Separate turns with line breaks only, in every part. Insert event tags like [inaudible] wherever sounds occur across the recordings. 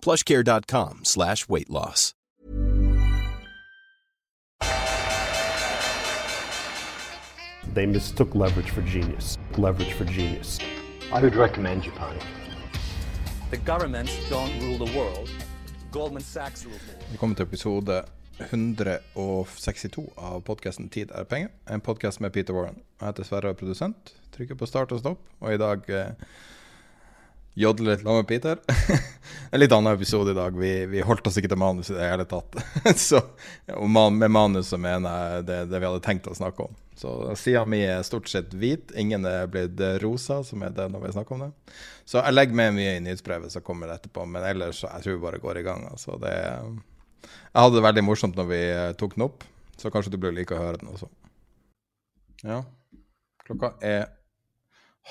plushcare.com slash weight loss.
They mistook leverage for genius. Leverage for genius.
I would recommend Japan.
The governments don't rule the world. Goldman Sachs rules the world.
Velkommen til episode 162 av podkasten 'Tid er penger'. En podkast med Peter Warren. Jeg heter Sverre, og er produsent. Trykker på start og stopp. Og i dag eh, jodler litt sammen med Peter. [laughs] en litt annen episode i dag. Vi, vi holdt oss ikke til manus i det hele tatt. [laughs] så, man, med manus så mener jeg det, det vi hadde tenkt å snakke om. Så sida mi er stort sett hvit. Ingen er blitt rosa, som er det når vi snakker om det. Så jeg legger med mye i nyhetsbrevet som kommer etterpå, men ellers jeg tror vi bare går i gang. Altså, det jeg hadde det veldig morsomt når vi eh, tok den opp, så kanskje du blir like å høre den også. Ja. Klokka er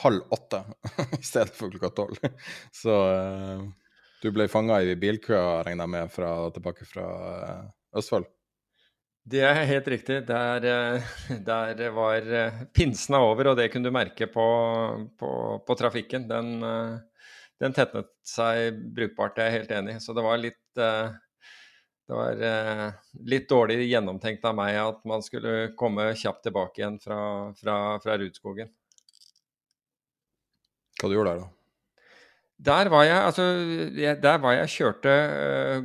halv åtte [laughs] i stedet for klokka tolv. [laughs] Så uh, du ble fanga i bilkøa, regner jeg med, fra, tilbake fra uh, Østfold?
Det er helt riktig. Der, der, var pinsene over, og det kunne du merke på, på, på trafikken. Den, den, tetnet seg brukbart, det er jeg helt enig i. Så det var litt det var eh, litt dårlig gjennomtenkt av meg at man skulle komme kjapt tilbake igjen fra, fra, fra Rudskogen.
Hva du gjorde der, da?
Der var jeg altså Der var jeg kjørte uh,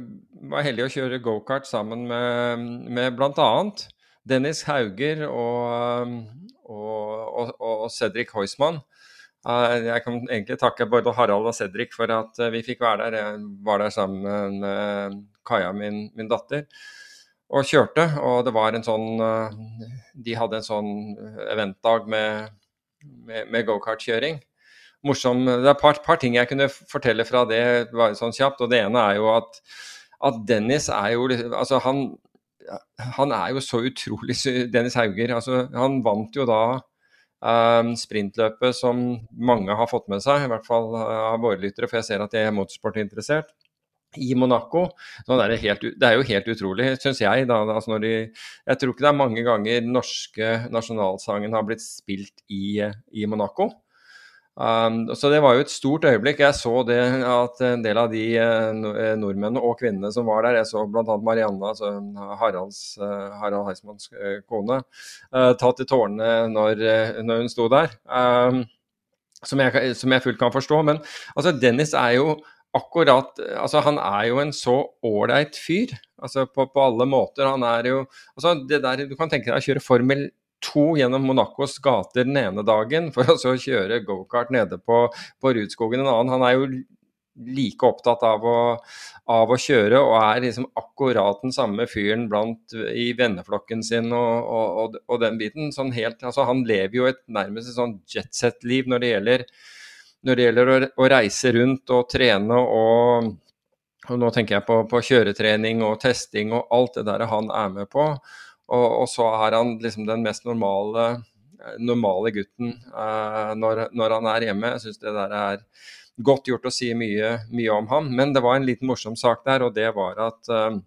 Var heldig å kjøre gokart sammen med, med bl.a. Dennis Hauger og, og, og, og Cedric Heusmann. Uh, jeg kan egentlig takke både Harald og Cedric for at uh, vi fikk være der. Jeg var der sammen med Kaja, min, min, datter, og kjørte. Og det var en sånn De hadde en sånn eventdag med, med, med gokartkjøring morsom Det er et par, par, ting jeg kunne fortelle fra det bare sånn kjapt. og Det ene er jo at, at Dennis er jo altså han, han er jo så utrolig Dennis Hauger. altså Han vant jo da um, sprintløpet som mange har fått med seg, i hvert fall uh, av våre lyttere, for jeg ser at de er motorsportinteressert. I Monaco. Så det, er helt, det er jo helt utrolig, syns jeg. Da, altså de, jeg tror ikke det er mange ganger norske nasjonalsangen har blitt spilt i, i Monaco. Um, så det var jo et stort øyeblikk. Jeg så det at en del av de uh, nordmennene og kvinnene som var der, jeg så bl.a. Marianne, altså Haralds, uh, Harald Heismanns uh, kone, tatt i tårene når, når, hun sto der. Um, som, jeg, som jeg fullt kan forstå. Men altså, Dennis er jo akkurat Altså, han er jo en så ålreit fyr. Altså på, på, alle måter. Han er jo Altså, det der Du kan tenke deg å kjøre Formel to gjennom Monacos gater den ene dagen, for å så kjøre gokart nede på, på Rudskogen en annen. Han er jo like opptatt av å, av å, kjøre og er liksom akkurat den samme fyren blant, i venneflokken sin og, og, og den biten. Sånn helt, altså han lever jo et nærmest et sånn jetset-liv når det gjelder, når det gjelder å, å, reise rundt og trene og, og Nå tenker jeg på, på kjøretrening og testing og alt det der han er med på. Og, og, så er han liksom den mest normale, normale gutten uh, når, når, han er hjemme. Jeg syns det der er godt gjort å si mye, mye, om ham. Men det var en liten morsom sak der, og det var at uh,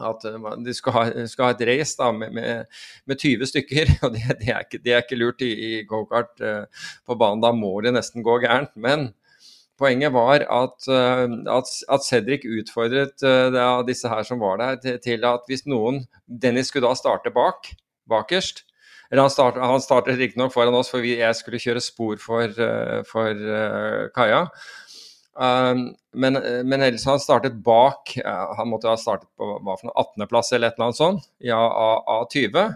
at de skal ha, skal ha et race da, med, med, med, 20 stykker. [laughs] og Det, det, er, ikke, det er, ikke, lurt i, i gokart uh, på banen. Da må det nesten gå gærent. Men Poenget var at, eh, at, at Cedric utfordret uh, disse her som var der, til, til, at hvis noen Dennis skulle da starte bak, bakerst eller Han, start, han startet riktignok foran oss, for vi, jeg skulle kjøre spor for, uh, for uh, Kaja. Um, men, men ellers han startet bak Han måtte ha startet på hva for noe 18.-plass eller et eller annet sånt ja, av, av 20.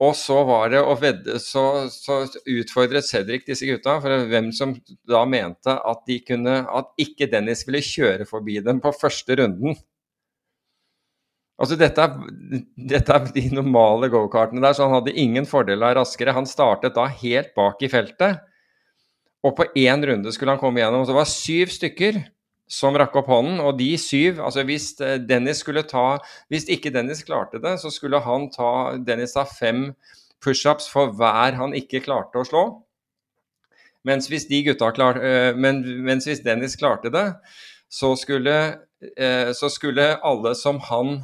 Og så var det å vedde, så, så, utfordret Cedric disse gutta for hvem som da mente at de kunne At ikke Dennis ville kjøre forbi dem på første runden. Altså dette dette er de normale gokartene der, så han hadde ingen fordel av raskere. Han startet da helt bak i feltet, og på én runde skulle han komme gjennom. Så det var syv stykker som rakk opp hånden, og de syv Altså hvis eh, Dennis skulle ta Hvis ikke Dennis klarte det, så skulle han ta Dennis ta fem pushups for hver han ikke klarte å slå. Mens hvis de gutta klar, eh, men, mens hvis Dennis klarte det, så skulle, eh, så skulle alle som han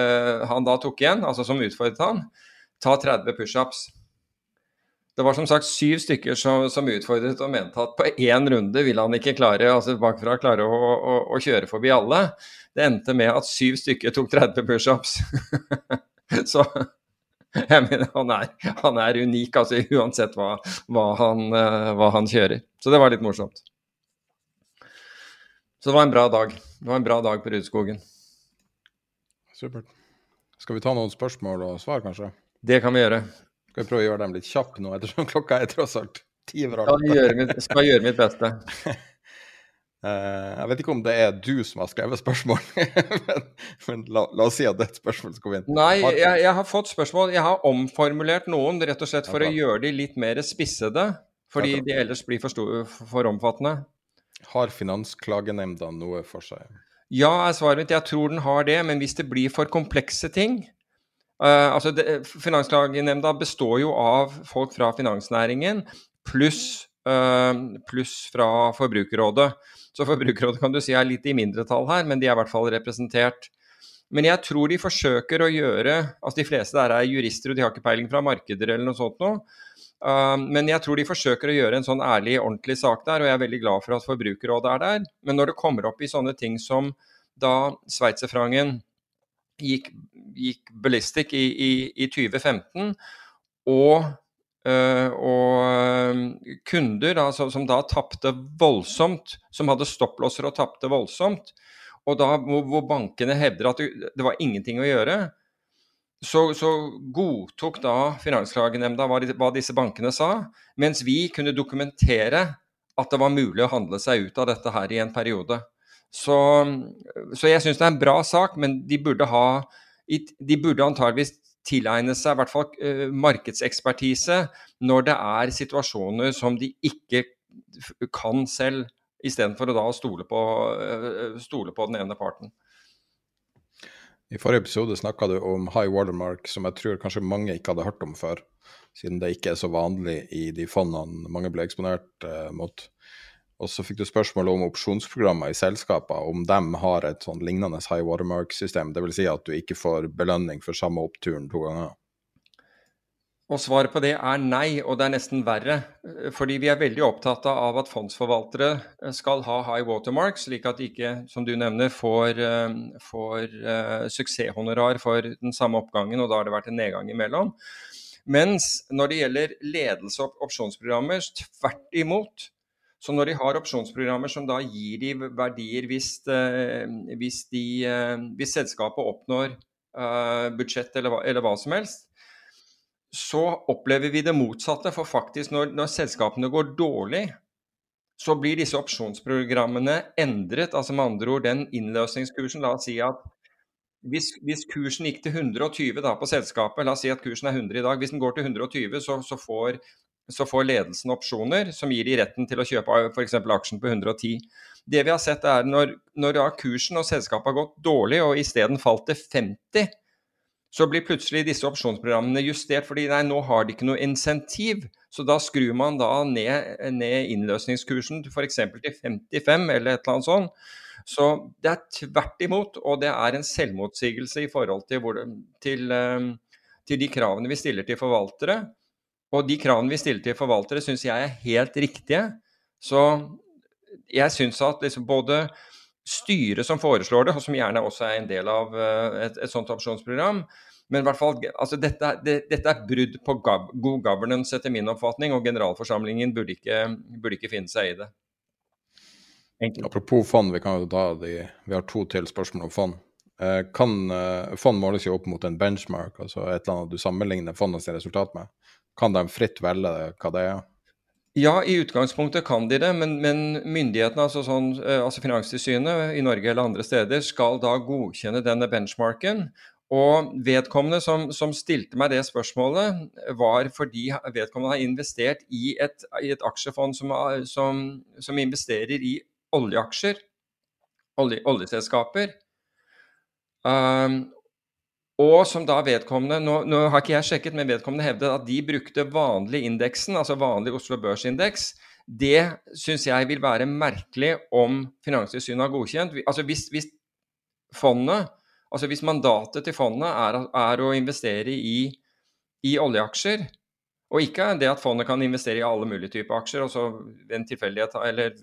han da tok igjen, altså som utfordret han, ta 30 pushups. Det var som sagt syv stykker som, som, utfordret og mente at på én runde ville han ikke klare altså bakfra klare å, å, å, kjøre forbi alle. Det endte med at syv stykker tok 30 pushups. [laughs] Så jeg mener, han er, han er unik, altså uansett hva, hva, han, uh, hva han kjører. Så det var litt morsomt. Så det var en bra dag. Det var en bra dag på Rudskogen.
Supert. Skal vi ta noen spørsmål og svar, kanskje?
Det kan vi gjøre.
Skal vi prøve å gjøre dem litt kjappe nå, ettersom [laughs] klokka er tross alt ti over
halv åtte? Skal gjøre mitt beste.
Uh, [laughs] jeg vet ikke om det er du som har skrevet spørsmål, [laughs] men, men la, la, oss si at det er et spørsmål som kommer inn.
Nei, jeg, jeg, har fått spørsmål. Jeg har omformulert noen rett og slett for ja, å gjøre de litt mer spissede. Fordi ja, de ellers blir for, stor, for omfattende.
Har Finansklagenemnda noe for seg?
Ja, er svaret mitt. Jeg tror den har det. Men hvis det blir for komplekse ting uh, altså Finansklagenemnda består jo av folk fra finansnæringen pluss uh, plus fra Forbrukerrådet. Så Forbrukerrådet kan du si er litt i mindretall her, men de er i hvert fall representert. Men jeg tror de forsøker å gjøre altså De fleste der er jurister, og de har ikke peiling fra markeder eller noe sånt noe. Uh, men jeg tror de forsøker å gjøre en sånn ærlig, ordentlig sak der, og jeg er veldig glad for at Forbrukerrådet er der. Men når det kommer opp i sånne ting som da sveitserfrangen gikk, gikk ballistic i, i, i 2015, og, øh, og kunder kunder som, som da tapte voldsomt, som hadde stopplåser og tapte voldsomt, og da hvor, hvor bankene hevder at det, det var ingenting å gjøre, så, så, godtok da Finansklagenemnda hva, hva disse bankene sa, mens vi kunne dokumentere at det var mulig å handle seg ut av dette her i en periode. Så, så jeg syns det er en bra sak, men de burde ha De burde antageligvis tilegne seg i hvert fall uh, markedsekspertise når det er situasjoner som de ikke kan selv, istedenfor å da stole på, uh, stole på den ene parten.
I forrige episode snakka du om high watermark, som jeg tror kanskje mange ikke hadde hørt om før, siden det ikke er så vanlig i de fondene mange ble eksponert eh, mot. Og så fikk du spørsmål om opsjonsprogrammer i selskaper, om de har et sånn lignende high watermark-system. Dvs. Si at du ikke får belønning for samme oppturen to ganger.
Og svaret på det er nei, og det er nesten verre. Fordi vi er veldig opptatt av at fondsforvaltere eh, skal ha high watermark, slik at de ikke, som du nevner, får, eh, får uh, suksesshonorar for den samme oppgangen, og da har det vært en nedgang imellom. Mens når det gjelder ledelse og opsjonsprogrammer, tvert imot. Så når de har opsjonsprogrammer som da gir de verdier hvis, uh, hvis, de, uh, hvis selskapet oppnår budsjett eller, eller hva som helst, så opplever vi det motsatte. For faktisk, når, når, selskapene går dårlig, så blir disse opsjonsprogrammene endret. Altså med andre ord den innløsningskursen. La oss si at hvis, hvis kursen gikk til 120 da, på selskapet, la oss si at kursen er 100 i dag. Hvis den går til 120, så, så, får, så får, ledelsen opsjoner som gir de retten til å kjøpe f.eks. aksjen på 110. Det vi har sett er når, når kursen og selskapet har gått dårlig og isteden falt til 50, så blir plutselig disse opsjonsprogrammene justert fordi nei, nå har de ikke noe insentiv. Så da skrur man da ned, ned innløsningskursen f.eks. til 55 eller et eller annet sånt. Så det er tvert imot, og det er en selvmotsigelse i forhold til, hvor, til, ehm, til de kravene vi stiller til forvaltere. Og de kravene vi stiller til forvaltere, syns jeg er helt riktige. Så jeg syns at liksom både styret som foreslår det, og som gjerne også er en del av eh, et, et sånt opsjonsprogram. Men i hvert fall, altså dette, det, dette er brudd på gov god governance etter min oppfatning, og generalforsamlingen burde ikke, burde ikke finne seg i det. Enkelt.
Apropos fond, vi kan jo ta de Vi har to til spørsmål om fond. Eh, kan eh, Fond måles jo opp mot en benchmark, altså et eller annet du sammenligner fondets resultat med. Kan de fritt velge hva det er?
Ja, i utgangspunktet kan de det, men, men myndighetene, altså, sånn, eh, altså Finanstilsynet i Norge eller andre steder, skal da godkjenne denne benchmarken. Og vedkommende som, som, stilte meg det spørsmålet, var fordi vedkommende har investert i et, i et aksjefond som, som, som, investerer i oljeaksjer, olje, oljeselskaper. Um, og som da vedkommende nå, nå, har ikke jeg sjekket, men vedkommende hevdet at de brukte vanlig indeksen, altså vanlig Oslo Børsindeks. Det syns jeg vil være merkelig om Finanstilsynet har godkjent. Altså hvis, hvis, fondet, altså hvis mandatet til fondet er, er å investere i, i, oljeaksjer, og ikke det at fondet kan investere i alle mulige typer aksjer, og så en tilfeldighet eller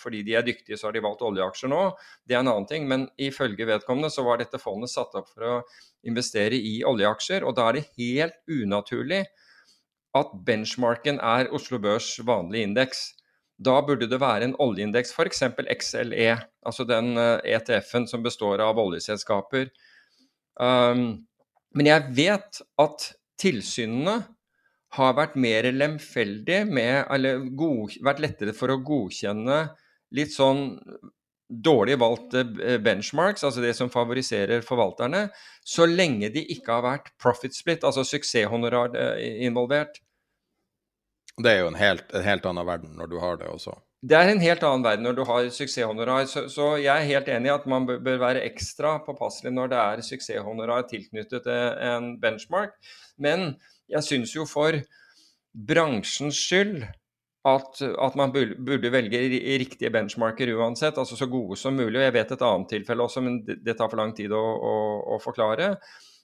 fordi de er dyktige, så har de valgt oljeaksjer nå. Det er en annen ting. Men ifølge vedkommende så var dette fondet satt opp for å investere i oljeaksjer. Og da er det helt unaturlig at benchmarken er Oslo Børs vanlige indeks. Da burde det være en oljeindeks, f.eks. XLE, altså den ETF-en eh, e som består av oljeselskaper. Um, men jeg vet at tilsynene har vært mer lemfeldige med, eller god, vært lettere for å godkjenne litt sånn dårlig valgte eh, benchmarks, altså det som favoriserer forvalterne, så lenge de ikke har vært profit split, altså suksesshonorar eh, involvert.
Det er jo en helt, en helt, annen verden når du har det også.
Det er en helt annen verden når du har suksesshonorar. Så, så jeg er helt enig i at man bør være ekstra påpasselig når det er suksesshonorar tilknyttet en benchmark. Men jeg syns jo for bransjens skyld at, at, man burde velge riktige benchmarker uansett, altså så gode som mulig. og Jeg vet et annet tilfelle også, men det tar for lang tid å, å, å forklare.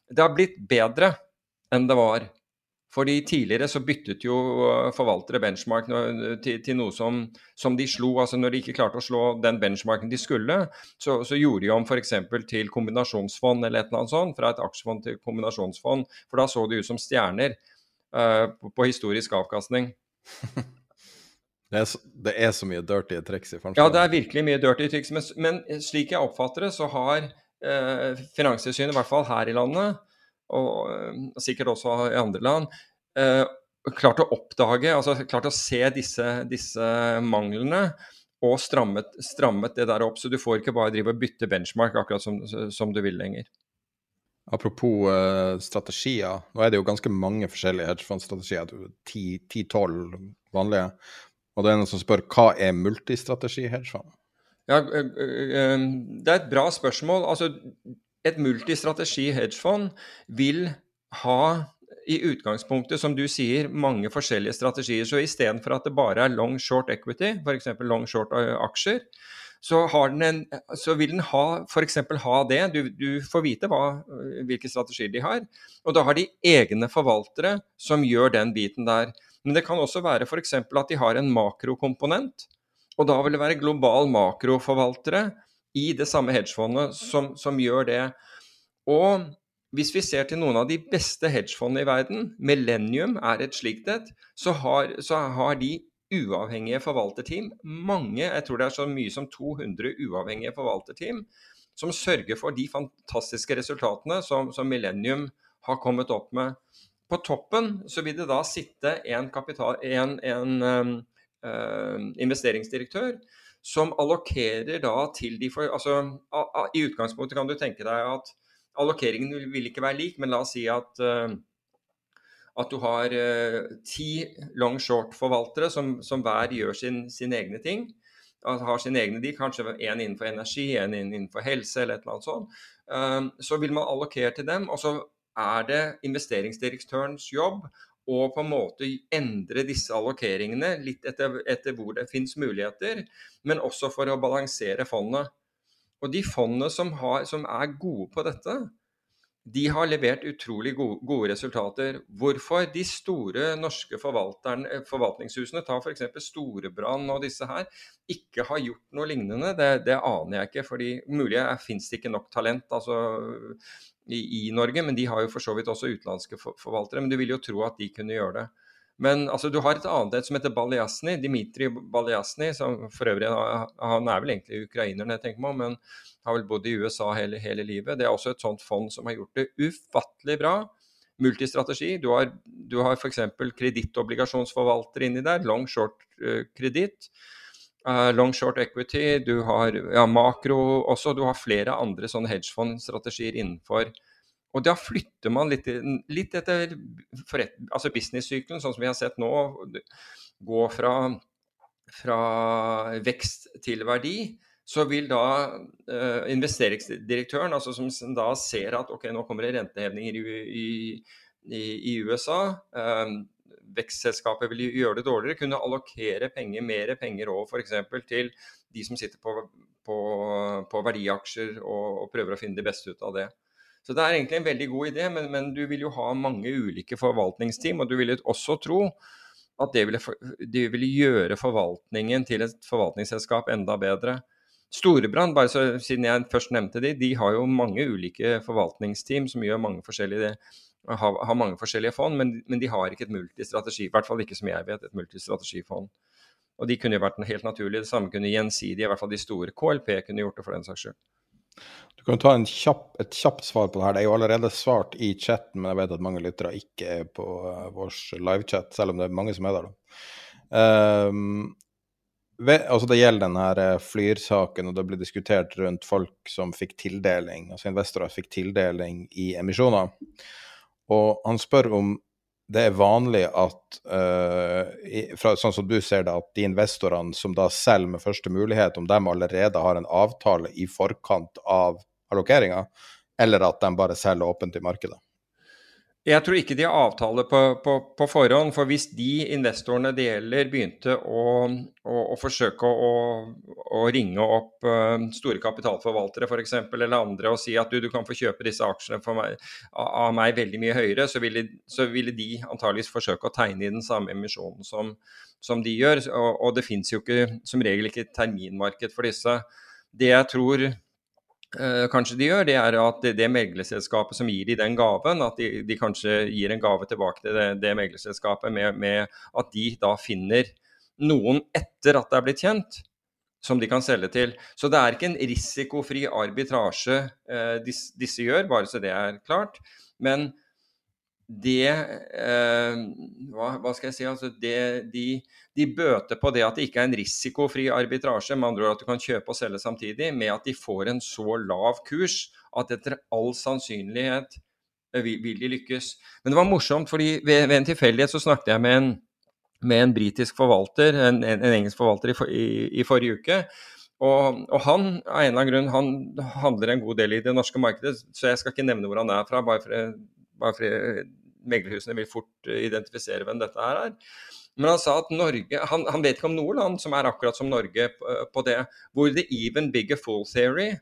Det har blitt bedre enn det var. Fordi Tidligere så byttet jo uh, forvaltere benchmark til, til noe som, som, de slo. altså Når de ikke klarte å slå den benchmarken de skulle, så, så gjorde de om f.eks. til kombinasjonsfond eller et eller annet sånt. Fra et aksjefond til kombinasjonsfond. For da så det ut som stjerner uh, på, på historisk avkastning. [laughs]
Det er, så, det er, så, mye dirty triks i
Ja, det er virkelig mye dirty triks. Men, men slik jeg oppfatter det, så har eh, Finanstilsynet, i hvert fall her i landet, og, og sikkert også i andre land, eh, klart å oppdage, altså klart å se disse, disse manglene og strammet, strammet, det der opp. Så du får ikke bare drive og bytte benchmark akkurat som, som du vil lenger.
Apropos uh, strategier. Nå er det jo ganske mange forskjellige hedgefondstrategier. 10-12 vanlige. Og det er noen som spør hva er multistrategi hedgefond?
Ja, det er et bra spørsmål. Altså, et multistrategi hedgefond vil ha i utgangspunktet, som du sier, mange forskjellige strategier. Så istedenfor at det bare er long short equity, f.eks. long short aksjer, så, en, så, vil den ha f.eks. ha det. Du, du får vite hva, hvilke strategier de har. Og da har de egne forvaltere som gjør den biten der. Men det kan også være f.eks. at de har en makrokomponent. Og da vil det være global makroforvaltere i det samme hedgefondet som, som gjør det. Og hvis vi ser til noen av de beste hedgefondene i verden, Millennium er et slikt et, så så har de uavhengige forvalterteam. Mange, jeg tror det er så mye som 200 uavhengige forvalterteam, som sørger for de fantastiske resultatene som, som Millennium har kommet opp med. På toppen så vil det da sitte en, kapital, en, en uh, investeringsdirektør som allokerer da til de for, altså, a, a, I utgangspunktet kan du tenke deg at allokeringen vil, vil ikke være lik, men la oss si at, uh, at du har uh, ti long short-forvaltere som, som, hver gjør sin, sine egne ting. Har sine egne de, kanskje en innenfor energi, en innenfor helse eller et eller annet sånt. Uh, så vil man allokere til dem. og så er det investeringsdirektørens jobb å på en måte endre disse allokeringene litt etter, etter hvor det finnes muligheter, men også for å balansere fondet. Og de fondene som, har, som er gode på dette, de har levert utrolig gode, gode resultater. Hvorfor de store norske forvaltningshusene, ta f.eks. Storebrand og disse her, ikke har gjort noe lignende, det, det aner jeg ikke. fordi Mulig fins det ikke nok talent. altså i, i, Norge, men de har jo for så vidt også utenlandske for, forvaltere. Men du vil jo tro at de kunne gjøre det. Men altså, du har et annet et som heter Baljasny, Dmitrij Baljasny, som for øvrig han er vel egentlig ukrainer, når jeg tenker meg om, men har vel bodd i USA hele, hele livet. Det er også et sånt fond som har gjort det ufattelig bra. Multistrategi. Du har, du har f.eks. kredittobligasjonsforvalter inni der, long short uh, kreditt. Uh, long short equity, du har ja, makro også. Du har flere andre sånne hedgefondstrategier innenfor og da flytter man litt, litt etter altså business-sykelen, sånn som vi har sett nå, gå fra, fra vekst til verdi. Så vil da uh, investeringsdirektøren, altså som da ser at ok, nå kommer det rentehevninger i, i, i USA, uh, vekstselskapet vil gjøre det dårligere, kunne allokere penger, mer penger òg f.eks. til de som sitter på, på, på verdiaksjer og, og prøver å finne det beste ut av det. Så det er egentlig en veldig god idé, men, men, du vil jo ha mange ulike forvaltningsteam. Og du vil også tro at det ville, det ville gjøre forvaltningen til et forvaltningsselskap enda bedre. Storebrand, bare så, siden jeg først nevnte de, de har jo mange ulike forvaltningsteam som gjør mange forskjellige, har, har mange forskjellige fond, men, men, de har ikke et multistrategi. I hvert fall ikke som jeg vet, et multistrategifond. Og de kunne jo vært helt naturlige. Det samme kunne gjensidige, i hvert fall de store. KLP kunne gjort det for den saks skyld.
Du kan ta kjapp, et kjapt svar på det her. Det er jo allerede svart i chatten, men jeg vet at mange lyttere ikke er på uh, vår livechat, selv om det er mange som er der. Um, ved, altså det gjelder den her eh, Flyr-saken, og det ble diskutert rundt folk som fikk tildeling, altså investorer fikk tildeling i emisjoner. Og han spør om det er vanlig at, uh, i, fra, sånn som du ser det, at de investorene som da selger med første mulighet, om de allerede har en avtale i forkant av allokeringa, eller at de bare selger åpent i markedet?
Jeg tror ikke de har avtale på, på, på, forhånd. For hvis de investorene det gjelder, begynte å, å, å forsøke å, å, ringe opp uh, store kapitalforvaltere f.eks. eller andre og si at du, du kan få kjøpe disse aksjene meg, av meg veldig mye høyere, så ville, så ville, de antageligvis forsøke å tegne i den samme emisjonen som, som de gjør. Og, og det fins jo ikke, som regel ikke terminmarked for disse. Det jeg tror Eh, kanskje de gjør, det er at det, det meglerselskapet som gir de den gaven, at de, de kanskje gir en gave tilbake til det, det meglerselskapet med, med, at de da finner noen etter at det er blitt kjent, som de kan selge til. Så det er ikke en risikofri arbitrasje eh, disse, disse, gjør, bare så det er klart. Men det eh, hva, hva, skal jeg si? Altså det, de, de, bøter på det at det ikke er en risikofri arbitrasje, med andre ord at du kan kjøpe og selge samtidig, med at de får en så lav kurs at etter all sannsynlighet eh, vil, vil de lykkes. Men det var morsomt, fordi ved, ved en tilfeldighet så snakket jeg med en, med en britisk forvalter, en, en, en, engelsk forvalter, i, for, i, i forrige uke. Og, og, han av en eller annen grunn, han handler en god del i det norske markedet, så jeg skal ikke nevne hvor han er fra, bare for, bare for meglerhusene vil fort eh, identifisere hvem dette her er. Men han sa at Norge, han, han, vet ikke om noe land som er akkurat som Norge på, på det, hvor the even bigger fool theory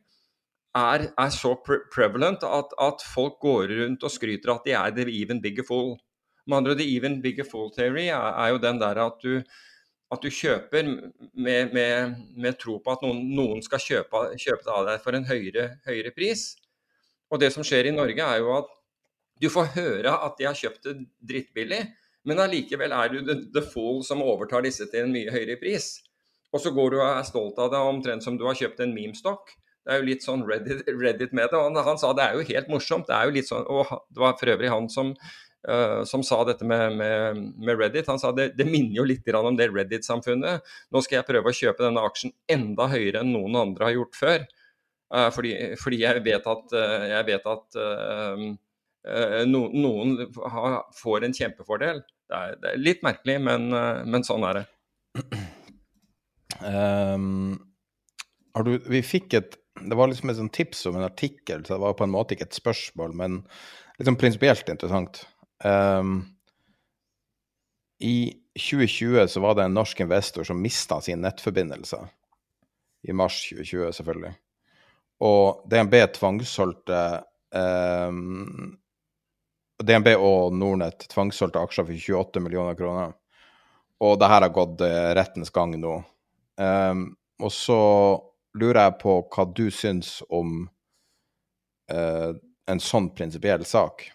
er, er så pre prevalent at, at, folk går rundt og skryter at de er the even bigger fool. Med andre the even bigger fool theory er, er jo den der at du, at du kjøper med, med, med, tro på at noen, noen skal kjøpe, kjøpe, det av deg for en høyere, høyere pris. Og det som skjer i Norge, er jo at du får høre at de har kjøpt det drittbillig, men allikevel er du the, fool som overtar disse til en mye høyere pris. Og så går du og er stolt av det, omtrent som du har kjøpt en memestokk. Det er jo litt sånn Reddit, Reddit med det. Og han sa det er jo helt morsomt. Det er jo litt sånn, og det var for øvrig han som, uh, som sa dette med, med, med, Reddit. Han sa det, det minner jo litt om det Reddit-samfunnet. Nå skal jeg prøve å kjøpe denne aksjen enda høyere enn noen andre har gjort før. Uh, fordi, fordi, jeg vet at, uh, jeg vet at no, noen har, får en kjempefordel. Det er, det er litt merkelig, men, eh, men, sånn er det.
Um, du, vi fikk et Det var liksom et sånt tips om en artikkel, så det var på en måte ikke et spørsmål, men liksom prinsipielt interessant. Um, I 2020 så var det en norsk investor som mista sin nettforbindelse. I mars 2020, selvfølgelig. Og DNB tvangssolgte um, DNB og Nordnett tvangssolgte aksjer for 28 millioner kroner. Og det her har gått eh, rettens gang nå. Um, og så lurer jeg på hva du syns om uh, en sånn prinsipiell sak?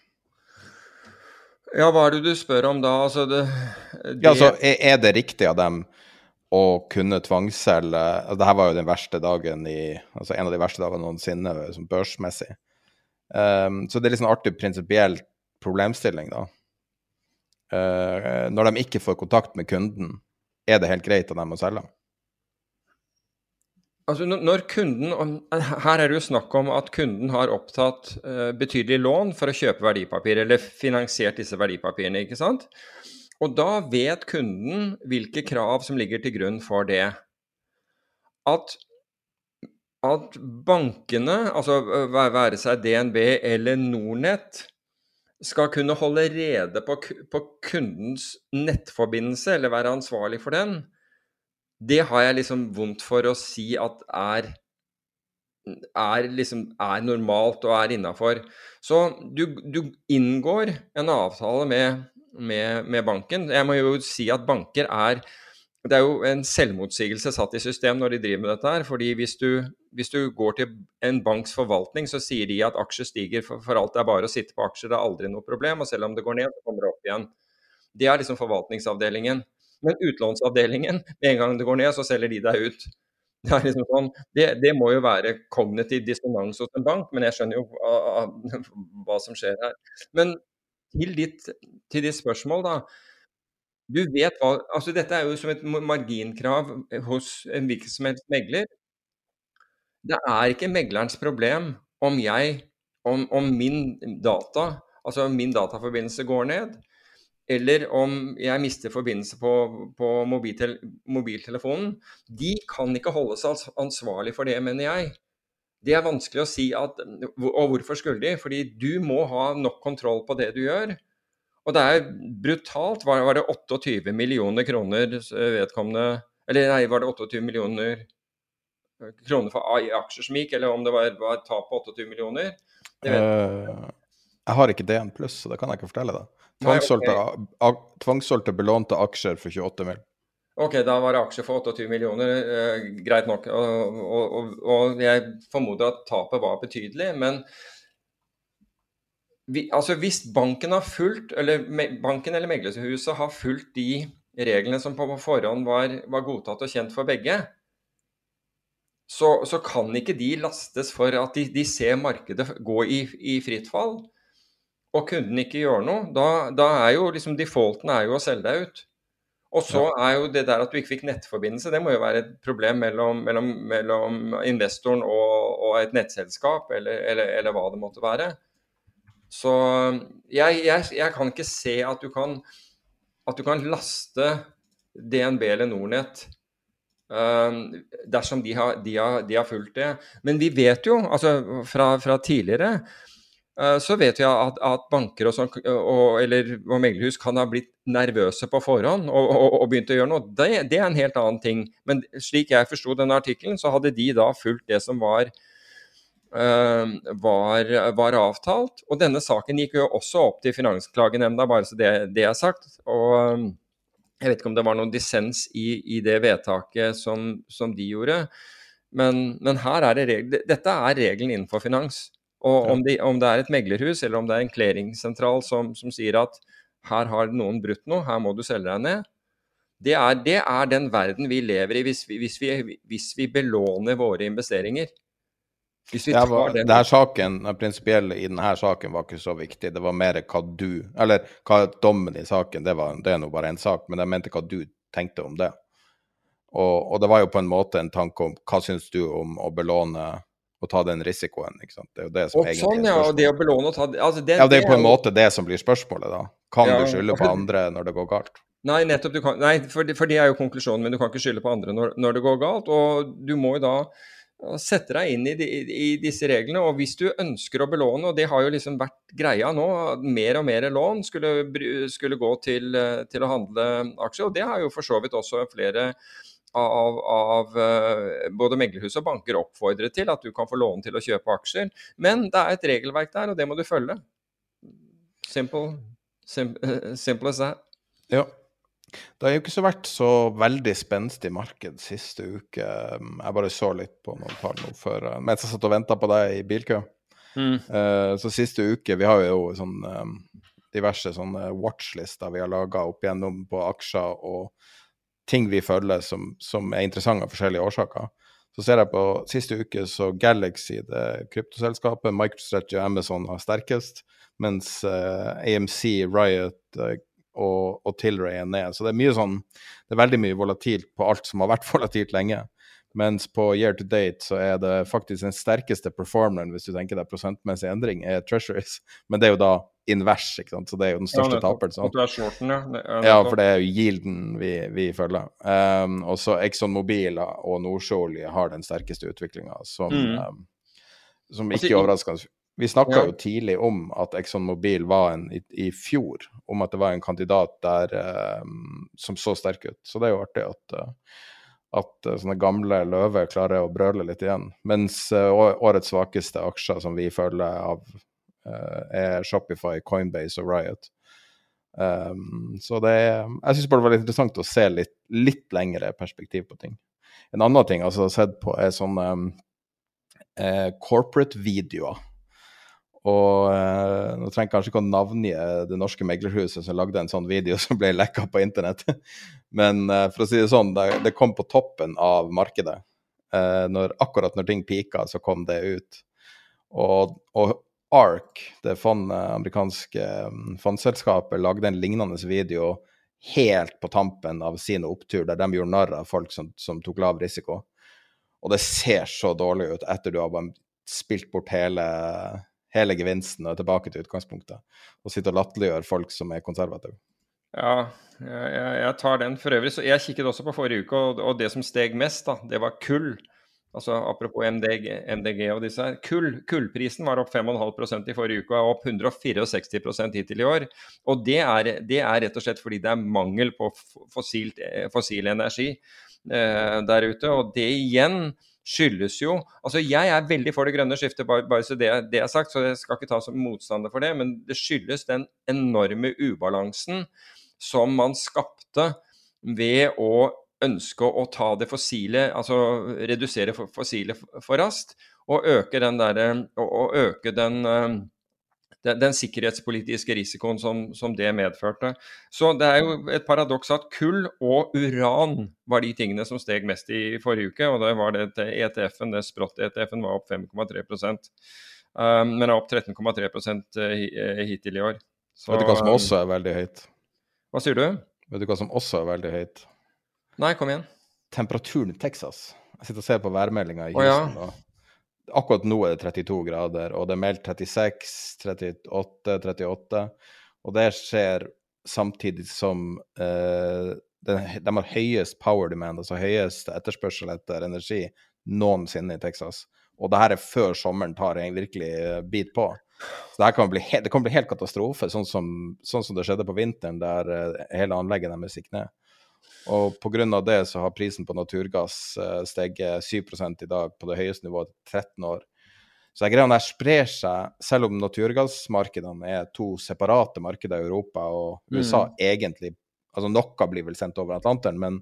Ja, hva er det du spør om da? Altså, det, det...
Ja, altså, er, det riktig av dem å kunne tvangsselge altså, Dette var jo den verste dagen i Altså en av de verste dagene noensinne sånn børsmessig. Um, så det er litt sånn artig prinsipiell problemstilling, da. Uh, når de ikke får kontakt med kunden, er det helt greit av dem å selge?
Altså når kunden, Her er det jo snakk om at kunden har opptatt uh, betydelig lån for å kjøpe verdipapir, eller finansiert disse verdipapirene. ikke sant? Og da vet kunden hvilke krav som ligger til grunn for det. At, at bankene, altså være seg DNB eller Nornett, skal kunne holde rede på, på kundens nettforbindelse, eller være ansvarlig for den, det har jeg liksom vondt for å si at er er, liksom, er normalt og er innafor. Så du, du, inngår en avtale med, med, med, banken. Jeg må jo si at banker er Det er jo en selvmotsigelse satt i system når de driver med dette her. fordi hvis du, hvis du går til en banks forvaltning, så sier de at aksjer stiger for, for alt. Det er bare å sitte på aksjer, det er aldri noe problem. Og selv om det går ned, så kommer det opp igjen. Det er liksom forvaltningsavdelingen. Men utlånsavdelingen, med en gang det går ned, så selger de deg ut. Det, liksom sånn, det, det må jo være kognitiv dissonans hos en bank, men jeg skjønner jo hva, hva som skjer her. Men til ditt, til ditt spørsmål, da. Du vet hva altså Dette er jo som et marginkrav hos en hvilken som helst megler. Det er ikke meglerens problem om jeg, om, om min data, altså min dataforbindelse går ned eller om jeg mister forbindelse på, på mobiltel mobiltelefonen, de kan ikke holde seg ansvarlig for det, mener jeg. Det er vanskelig å si at Og hvorfor skulle de? Fordi du må ha nok kontroll på det du gjør. Og det er brutalt. Var, var det 28 millioner kroner vedkommende Eller nei, var det 28 millioner kroner for aksjer som gikk, eller om det var, var et tap på 28 millioner?
Uh, jeg har ikke DN pluss, så det kan jeg ikke fortelle deg. Tvangssolgte, okay. belånte aksjer for 28 mill.
Ok, da var det aksjer for 28 millioner. Eh, greit nok. Og, og, og, jeg formoder at tapet var betydelig. Men vi, altså hvis banken har fulgt, eller banken eller meglerhuset har fulgt de reglene som på forhånd var, var godtatt og kjent for begge, så, så, kan ikke de lastes for at de, de ser markedet gå i, i fritt fall og kunden ikke gjør noe, da, da er jo liksom defaulten er jo å selge deg ut. Og så er jo det der at du ikke fikk nettforbindelse, det må jo være et problem mellom, mellom, mellom investoren og, og, et nettselskap, eller, eller, eller, hva det måtte være. Så jeg, jeg, jeg, kan ikke se at du kan, at du kan laste DNB eller Nordnett um, dersom de har, de, har, de har, fulgt det. Men vi vet jo, altså fra, fra tidligere, Eh, så vet vi at, at banker og, sånn, og, og meglerhus kan ha blitt nervøse på forhånd og, og, og begynt å gjøre noe. Det, det, er en helt annen ting. Men slik jeg forsto denne artikkelen, så hadde de da fulgt det som var, uh, var, var, avtalt. Og denne saken gikk jo også opp til Finansklagenemnda, bare så det, det er sagt. Og jeg vet ikke om det var noen dissens i, i det vedtaket som, som de gjorde. Men, men, her er det regel, dette er regelen innenfor finans. Og om, de, om, det er et meglerhus eller om det er en klæringssentral som, som, sier at her har noen brutt noe, her må du selge deg ned. Det er, det er den verden vi lever i hvis vi, hvis vi, hvis vi belåner våre investeringer.
Tar var, det her saken, prinsipielle i denne saken var ikke så viktig. Det var mer hva du Eller hva dommen i saken, det, var, det er nå bare én sak, men jeg mente hva du tenkte om det. Og, og, det var jo på en måte en tanke om hva syns du om å belåne og ta den risikoen. ikke sant? Det er jo det som og egentlig
sånn, ja, og det å belåne og ta altså
det, Ja, det er på en måte det som blir spørsmålet, da. Kan ja, du skylde på andre når det går galt?
Nei, nettopp. du Kan, nei, for, for, det er jo konklusjonen men Du kan ikke skylde på andre når, når, det går galt. Og du må jo da sette deg inn i, de, i, disse reglene. Og hvis du ønsker å belåne, og det har jo liksom vært greia nå, mer og mer lån skulle, skulle gå til, til, å handle aksjer, og det har jo for så vidt også flere av, av uh, både meglerhus og banker oppfordret til at du kan få låne til å kjøpe aksjer. Men det er et regelverk der, og det må du følge. Simple, simple, [laughs] simple as that.
Ja. Det har jo ikke så vært så veldig spenstig marked siste uke. Jeg bare så litt på noen tall nå før, eh, mens jeg satt og venta på deg i bilkø. Mm. Uh, så siste uke Vi har jo sånn um, diverse sånne watchlister vi har laga opp igjennom på aksjer og ting vi følger som, som er interessante av forskjellige årsaker. Så ser jeg på siste uke så Galaxy, det kryptoselskapet, MicroStrategy og Amazon har sterkest, mens uh, AMC, Riot uh, og, og Tilray er ned. Så det er mye sånn Det er veldig mye volatilt på alt som har vært [laughs] volatilt lenge. Mens på year to date så er det faktisk den sterkeste performeren, hvis du tenker deg prosentmessig endring, er Treasuries. Men det er jo da invers, ikke sant? så det er jo den største ja, taperen.
Sånn. ja.
ja, for det er jo yielden vi, vi følger. Um, og så Exxon Mobil og Nordsjøolje har den sterkeste utviklinga, som, mm. um, som altså, ikke altså, overraskende vi snakka ja. jo tidlig om at Exxon Mobil var en i, i, fjor, om at det var en kandidat der um, som så sterk ut. Så det er jo artig at, uh, at uh, sånne gamle løver klarer å brøle litt igjen. Mens uh, årets svakeste aksjer som vi følger av, er Shopify, Coinbase og Riot. Um, så det er Jeg syns bare det var litt interessant å se litt, litt lengre perspektiv på ting. En annen ting jeg har sett på, er sånne um, corporate-videoer og eh, nå trenger jeg kanskje ikke å navngi det norske meglerhuset som lagde en sånn video som ble lekka på internett. [laughs] Men eh, for å si det sånn, det, kom på toppen av markedet. Eh, når, akkurat når ting pika, så kom det ut. Og, og ARK, det fond, amerikanske mm, fondselskapet, lagde en lignende video helt på tampen av sin opptur, der de gjorde narr av folk som, som, tok lav risiko. Og det ser så dårlig ut etter du har spilt bort hele hele gevinsten og tilbake til utgangspunktet. Og sitte og latterliggjøre folk som er konservative.
Ja, jeg, jeg, tar den for øvrig. Så jeg kikket også på forrige uke, og, og det som steg mest, da, det var kull. Altså Apropos MDG, MDG og disse her. Kull, kullprisen var opp 5,5% i forrige uke og er opp 164% hittil i år. Og det er, det er, rett og slett fordi det er mangel på fossilt, fossil energi eh, der ute. Og det igjen skyldes jo Altså, jeg er veldig for det grønne skiftet, bare, bare så det, det, er sagt, så jeg skal ikke ta som motstander for det, men det skyldes den enorme ubalansen som man skapte ved å ønske å ta det fossile, altså redusere fossile for raskt, og øke den derre Og øke den den, den sikkerhetspolitiske risikoen som, som, det medførte. Så det er jo et paradoks at kull og uran var de tingene som steg mest i forrige uke. Og det var det ETF-en, det sprott-ETF-en var opp 5,3 um, men er opp 13,3 uh, hittil i år.
Så, Vet du hva som også er veldig høyt?
Hva sier du?
Vet du hva som også er veldig høyt?
Nei, kom igjen.
Temperaturen i Texas. Jeg sitter og ser på værmeldinga i Houston. Oh, ja. Akkurat nå er det 32 grader, og det er meldt 36, 38, 38. Og det skjer samtidig som eh, de, de, har høyest power demand, altså høyest etterspørsel etter energi noensinne i Texas. Og det her er før sommeren tar en virkelig eh, bit på. Så det, kan bli, det kan bli helt katastrofe, sånn som, sånn som det skjedde på vinteren, der eh, hele anlegget deres gikk ned. Og pga. det så har prisen på naturgass uh, steget 7 i dag, på det høyeste nivået til 13 år. Så greia der sprer seg, selv om naturgassmarkedene er to separate markeder i Europa og USA mm. egentlig Altså noe blir vel sendt over Atlanteren, men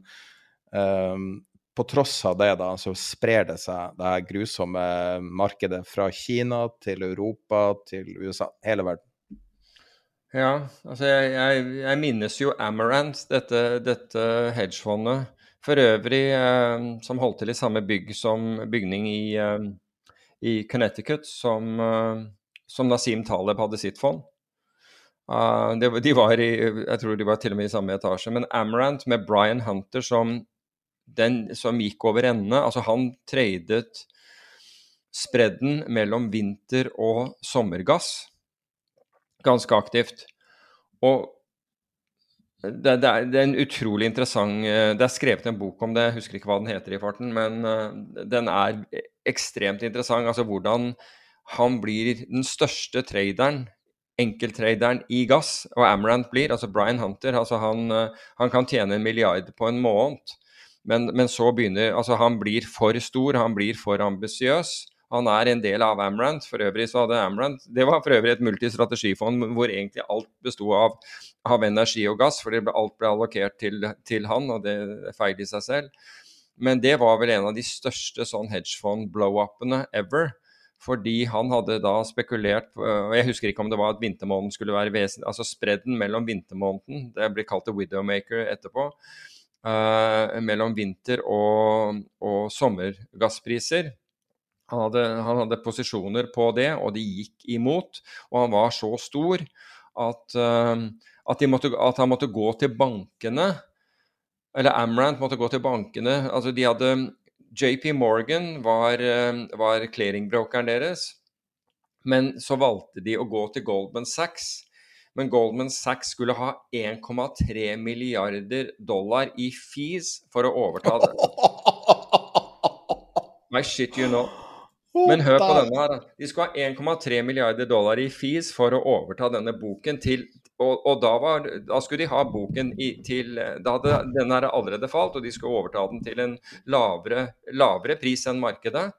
um, på tross av det, da, så sprer det seg, det her grusomme markedet fra Kina til Europa til USA, hele verden.
Ja, altså jeg, jeg, jeg minnes jo Amarant, dette, dette hedgefondet. For øvrig eh, som holdt til i samme bygg som bygning i, eh, i Connecticut som, eh, som, Nasim Taleb hadde sitt fond. Uh, de, de, var i, jeg tror de var til og med i samme etasje. Men Amarant med Brian Hunter som, den, som gikk over ende Altså, han tradet spredden mellom vinter- og sommergass ganske aktivt. Og det, det, er, det, er, en utrolig interessant eh, Det er skrevet en bok om det, jeg husker ikke hva den heter i farten, men uh, den er ekstremt interessant. Altså hvordan han blir den største traderen, enkelttraderen i gass, og Amrant blir, altså Brian Hunter, altså han, uh, han kan tjene en milliard på en måned. Men, men, så begynner Altså, han blir for stor, han blir for ambisiøs. Han er en del av Amrant. For øvrig så hadde Amrant Det var for øvrig et multistrategifond hvor egentlig alt besto av, av, energi og gass, fordi alt ble allokert til, til han, og det feil i seg selv. Men det var vel en av de største sånn hedgefond-blow-upene ever. Fordi han hadde da spekulert og Jeg husker ikke om det var at vintermåneden skulle være vesentlig Altså spredden mellom vintermåneden, det blir kalt the Widowmaker etterpå, uh, mellom vinter- og, og sommergasspriser. Han hadde, han hadde, posisjoner på det, og de gikk imot. Og han var så stor at, uh, at, måtte, at han måtte gå til bankene eller Amrant måtte gå til bankene. Altså de hadde JP Morgan var, eh, var clearingbrokeren deres. Men så valgte de å gå til Goldman Sachs. Men Goldman Sachs skulle ha 1,3 milliarder dollar i fees for å overta det. [laughs] I shit you know. Men hør på denne her. De skulle ha 1,3 milliarder dollar i fees for å overta denne boken til og, og da, var, da, skulle de ha boken i, til Da hadde den her allerede falt, og de skulle overta den til en lavere, lavere pris enn markedet.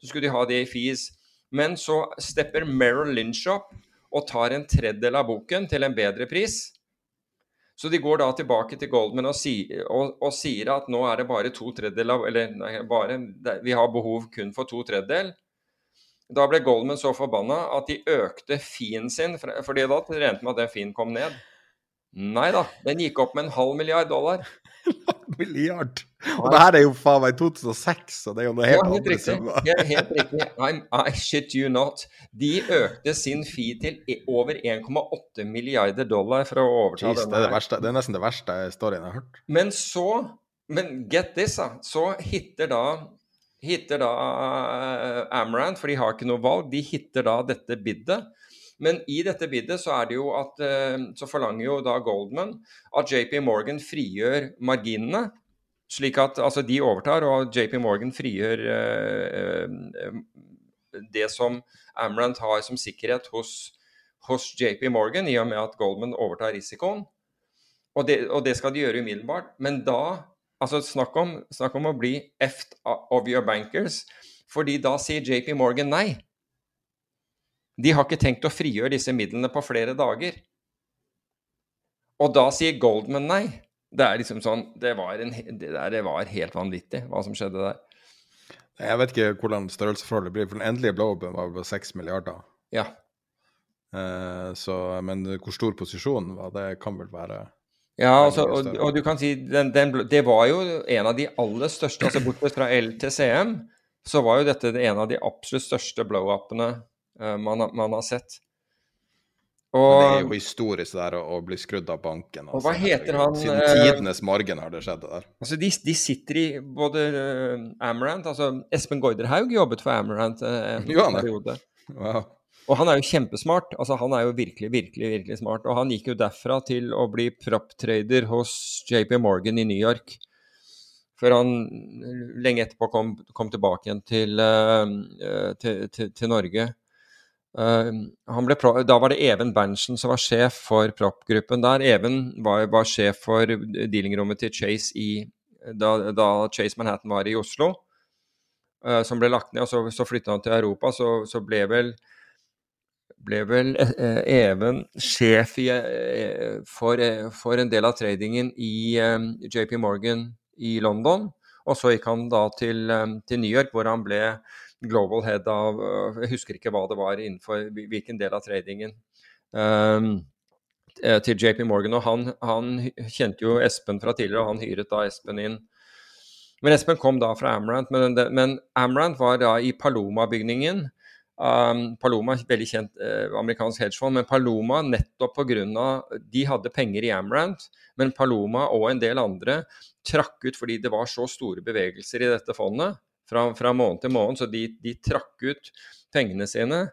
Så skulle de ha det i fees. Men så stepper Merrill Lynch opp og tar en tredjedel av boken til en bedre pris. Så de går da tilbake til Goldman og, si, og, og sier at nå er det bare to tredjedeler Eller nei, bare, vi har behov kun for to tredjedel. Da ble Goldman så forbanna at de økte fien sin, fordi da regnet med at den fien kom ned. Nei da, den gikk opp med en halv milliard dollar. [laughs] [laughs]
milliard! Og det her er jo faen meg 2006, så det er jo noe helt,
ja, helt riktig. Ja, helt riktig. I'm, I shit you not. De økte sin fee til over 1,8 milliarder dollar for å overta
Jeez, denne. Det er, det, verste, det er nesten det verste storyen jeg har hørt.
Men så Men get this, da. Så hitter da hitter da uh, for de har ikke noe valg, de hitter da dette biddet. Men i dette biddet så at uh, så forlanger jo da Goldman at JP Morgan frigjør marginene. Slik at altså de overtar, og JP Morgan frigjør eh, det som Amrant har som sikkerhet hos, hos, JP Morgan, i og med at Goldman overtar risikoen. Og det, og det skal de gjøre umiddelbart. Men da Altså, snakk om, snakk om, å bli effed of your bankers. Fordi da sier JP Morgan nei. De har ikke tenkt å frigjøre disse midlene på flere dager. Og da sier Goldman nei. Det er liksom sånn Det var, en, det der, det var helt vanvittig, hva som skjedde der.
Jeg vet ikke hvordan størrelsesforholdet blir, for den endelige blow-upen var på 6 milliarder.
Ja.
Eh, så, men hvor stor posisjonen var det, kan vel være
ja, altså, og, og, du kan si den, den, Det var jo en av de aller største altså Bortsett fra LTCM, så var jo dette en av de absolutt største blow-upene man, man, har sett.
Og, det er jo historisk der å, å bli skrudd av banken.
Altså, og hva altså. heter han?
Siden eh, tidenes morgen har det skjedd det der.
Altså, de, de sitter i både uh, Amarant altså Espen Goiderhaug jobbet for Amarant uh, en [laughs] periode. Wow. Og han er jo kjempesmart. altså Han er jo virkelig, virkelig virkelig smart. Og han gikk jo derfra til å bli prop-trader hos JP Morgan i New York. Før han lenge etterpå kom, kom tilbake igjen til, uh, til, til, til Norge. Uh, pro, da var det Even Berntsen som var sjef for prop-gruppen der. Even var, var, sjef for dealingrommet til Chase i, da, da Chase Manhattan var i Oslo. Uh, som ble lagt ned, og så, så flytta han til Europa. Så, så ble vel ble vel eh, Even sjef i, eh, for, eh, for, en del av tradingen i JP Morgan i London. Og så gikk han da til, til, New York, hvor han ble global head av Jeg husker ikke hva det var innenfor hvilken del av tradingen. Um, til JP Morgan. Og han, han, kjente jo Espen fra tidligere, og han hyret da Espen inn. Men Espen kom da fra Amrant, men, men Amrant var da i Paloma-bygningen. Um, Paloma, veldig kjent uh, amerikansk hedgefond, men Paloma nettopp pga. De hadde penger i Amrant, men Paloma og en del andre trakk ut fordi det var så store bevegelser i dette fondet fra, fra måned til måned, så de, de, trakk ut pengene sine.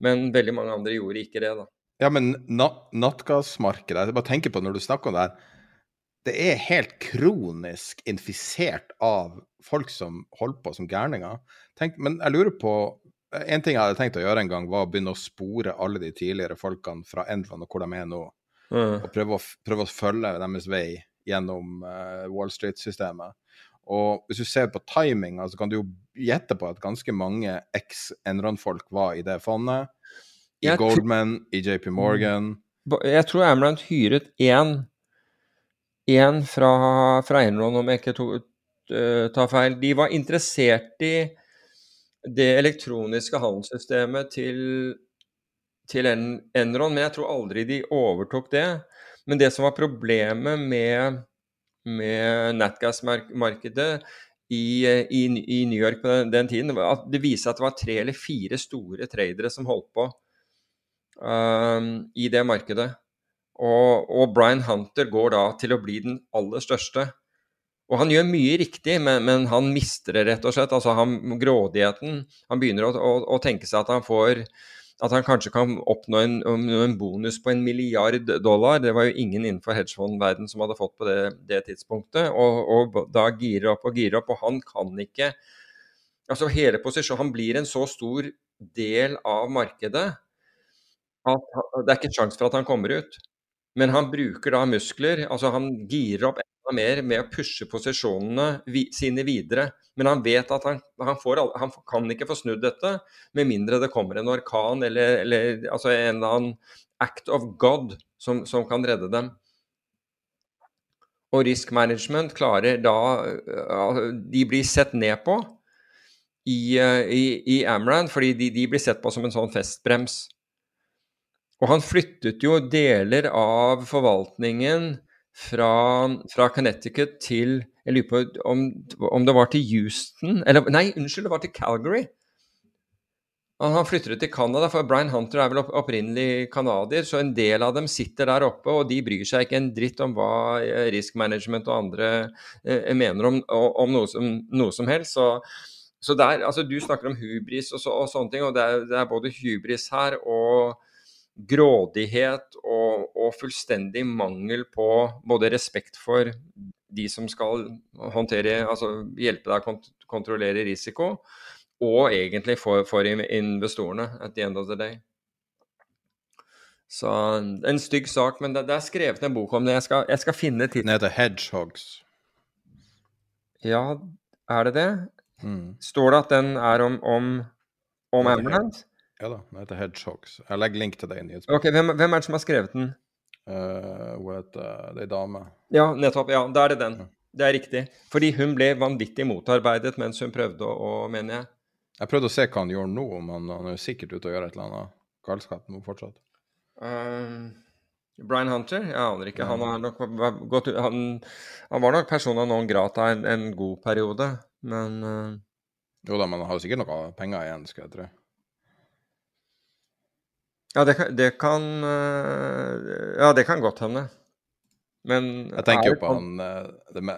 Men veldig mange andre gjorde ikke det, da.
Ja, men na nattgassmarkedet, jeg bare tenker på når du snakker om det her det er helt kronisk infisert av folk som holder på som gærninger. Men jeg lurer på en ting jeg hadde tenkt å gjøre en gang, var å begynne å spore alle de tidligere folkene fra Endland og hvor de er nå, mm. og prøve å, prøve å, følge deres vei gjennom uh, Wall Street-systemet. Og hvis du ser på timinga, så kan du jo gjette på at ganske mange eks-Enron-folk var i det fondet. I jeg Goldman, i JP Morgan.
Jeg tror Amrand hyret én, én fra, fra Enron, om jeg ikke tar feil. De var interessert i det elektroniske handelssystemet til, til En- Enron, men jeg tror aldri de overtok det. Men det som var problemet med, med Natgas-markedet i, i, i New York på den, den tiden, at det viste seg at det var tre eller fire store tradere som holdt på um, i det markedet. Og, og Brian Hunter går da til å bli den aller største. Og han gjør mye riktig, men, men han mister det rett og slett. Altså han, grådigheten. Han begynner å, å, å, tenke seg at han får at han kanskje kan oppnå en, en, bonus på en milliard dollar. Det var jo ingen innenfor hedgefondverden som hadde fått på det, det tidspunktet. Og, og, da girer opp og girer opp, og han kan ikke Altså hele posisjonen Han blir en så stor del av markedet at det er ikke sjanse for at han kommer ut. Men han bruker da muskler. altså Han girer opp enda mer med å pushe posisjonene vi, sine videre. Men han vet at han, han, får, han, kan ikke få snudd dette med mindre det kommer en orkan eller, eller altså en eller annen act of God som, som kan redde dem. Og risk management klarer da De blir sett ned på i, i, i Amran, fordi de, de, blir sett på som en sånn festbrems. Og han flyttet jo deler av forvaltningen fra, fra Connecticut til Jeg lurer på om, om, det var til Houston Eller nei, unnskyld, det var til Calgary. Han flyttet til Canada, for Brian Hunter er vel opprinnelig canadier. Så en del av dem sitter der oppe, og de bryr seg ikke en dritt om hva eh, risk management og andre eh, mener om, om noe, som, noe, som, helst. Så, så der, altså, du snakker om hubris og, så, og sånne ting, og det er, det er både hubris her og grådighet og, og, fullstendig mangel på både respekt for de som skal håndtere, altså hjelpe deg å kont kontrollere risiko, og egentlig for, for, investorene at the end of the day. Så en stygg sak, men det, det er skrevet en bok om det. Jeg skal, jeg skal finne tittelen.
Den heter 'Hedgehogs'.
Ja, er det det?
Mm.
Står det at den er om, om, om Amberland?
Ja da, den heter Hedgehogs. Jeg legger link til det i nyhetsbrevet.
Ok, hvem, hvem, er det som har skrevet den?
Uh, hun heter Det er ei dame.
Ja, nettopp. Ja, da er det den. Det er riktig. Fordi hun ble vanvittig motarbeidet mens hun prøvde å, mener jeg.
Jeg prøvde å se hva han gjør nå, men han, er jo sikkert ute og gjør et eller annet galskap nå fortsatt.
Uh, Brian Hunter? Jeg aner ikke. Han, nok gått, han, han, var nok persona non grata en, en god periode, men uh...
Jo da, men han har jo sikkert noe penger igjen, skal jeg tro.
Ja, det kan, det kan eh, Ja, det kan godt hende. Men
Jeg tenker jo på han eh,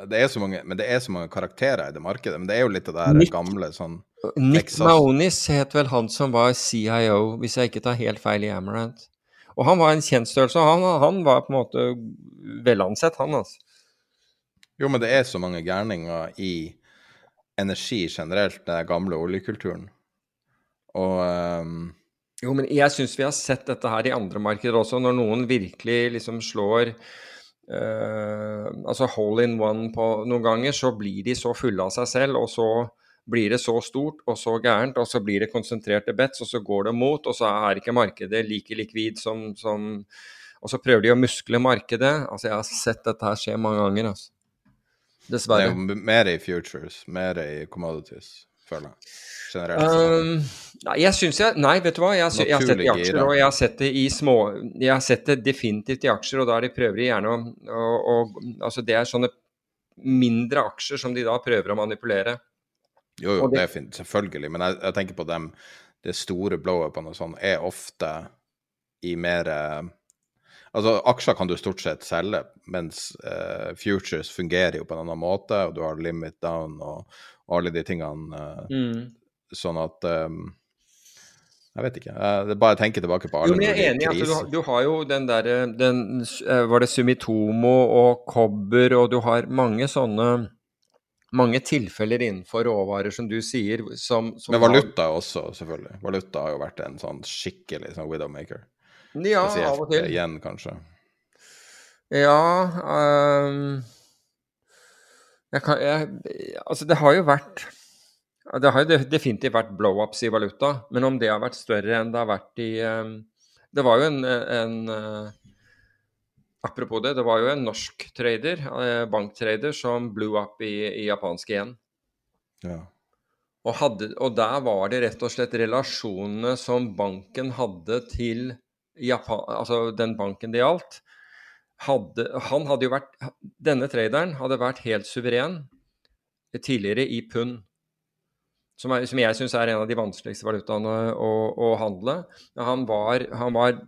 det, er så mange, Men det er så mange karakterer i det markedet. Men det er jo litt av det Nick, gamle sånn
Nick Maonis het vel han som var CIO, hvis jeg ikke tar helt feil, i Amarant. Og han var en kjent størrelse. Han, han var på en måte velansett, han, altså.
Jo, men det er så mange gærninger i energi generelt, den gamle oljekulturen. Og um
jo, men jeg syns vi har sett dette her i andre markeder også, når noen virkelig liksom slår uh, altså hole in one på noen ganger, så blir de så fulle av seg selv, og så blir det så stort og så gærent, og så blir det konsentrerte bets, og så går det mot, og så er ikke markedet like likvid som, som Og så prøver de å muskle markedet. Altså, jeg har sett dette her skje mange ganger, altså. Dessverre.
Det er jo mer i futures, mer i commodities, føler jeg
generelt? Um, nei, jeg syns jeg Nei, vet du hva. Jeg, jeg, har sett det i aksjer, og jeg har sett det i små Jeg har sett det definitivt i aksjer, og da er de prøver de gjerne å, å, å Altså, det er sånne mindre aksjer som de da prøver å manipulere.
Jo, jo, det, det er fint, selvfølgelig, men jeg, jeg, tenker på dem Det store blow-upene og sånn er ofte i mer eh, Altså, aksjer kan du stort sett selge, mens uh, futures fungerer jo på en annen måte, og du har limit down og, og alle de tingene. Uh, mm. Sånn at um, Jeg vet ikke. Det er bare å tenke tilbake på alle
jo, jeg er enig i at du, du, har jo den derre eh, Var det Sumitomo og Kobber, og du har mange sånne mange tilfeller innenfor råvarer, som du sier. Som, som
Men valuta har... også, selvfølgelig. Valuta har jo vært en sånn skikkelig sånn widowmaker.
Ja, Spesielt av og til.
igjen, kanskje.
Ja um, jeg kan, jeg, Altså, det har jo vært det har jo definitivt vært blow-ups i valuta, men om det har vært større enn det har vært i ehm, Det var jo en, en eh, Apropos det, det var jo en norsk trader, eh, banktrader, som blew up i, i japansk igjen.
Ja.
Og, hadde, og, der var det rett og slett relasjonene som banken hadde til Japan, altså den banken det gjaldt. Hadde, han hadde jo vært, Denne traderen hadde vært helt suveren tidligere i pund. Som, er, som jeg syns er en av de vanskeligste valutaene å, å handle. Han var, han var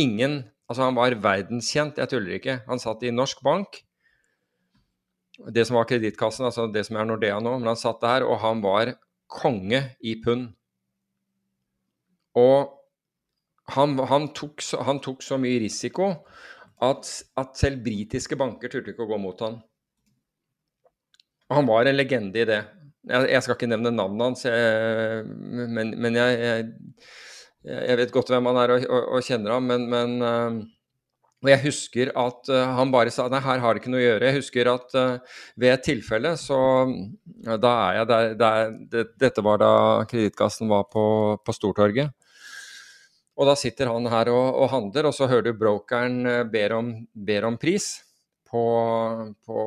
ingen Altså, han var verdenskjent, jeg tuller ikke. Han satt i norsk bank det som var Kredittkassen, altså det som er Nordea nå. Men han satt der, og han var konge i pund. Og han, han, tok, han, tok, så mye risiko at, at selv britiske banker turte ikke å gå mot han. Og han var en legende i det. Jeg, jeg skal ikke nevne navnet hans, jeg, men, men jeg, jeg, vet godt hvem han er og, og, og kjenner ham. Men, men uh, og jeg husker at uh, han bare sa nei, her har det ikke noe å gjøre. Jeg husker at ved et tilfelle så Da er jeg der, der det, Dette var da Kredittkassen var på, på, Stortorget. Og da sitter han her og, og handler, og så hører du brokeren ber om, ber om pris på, på,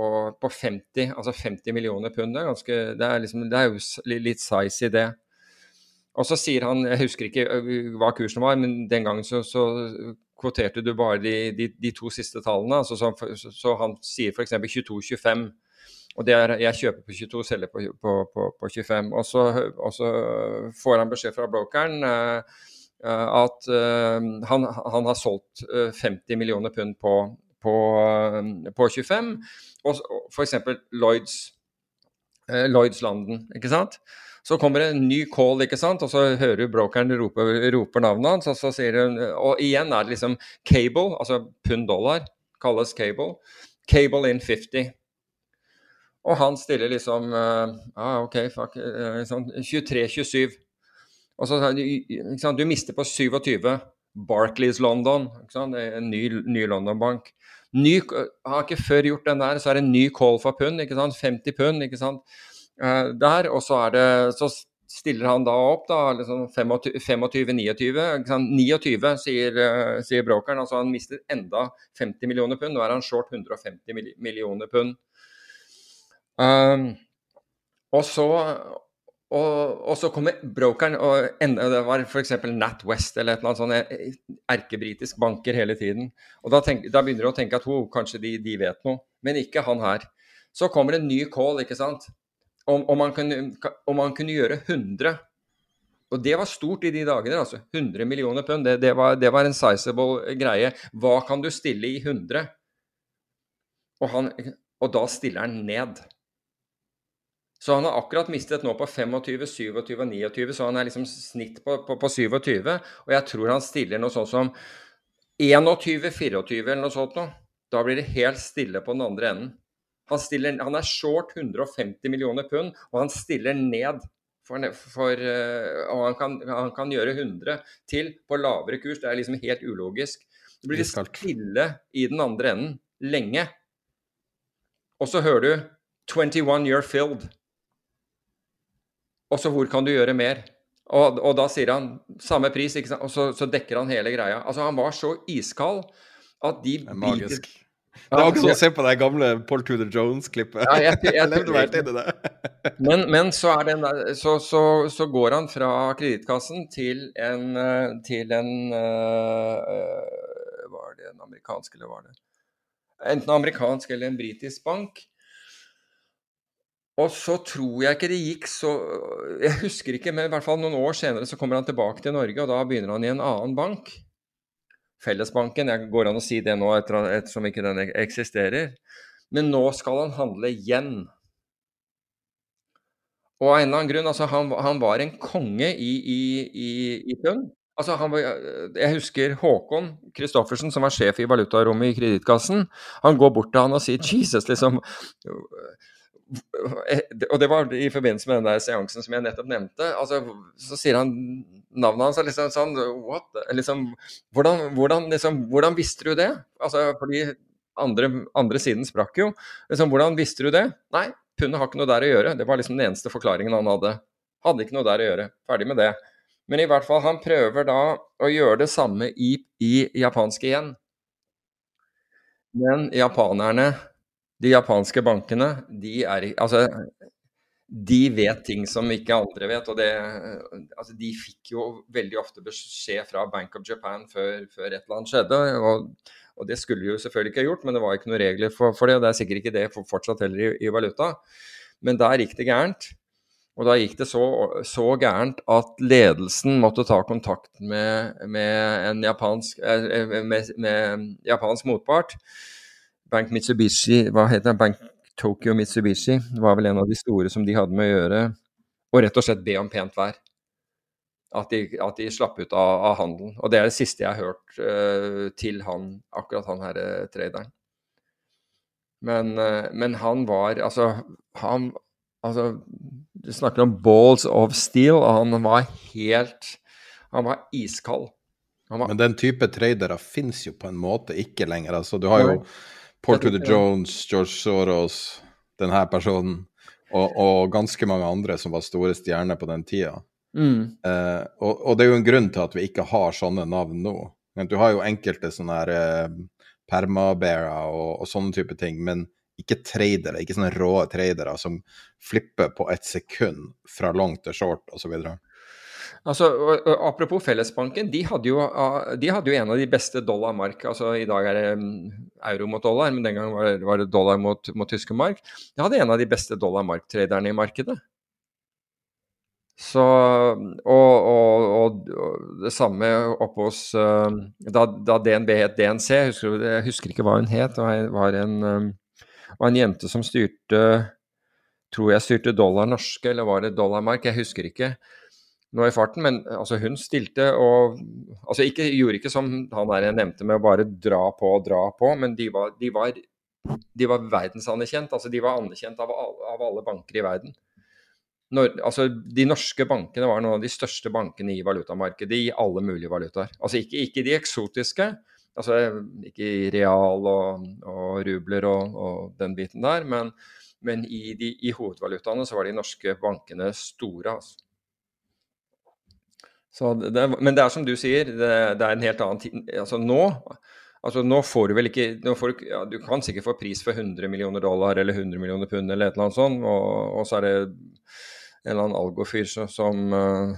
på, 50, altså 50 millioner pund. Det er, ganske, det er, liksom, det er jo litt size i det. Og så sier han, jeg husker ikke hva kursen var, men den gangen så, så kvoterte du bare de, de, de to siste tallene. Altså så, så, så, han sier f.eks. 22-25. Og det er, jeg kjøper på 22, selger på, på, på, på 25. Og så, og så, får han beskjed fra brokeren uh, at uh, han, han, har solgt 50 millioner pund på, på, på 25. Og f.eks. Lloyds, Lloyds London, ikke sant. Så kommer det en ny call, ikke sant? og så hører du brokeren rope, roper navnet hans. Og så sier hun, og igjen er det liksom cable, altså pund-dollar, kalles cable. Cable in 50. Og han stiller liksom uh, ah, OK, fuck. Uh, sånn, 23-27. Og så sa Du mister på 27. Barclays London. En ny, ny London-bank. Har ikke før gjort den der, så er det en ny call for pund. ikke sant? 50 pund. ikke sant? uh, der. Og så, det, så, stiller han da opp, da, liksom 25-29. 29 sier, uh, sier brokeren. Altså han mister enda 50 millioner pund. Nå er han short 150 millioner pund. Um, og så og, og, så kommer brokeren og enda, Det var f.eks. NatWest eller et eller annet sånt eh, erkebritisk banker hele tiden. Og da, tenk, da, begynner du å tenke at oh, kanskje de, de, vet noe. Men ikke han her. Så kommer det en ny call, ikke sant om, om, man kunne, om, man kunne, gjøre 100 Og det var stort i de dagene. altså 100 millioner pund. Det, det, var, det var, en sizable greie. Hva kan du stille i 100? Og, han, og da stiller han ned. Så han har akkurat mistet nå på 25, 27 og 29, så han er liksom snitt på, på, på 27. Og jeg tror han stiller noe sånt som 21, 24 eller noe sånt noe. Da blir det helt stille på den andre enden. Han, stiller, han, er short 150 millioner pund, og han stiller ned. For, for, uh, og han kan, han kan, gjøre 100 til på lavere kurs. Det er liksom helt ulogisk. Det blir stille i den andre enden lenge. Og så hører du 21 year filled. Og så hvor kan du gjøre mer? Og, og da sier han samme pris, og så, så, dekker han hele greia. Altså Han var så iskald at de det
Magisk. Det er også som å se på det gamle Paul Tudor Jones-klippet. Ja, jeg, jeg, [laughs] jeg, levde meg inn i det. [laughs]
men, men så, der, så, så, så, går han fra Kredittkassen til en, eh, til en uh, Var det en amerikansk, eller var det Enten amerikansk eller en britisk bank. Og så tror jeg ikke det gikk så Jeg husker ikke, men i hvert fall noen år senere så kommer han tilbake til Norge, og da begynner han i en annen bank. Fellesbanken. Jeg går an å si det nå etter, ettersom ikke den eksisterer. Men nå skal han handle igjen. Og av en eller annen grunn, altså han, han var en konge i, i, i, i Tønn. Altså var, jeg husker Håkon Christoffersen, som var sjef i valutarommet i Kredittkassen. Han går bort til han og sier 'Jesus', liksom. Og det var i forbindelse med den der seansen som jeg nettopp nevnte. Altså, så sier han navnet hans er liksom sånn What? Liksom, hvordan, hvordan, liksom, hvordan, visste du det? Altså, fordi andre, andre siden sprakk jo. Liksom, hvordan visste du det? Nei, pundet har ikke noe der å gjøre. Det var liksom den eneste forklaringen han hadde. Hadde ikke noe der å gjøre. Ferdig med det. Men i hvert fall, han prøver da å gjøre det samme i, i japansk igjen. Men japanerne, de japanske bankene, de er Altså, de vet ting som ikke andre vet. og det, altså De fikk jo veldig ofte beskjed fra Bank of Japan før, før et eller annet skjedde. og, og Det skulle de jo selvfølgelig ikke ha gjort, men det var ikke noen regler for, for det. Og det er sikkert ikke det for fortsatt heller i, i, valuta. Men der gikk det gærent. Og da gikk det så, så gærent at ledelsen måtte ta kontakt med, med en japansk, eh, med, med japansk motpart. Bank Mitsubishi, hva heter det? Bank Tokyo Mitsubishi var vel en av de store som de hadde med å gjøre, og rett og slett be om pent vær. At de, at de slapp ut av, av, handelen. Og det er det siste jeg har hørt uh, til han, akkurat han her uh, traderen. Men, uh, men, han var Altså, han altså, Du snakker om balls of steel, og han var helt Han var iskald.
Han var, men den type tradere fins jo på en måte ikke lenger. Altså, du har jo Porter Jones, George Soros, denne personen, og, og, ganske mange andre som var store stjerner på den tida. Mm. Eh, og, og, det er jo en grunn til at vi ikke har sånne navn nå. Du har jo enkelte sånne her eh, permabearer og, og sånne type ting, men ikke tradere, ikke sånne rå tradere som flipper på et sekund fra long til short osv.
Altså, Apropos Fellesbanken, de hadde, jo, ah, de hadde jo en av de beste dollar-mark. altså I dag er det mm, euro mot dollar, men den gang var, det dollar mot, mot tyske mark. De hadde en av de beste dollar-mark-traderne i markedet. Så, og, og, og, det samme oppe hos uh, da, da, DNB het DNC, husker, jeg husker ikke hva hun het, det var en, um, var en jente som styrte Tror jeg styrte dollar norske, eller var det dollarmark, jeg husker ikke nå i farten, men altså, hun stilte og altså, ikke, Gjorde ikke som han der jeg nevnte med å bare dra på og dra på, men de var, de var, de var verdensanerkjent. Altså, de var anerkjent av, av alle banker i verden. Når, altså, de norske bankene var noen av de største bankene i valutamarkedet i alle mulige valutaer. Altså ikke, ikke de eksotiske, altså ikke i real og, og rubler og, og, den biten der, men, men i, de, i, hovedvalutaene så var de norske bankene store. altså. Det, men det er som du sier, det, det, er en helt annen tid. Altså nå, altså nå får du vel ikke du, ja, du, kan sikkert få pris for 100 millioner dollar eller 100 millioner pund eller et eller annet sånt, og, og så er det en eller annen algofyr som uh,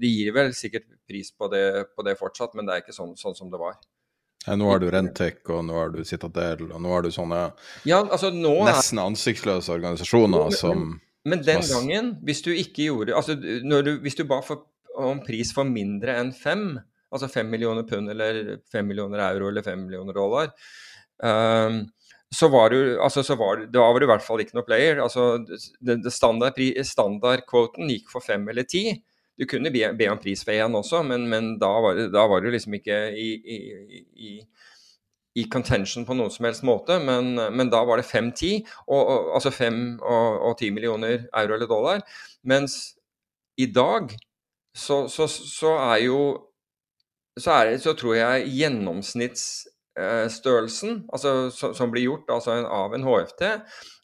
De gir vel sikkert pris på det, på det, fortsatt, men det er ikke sånn, sånn som det var.
Ja, nå har du Rentec, og nå har du Citadel, og nå har du sånne
ja, altså
nesten ansiktsløse organisasjoner
men,
som
Men den gangen, hvis du ikke gjorde altså du, Hvis du ba for om pris for mindre enn fem, altså fem millioner pund eller fem millioner euro eller fem millioner dollar, um, så var du, altså, så var, da var du i hvert fall ikke noe player. Altså, det, det standard, standardkvoten gikk for fem eller ti. Du kunne be, be om pris for én også, men, men da, var, da, var, du liksom ikke i, i, i, i, contention på noen som helst måte. Men, men da var det fem-ti, altså fem og ti millioner euro eller dollar. Mens i dag så, så, så er jo så, er så tror jeg gjennomsnittsstørrelsen altså, som blir gjort altså av en HFT,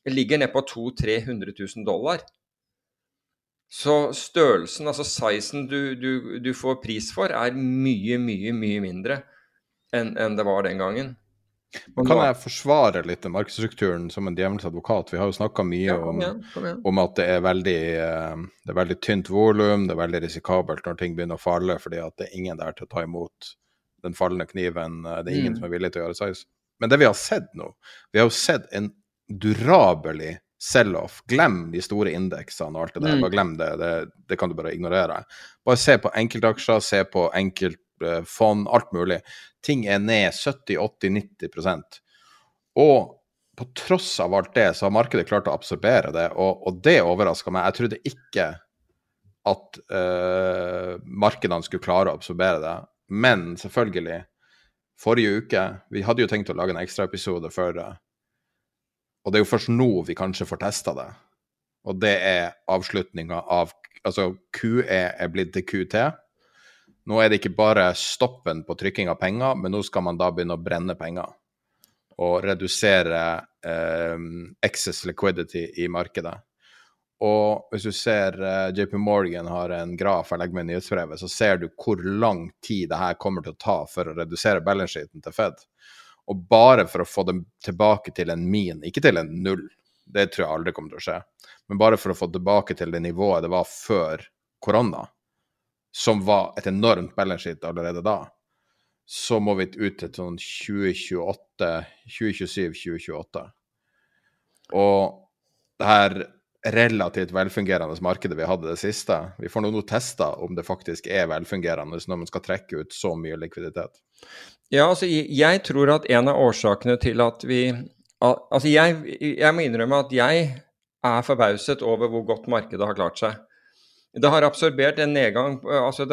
ligger ned på 200 000-300 000 dollar. Så størrelsen, altså sizen du, du, du, får pris for, er mye, mye, mye mindre enn, enn det var den gangen.
Men kan jeg forsvare litt den markedsstrukturen som en djevelens advokat? Vi har jo snakka mye ja, om, igjen, om, at det er veldig, eh, det er veldig tynt volum, det er veldig risikabelt når ting begynner å falle, fordi at det er ingen der til å ta imot den fallende kniven. Eh, det er ingen mm. som er villig til å gjøre size. Men det vi har sett nå, vi har jo sett en durabelig sell-off. Glem de store indeksene og alt det der. Mm. Bare glem det. det. det. kan du bare ignorere. Bare se på enkeltaksjer, se på enkeltfond, alt mulig. Ting er ned 70-80-90% Og på tross av alt det, så har markedet klart å absorbere det, og, og det overraska meg. Jeg trodde ikke at uh, markedene skulle klare å absorbere det. Men selvfølgelig, forrige uke Vi hadde jo tenkt å lage en ekstraepisode før det. Og det er jo først nå vi kanskje får testa det. Og det er avslutninga av Altså, QE er blitt til QT. Nå er det ikke bare stoppen på trykking av penger, men nå skal man da begynne å brenne penger. Og redusere eh, excess liquidity i markedet. Og hvis du ser eh, JP Morgan har en graf jeg legger med i nyhetsbrevet, så ser du hvor lang tid det her kommer til å ta for å redusere balance sheeten til Fed. Og bare for å få dem tilbake til en min, ikke til en null, Det tror jeg aldri kommer til å skje. Men bare for å få tilbake til det nivået det var før korona, som var et enormt balance sheet allerede da, så må vi ut til sånn 2028, 2027-2028. Og det her relativt velfungerende markedet vi hadde det siste, vi får nå testa om det faktisk er velfungerende når man skal trekke ut så mye likviditet.
Ja, altså jeg tror at en av årsakene til at vi Altså jeg, jeg må innrømme at jeg er forbauset over hvor godt markedet har klart seg. Det har absorbert en nedgang altså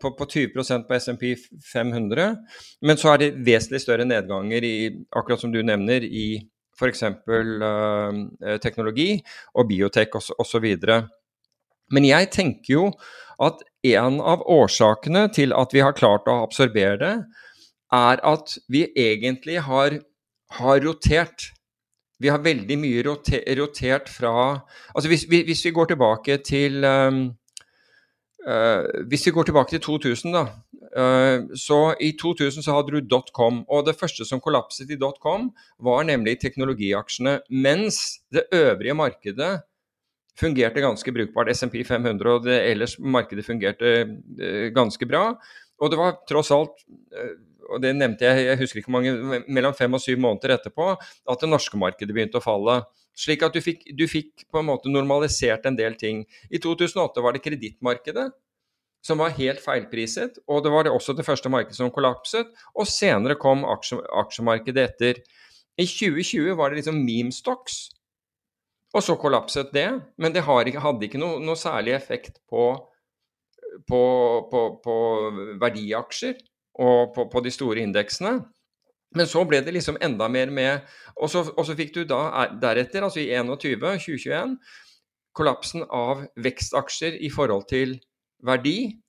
på, på 20% på SMP 500, men så er det vesentlig større nedganger i, akkurat som du nevner, i f.eks. Uh, teknologi og biotek osv. Men jeg tenker jo at en av årsakene til at vi har klart å absorbere det, er at vi egentlig har, har rotert. Vi har veldig mye roter, rotert fra Altså hvis, hvis, vi går tilbake til um, Hvis vi går tilbake til 2000, da. Uh, så i 2000 så hadde du dotcom, og det første som kollapset i dotcom, var nemlig teknologiaksjene. Mens det øvrige markedet fungerte ganske brukbart. SMP 500 og det ellers markedet fungerte uh, ganske bra. Og det var tross alt og det nevnte jeg, jeg husker ikke mange, mellom fem og syv måneder etterpå, at det norske markedet begynte å falle. Slik at du fikk, du fikk på en måte normalisert en del ting. I 2008 var det kredittmarkedet som var helt feilpriset, og det var det også det første markedet som kollapset. Og senere kom aksje, aksjemarkedet etter. I 2020 var det liksom meme stocks, og så kollapset det. Men det hadde ikke noe, noe særlig effekt på, på, på, på verdiaksjer og på de store indeksene. Men så ble det liksom enda mer med Og så, og så fikk du da deretter, altså i 21, 2021, kollapsen av vekstaksjer i forhold til verdi.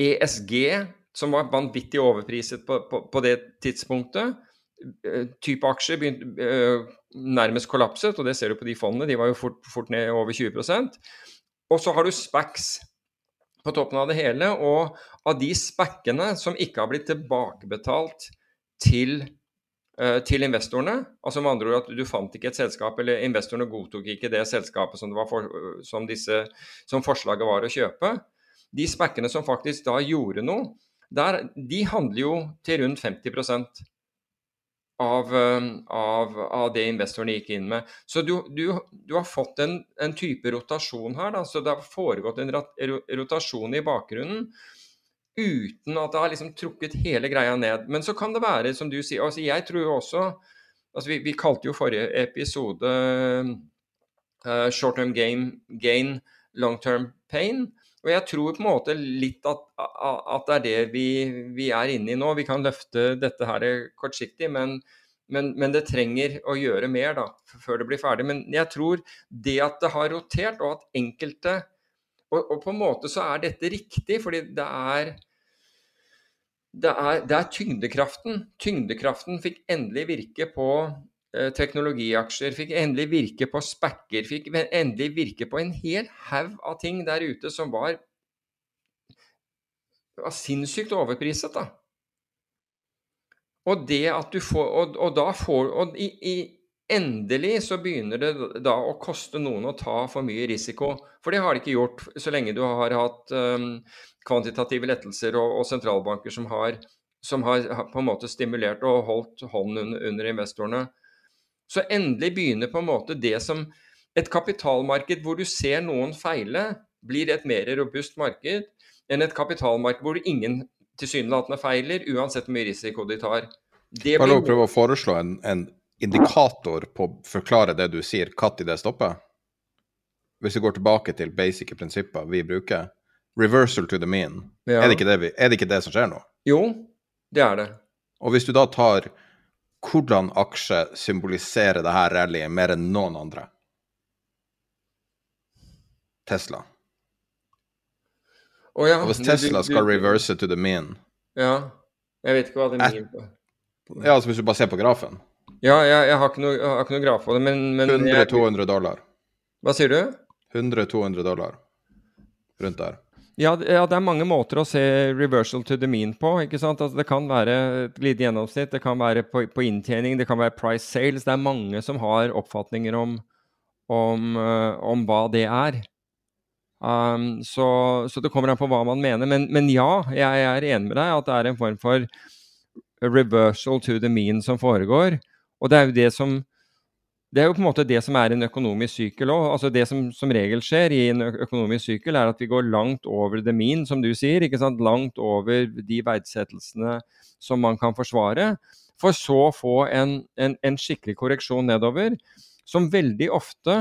ESG, som var vanvittig overpriset på, på, på det tidspunktet. Eh, type aksjer begynte, øh, nærmest kollapset, og det ser du på de fondene. De var jo fort, fort ned over 20% Og så har du SPACs på toppen av det hele. Og av de spekkene som ikke har blitt tilbakebetalt til, uh, til investorene, altså med andre ord at du fant ikke et selskap, eller investorene godtok ikke det selskapet som, det for, som, disse, som forslaget var å kjøpe, de spekkene som faktisk da gjorde noe, der, de handler jo til rundt 50% av, um, av, av, det investorene gikk inn med. Så du, du, du har fått en, en, type rotasjon her. Da. Så det har foregått en rotasjon i bakgrunnen uten at det har liksom trukket hele greia ned. Men så kan det være, som du sier altså Jeg tror jo også altså vi, vi kalte jo forrige episode uh, short term gain, gain, long term pain. Og jeg tror på en måte litt at, at det er det vi, vi, er inne i nå. Vi kan løfte dette her kortsiktig, men, men, men, det trenger å gjøre mer da, før det blir ferdig. Men jeg tror det at det har rotert, og at enkelte Og, og på en måte så er dette riktig, fordi det er det er, det er tyngdekraften. Tyngdekraften fikk endelig virke på Eh, teknologiaksjer, fikk endelig virke på spekker, fikk endelig virke på en hel haug av ting der ute som var, var sinnssykt overpriset, da. Og det at du får Og, og da får Og i, i, endelig så begynner det da å koste noen å ta for mye risiko. For det har det ikke gjort så lenge du har hatt um, kvantitative lettelser og, og sentralbanker som har, som har, på en måte stimulert og holdt hånden under, under investorene. Så endelig begynner på en måte det som et kapitalmarked hvor du ser noen feile, blir et mer robust marked enn et kapitalmarked hvor ingen tilsynelatende feiler, uansett hvor mye risiko de tar.
Det Kan du prøve å foreslå en, en indikator på å forklare det du sier, når det stopper? Hvis vi går tilbake til basic prinsipper vi bruker. Reversal to the mean. Ja. Er, det det vi, er det ikke det som skjer nå?
Jo, det er det.
Og hvis du da tar hvordan aksje symboliserer det her rallyet mer enn noen andre? Tesla.
Oh, ja.
Og hvis Tesla skal reverse to the mean
Ja, jeg vet ikke hva det er mean på.
Ja, altså hvis du bare ser på grafen.
Ja, jeg, jeg, har, ikke noe, har ikke noe graf på det, men, men
100-200 dollar.
Hva sier du?
100-200 dollar. Rundt der.
Ja, det- ja, det er mange måter å se reversal to the mean på. ikke sant? Altså, det kan være et lite gjennomsnitt, det kan være på, på inntjening, det kan være price sales. Det er mange som har oppfatninger om, om, eh, om hva det er. Um, så, så det kommer an på hva man mener. Men, men ja, jeg, jeg er enig med deg at det er en form for reversal to the mean som foregår. Og det er jo det som det er jo på en måte det som er en økonomisk sykkel òg. Altså det som som regel skjer i en økonomisk sykkel, er at vi går langt over the mean, som du sier. ikke sant? Langt over de verdsettelsene som man kan forsvare. For så å få en, en, en skikkelig korreksjon nedover, som veldig ofte,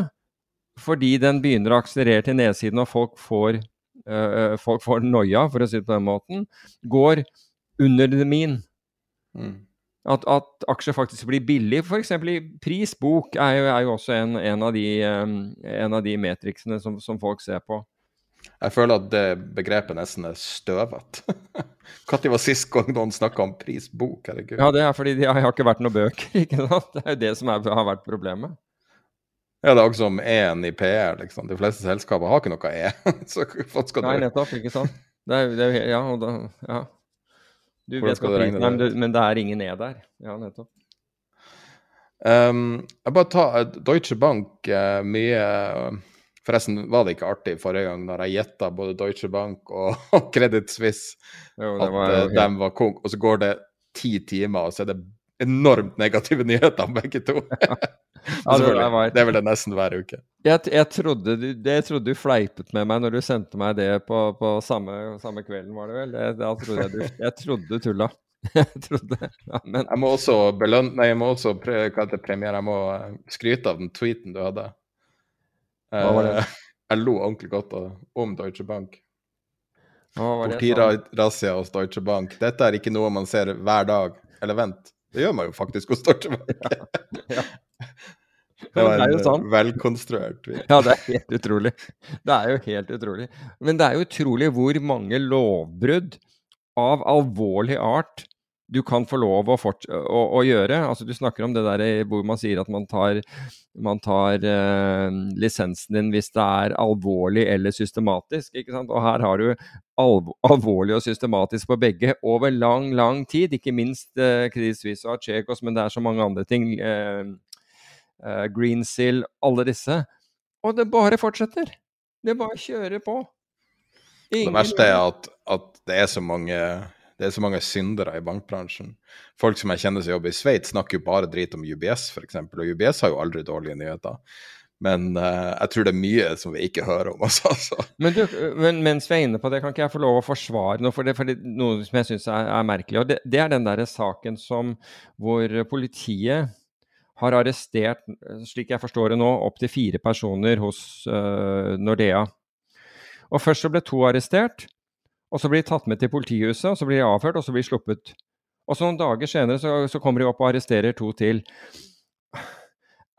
fordi den begynner å akselerere til nedsiden og folk får, øh, folk får noia, for å si det på den måten, går under the mean.
Mm.
At, at aksjer faktisk blir billig, f.eks. i pris. Bok er jo, er jo også en, en, av de, en av de metriksene som, som folk ser på.
Jeg føler at det begrepet nesten er støvete. Når [laughs] var sist gang noen snakka om prisbok? Herregud.
Ja, det er fordi det har ikke vært noen bøker. [laughs] ikke sant? Det er jo det som er, har vært problemet.
Ja, det er også som E-en i PR. liksom. De fleste selskaper har ikke noe E. [laughs] Så hva skal
Nei, nettopp. ikke sant? Det er, det er, ja, og da, ja. Du
Hvordan
vet hva prisen er, men men det er ingen E der. Ja, nettopp.
Um, jeg bare tar eh, Deutsche Bank uh, mye eh, Forresten var det ikke artig forrige gang når jeg gjetta både Deutsche Bank og, [laughs] og Credit Suisse
Jo,
at
var
uh,
jo
dem var konk, og så går det ti timer, og så er det enormt negative nyheter om begge to. [laughs]
Ja, det var-
det er vel det nesten hver uke.
Jeg, jeg, trodde du, jeg trodde du fleipet med meg når du sendte meg det på, på samme, samme kvelden, var det vel? Jeg, da trodde jeg, du, jeg trodde du tulla. [laughs] Jeg trodde ja, Men
Jeg må også belønne Nei, jeg må også pre, hva heter premiere. Jeg må eh, skryte av den tweeten du hadde.
Hva var det?
Eh, jeg lo ordentlig godt om Deutsche Bank. Politirazzia hos Deutsche Bank. Dette er ikke noe man ser hver dag. Eller vent, det gjør man jo faktisk hos Deutsche Bank. [laughs]
Ja.
Det var
det
eh, velkonstruert.
Ja, det er helt utrolig. Det er jo helt utrolig. Men det er jo utrolig hvor mange lovbrudd av alvorlig art du kan få lov å, å, å gjøre. Altså, du snakker om det der hvor man sier at man tar, man tar eh, lisensen din hvis det er alvorlig eller systematisk. ikke sant? Og her har du alv alvorlig og systematisk på begge over lang, lang tid. Ikke minst eh, Credit Suisse og Archegos, men det er så mange andre ting. Eh, eh, Greensill, alle disse. Og det bare fortsetter. Det bare kjører på.
Det verste er at, at det er så mange det er så mange syndere i bankbransjen. Folk som jeg kjenner som jobber i Sveits, snakker jo bare drit om UBS, f.eks. Og UBS har jo aldri dårlige nyheter. Men uh, jeg tror det er mye som vi ikke hører om. [laughs] Altså, altså.
Men, du, men mens vi er inne på det, kan ikke jeg få lov å forsvare noe for det? For det, noe som jeg syns er, er merkelig. og det, det er den der saken som hvor politiet har arrestert, slik jeg forstår det nå, opptil fire personer hos uh, Nordea. Og Først så ble to arrestert, og så blir de tatt med til politihuset, og så blir de avhørt, og så blir de sluppet. Og så Noen dager senere så, så kommer de opp og arresterer to til.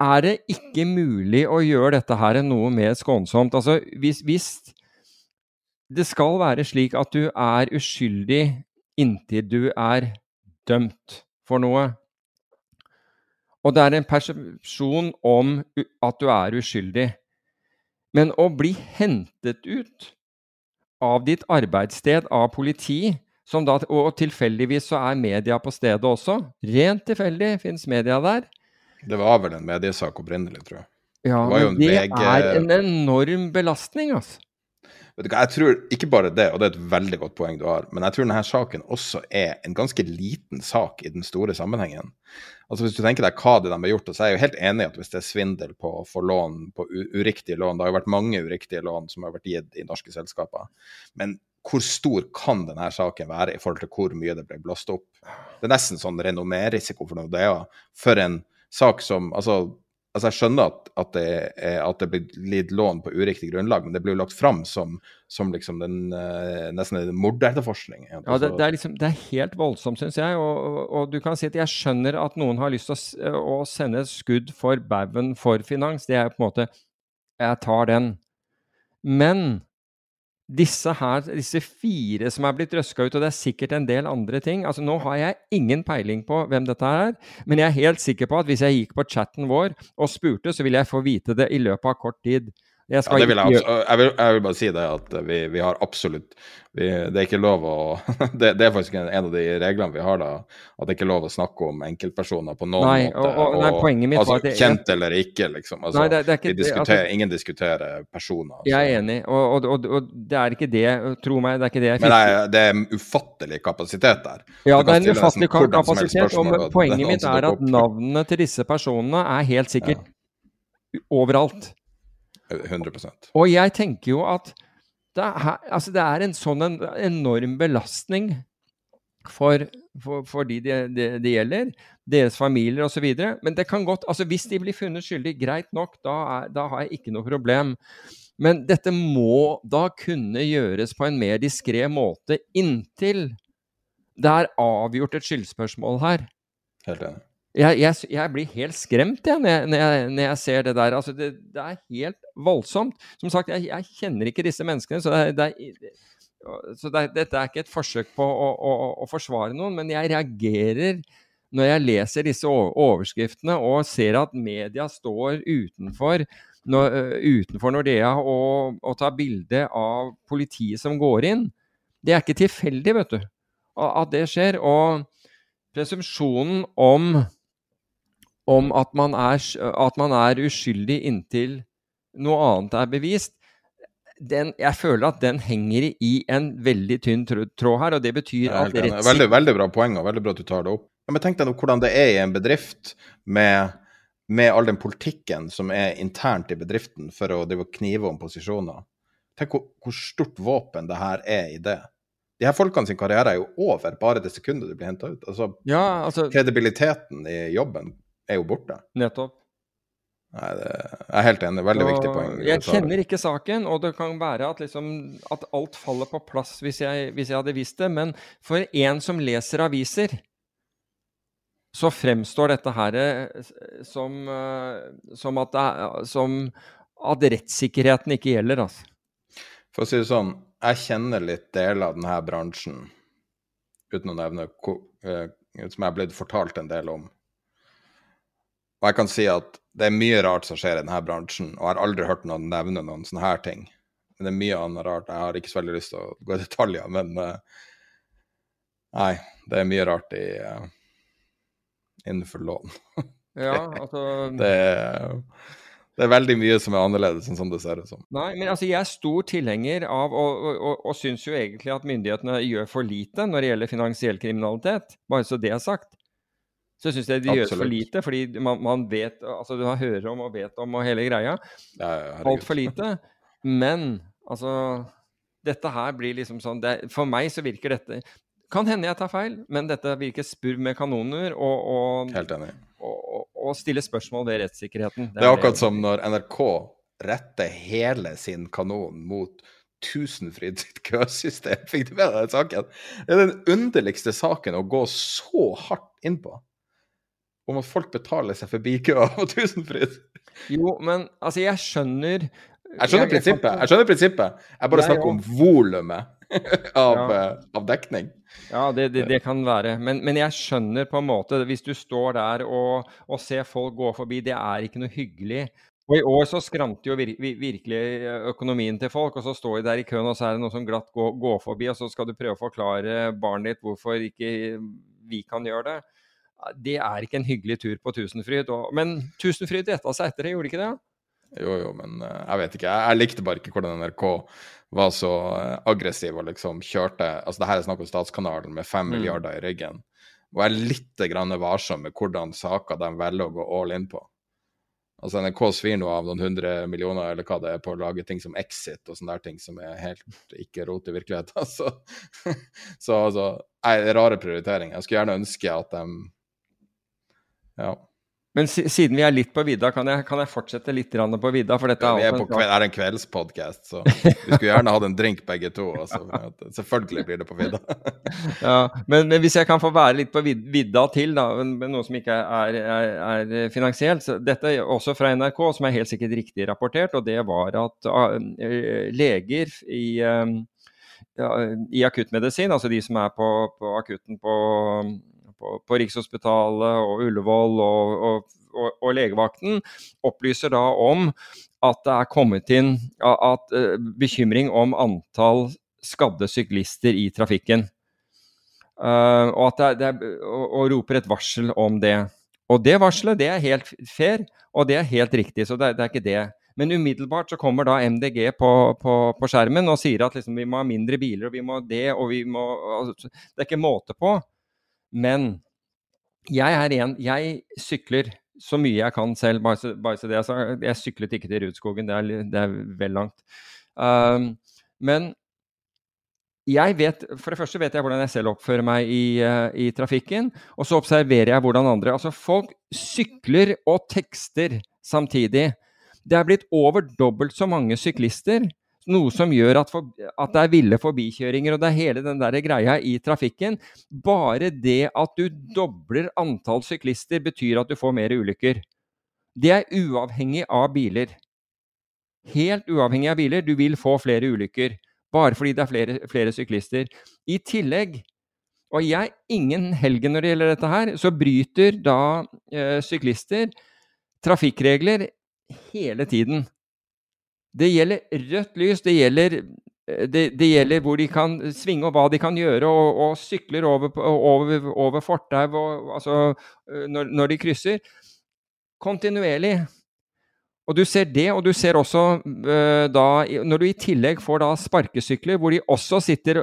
Er det ikke mulig å gjøre dette her noe mer skånsomt? Altså, hvis, hvis det skal være slik at du er uskyldig inntil du er dømt for noe, og det er en persepsjon om at du er uskyldig, men å bli hentet ut av ditt arbeidssted av politi, som da, og tilfeldigvis så er media på stedet også, rent tilfeldig fins media der,
Det var vel en mediesak opprinnelig, tror jeg.
ja,
Det
men
en
det
VG
er en enorm belastning, altså.
Vet du hva, jeg tror ikke bare det, og det er et veldig godt poeng du har, men jeg tror denne saken også er en ganske liten sak i den store sammenhengen. Altså Hvis du tenker deg hva det de har gjort, så er jeg jo helt enig i at hvis det er svindel på å få lån på uriktige lån, det har jo vært mange uriktige lån som har vært gitt i norske selskaper, men hvor stor kan denne saken være i forhold til hvor mye det ble blåst opp? Det er nesten sånn renommérisiko for Nordea for en sak som altså Altså Jeg skjønner at, at, det, er, at det blir litt lån på uriktig grunnlag, men det blir jo lagt fram som, som liksom den, uh, nesten en morderetterforskning.
Ja, det, det, er liksom, det er helt voldsomt, syns jeg. Og, og, og du kan si at jeg skjønner at noen har lyst til å, å sende skudd for baugen for finans. Det er på en måte Jeg tar den. Men disse her, disse fire som er blitt røska ut, og det er sikkert en del andre ting altså Nå har jeg ingen peiling på hvem dette er, men jeg er helt sikker på at hvis jeg gikk på chatten vår og spurte, så ville jeg få vite det i løpet av kort tid.
Jeg, ja, det vil jeg, jeg, vil, jeg, vil, bare si det at vi, vi har absolutt vi, Det er ikke lov å [laughs] det, det, er faktisk en, av de reglene vi har, da. At det ikke er lov å snakke om enkeltpersoner på noen
nei,
måte.
Og, og, nei, mitt
altså, Kjent eller ikke, liksom. Altså, nei, det, det ikke, diskuterer, altså, ingen diskuterer personer. Altså.
Jeg er enig, og, og, det er ikke det. Tro meg, det er ikke det jeg
fikk. Men nei, det er ufattelig kapasitet der.
Ja, det er en ufattelig kapasitet. Og poenget [laughs] mitt er at navnene til disse personene er helt sikkert ja. overalt.
100%
Og jeg tenker jo at det er, altså det er en sånn en enorm belastning for, for, for de det, de, de gjelder, deres familier osv. Men det kan godt, altså hvis de blir funnet skyldig, greit nok, da, er, da har jeg ikke noe problem. Men dette må da kunne gjøres på en mer diskré måte inntil det er avgjort et skyldspørsmål her.
Helt enig.
Jeg, jeg, jeg, blir helt skremt jeg, når, når, når, jeg, ser det der. Altså, det, det, er helt voldsomt. Som sagt, jeg, kjenner ikke disse menneskene, så, det, det, så dette er ikke et forsøk på å, å, å, forsvare noen. Men jeg reagerer når jeg leser disse overskriftene og ser at media står utenfor, når, utenfor Nordea og, og tar bilde av politiet som går inn. Det er ikke tilfeldig, vet du, at det skjer. Og presumpsjonen om om at man, er, at man er uskyldig inntil noe annet er bevist, den, jeg føler at den henger i en veldig tynn tråd her. og det betyr at
rettssikkerhet veldig, veldig bra poeng, og veldig bra at du tar det opp. Ja, men Tenk deg nå hvordan det er i en bedrift med, med all den politikken som er internt i bedriften for å knive om posisjoner. Tenk hvor, hvor, stort våpen det her er i det. De her folkene sin karriere er jo over bare det sekundet du blir henta ut. Altså,
ja, altså,
kredibiliteten i jobben er jo borte.
Nettopp.
Nei, det, jeg er helt enig. Veldig og, viktig poeng.
Jeg kjenner ikke saken, og det kan være at, liksom, at alt faller på plass hvis jeg, hvis jeg, hadde visst det. Men for en som leser aviser, så fremstår dette her eh, som, eh, som, at, det, som at, rettssikkerheten ikke gjelder, altså.
For å si det sånn, jeg kjenner litt deler av denne bransjen, uten å nevne eh, som jeg er blitt fortalt en del om. Og jeg kan si at det er mye rart som skjer i denne bransjen, og jeg har aldri hørt noen nevne noen sånne her ting. Men det er mye annet rart. Jeg har ikke så veldig lyst til å gå i detaljer, men uh, Nei, det er mye rart i uh, innenfor lån. [laughs]
ja, altså
det er, det er veldig mye som er annerledes enn sånn det ser ut som.
Nei, men altså Jeg er stor tilhenger av, og, og, og, og syns jo egentlig at myndighetene gjør for lite når det gjelder finansiell kriminalitet, bare så det er sagt. Så syns jeg det gjøres for lite, fordi man, man, vet Altså, du har hører om og vet om og hele greia.
Ja,
Altfor lite. Men altså Dette her blir liksom sånn det, For meg så virker dette Kan hende jeg tar feil, men dette virker spurv med kanoner og, og,
Helt enig.
Og, og, og stille spørsmål ved rettssikkerheten.
Det er, det er akkurat som når NRK retter hele sin kanon mot Tusenfryd sitt køsystem. [laughs] Fikk du med deg den saken? Det er den underligste saken å gå så hardt inn på om at folk betaler seg forbi køa på Tusenfryd.
Jo, men altså, jeg skjønner
Jeg skjønner prinsippet. Jeg skjønner prinsippet. Jeg bare snakker om volumet [laughs] av, ja. uh, av, dekning.
Ja, det, det, det kan være. Men, men, jeg skjønner på en måte Hvis du står der og, og, ser folk gå forbi, det er ikke noe hyggelig. Og i år så skrante jo vir virkelig økonomien til folk, og så står de der i køen, og så er det noe som glatt går, går forbi, og så skal du prøve å forklare barnet ditt hvorfor ikke vi kan gjøre det det er ikke en hyggelig tur på Tusenfryd. Men Tusenfryd retta seg etter det, gjorde de ikke det?
Jo, jo, men uh, jeg vet ikke. Jeg, jeg, likte bare ikke hvordan NRK var så uh, aggressiv og liksom kjørte Altså, det her er snakk om Statskanalen med fem mm. milliarder i ryggen. Og jeg er litt grann varsom med hvordan saker de velger å gå all in på. Altså NRK svir nå av noen hundre millioner eller hva det er på å lage ting som Exit og sånne der ting som er helt ikke rot i virkeligheten. [laughs] Så, så altså, er rare prioriteringer. Jeg skulle gjerne ønske at de ja.
Men siden vi er litt på vidda, kan jeg, kan jeg fortsette litt på vidda? For dette
ja, vi er, på kveld, er en kveldspodkast, så [laughs] vi skulle gjerne hatt en drink begge to. Altså, selvfølgelig blir det på vidda. [laughs]
ja, men, men, hvis jeg kan få være litt på vidda til, da, med noe som ikke er, er, er finansielt så Dette er også fra NRK, som er helt sikkert riktig rapportert, og det var at uh, leger i uh, ja, i akuttmedisin, altså de som er på, på akutten på på, på Rikshospitalet og Ullevål og, og, og, og, legevakten, opplyser da om at det er kommet inn at, uh, bekymring om antall skadde syklister i trafikken. Uh, og, det, det, og, og, roper et varsel om det. Og det varselet det er helt fair, og det er helt riktig, så det, det er ikke det. Men umiddelbart så kommer da MDG på, på, på skjermen og sier at liksom, vi må ha mindre biler, og vi må det, og vi må altså, Det er ikke måte på. Men jeg er en Jeg sykler så mye jeg kan selv. Bare så, bare så det jeg sa. Jeg syklet ikke til Rudskogen, det er, det er vel langt. Um, men jeg vet, For det første vet jeg hvordan jeg selv oppfører meg i, uh, i trafikken. Og så observerer jeg hvordan andre Altså, folk sykler og tekster samtidig. Det er blitt over dobbelt så mange syklister. Noe som gjør at, for, at det er ville forbikjøringer, og det er hele den der greia i trafikken. Bare det at du dobler antall syklister, betyr at du får mer ulykker. Det er uavhengig av biler. Helt uavhengig av biler. Du vil få flere ulykker. Bare fordi det er flere, flere syklister. I tillegg og jeg er ingen helgen når det gjelder dette her, så bryter da eh, syklister trafikkregler hele tiden. Det gjelder rødt lys, det gjelder, eh, det, det gjelder hvor de kan svinge og hva de kan gjøre, og, og sykler over, over, over fortau altså, når, når, de krysser. Kontinuerlig. Og du ser det, og du ser også uh, da Når du i tillegg får da sparkesykler hvor de også sitter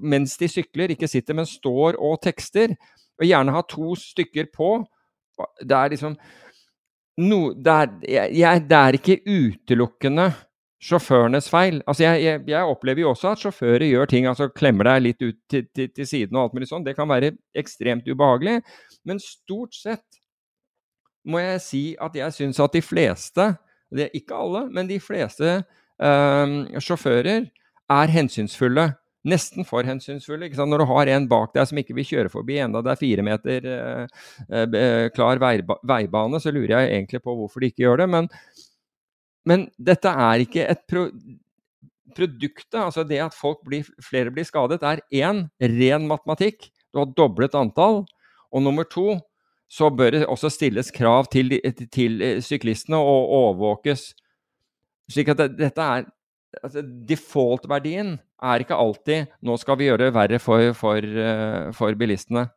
mens de sykler, ikke sitter, men står og tekster, og gjerne har to stykker på Det er liksom no, det, er, jeg, det, er, ikke utelukkende sjåførenes feil. Altså jeg, jeg, jeg, opplever jo også at sjåfører gjør ting, altså klemmer deg litt ut til, til, til siden og alt mulig sånn. Det kan være ekstremt ubehagelig. Men stort sett må jeg si at jeg syns at de fleste, ikke alle, men de fleste øh, sjåfører er hensynsfulle nesten for hensynsfulle. Når du har en bak deg som ikke vil kjøre forbi enda det er fire meter eh, eh, klar veiba veibane, så lurer jeg egentlig på hvorfor de ikke gjør det. Men, men dette er ikke et pro Produktet, altså det at blir, flere blir skadet, er én ren matematikk. Du har doblet antall. Og nummer to så bør det også stilles krav til, til syklistene og overvåkes. Slik at det, dette er altså, Default-verdien er ikke alltid 'nå skal vi gjøre det verre for, for, uh, for bilistene'.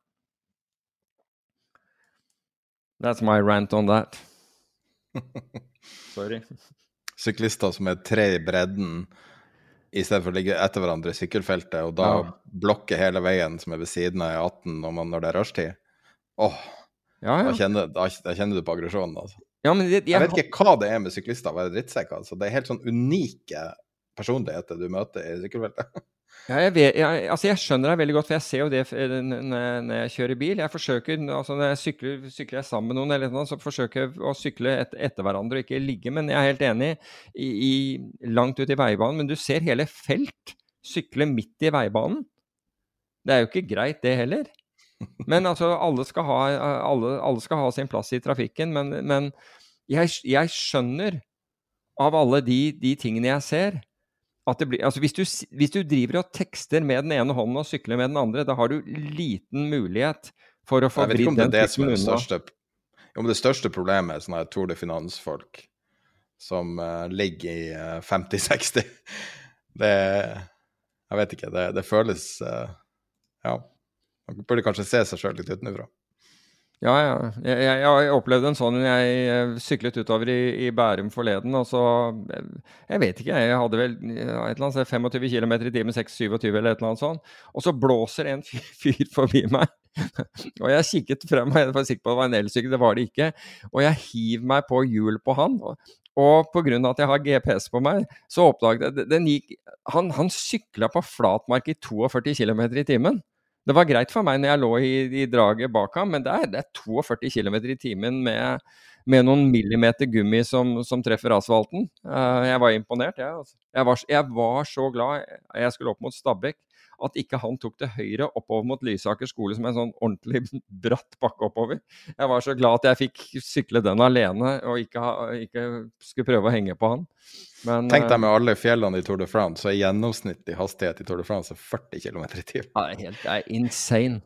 That's my rant on that. [laughs] Sorry.
Syklister som er tre i bredden i stedet for å ligge etter hverandre i sykkelfeltet, og da ja. blokke hele veien som er ved siden av E18 når, man, når det er rushtid. Åh, ja, ja. Da, kjenner, da, da, kjenner, du på aggresjonen, altså.
Ja, det, jeg,
jeg, vet ikke hva det er med syklister å være drittsekk. Altså. Det er helt sånn unike personligheter du møter i sykkelfeltet. [laughs]
Ja, jeg, vet, jeg, altså jeg, skjønner deg veldig godt, for jeg ser jo det når jeg kjører bil. Jeg forsøker, altså Når jeg sykler, sykler jeg sammen med noen, eller noe, så forsøker jeg å sykle et, etter hverandre og ikke ligge. Men jeg er helt enig i, i, langt ut i veibanen. Men du ser hele felt sykle midt i veibanen. Det er jo ikke greit, det heller. Men altså, alle skal ha, alle, alle skal ha sin plass i trafikken. Men, men jeg, jeg, skjønner av alle de, de tingene jeg ser, blir, altså hvis, du, hvis, du, driver og tekster med den ene hånden og sykler med den andre, da har du liten mulighet for å få vridd den tippen unna.
Om det største problemet er sånne Tour de Finance-folk som uh, ligger i uh, eh, 50-60 [laughs] Det Jeg vet ikke. Det, det føles uh, Ja. Man burde kanskje se seg sjøl litt utenfra.
Ja, ja. Jeg, jeg, jeg, opplevde en sånn jeg syklet utover i, i Bærum forleden. og så, Jeg vet ikke, jeg hadde vel et eller annet 25 km i timen, 6-27 eller et eller annet sånt. Og så blåser en fyr, [laughs] fyr forbi meg. og jeg kikket frem, og jeg var sikker på at det var en elsykkel, det var det ikke. Og jeg hiver meg på hjul på han. Og, og pga. at jeg har GPS på meg, så oppdaget jeg den gikk, Han, han sykla på flatmark i 42 km i timen. Det var greit for meg når jeg lå i, i draget bak ham, men det er, det er 42 km i timen med, med, noen millimeter gummi som, som treffer asfalten. Uh, jeg var imponert, jeg. Altså. Jeg, var, jeg, var, så glad jeg skulle opp mot Stabekk at ikke han tok til høyre oppover mot Lysaker skole som en sånn ordentlig [laughs] bratt bakke oppover. Jeg var så glad at jeg fikk sykle den alene og ikke, ikke skulle prøve å henge på han.
Men, Tenk deg med eh, alle fjellene i Tour de France, så er gjennomsnittlig hastighet i Tour de France 40 km i timen.
Ja, det er helt det er insane.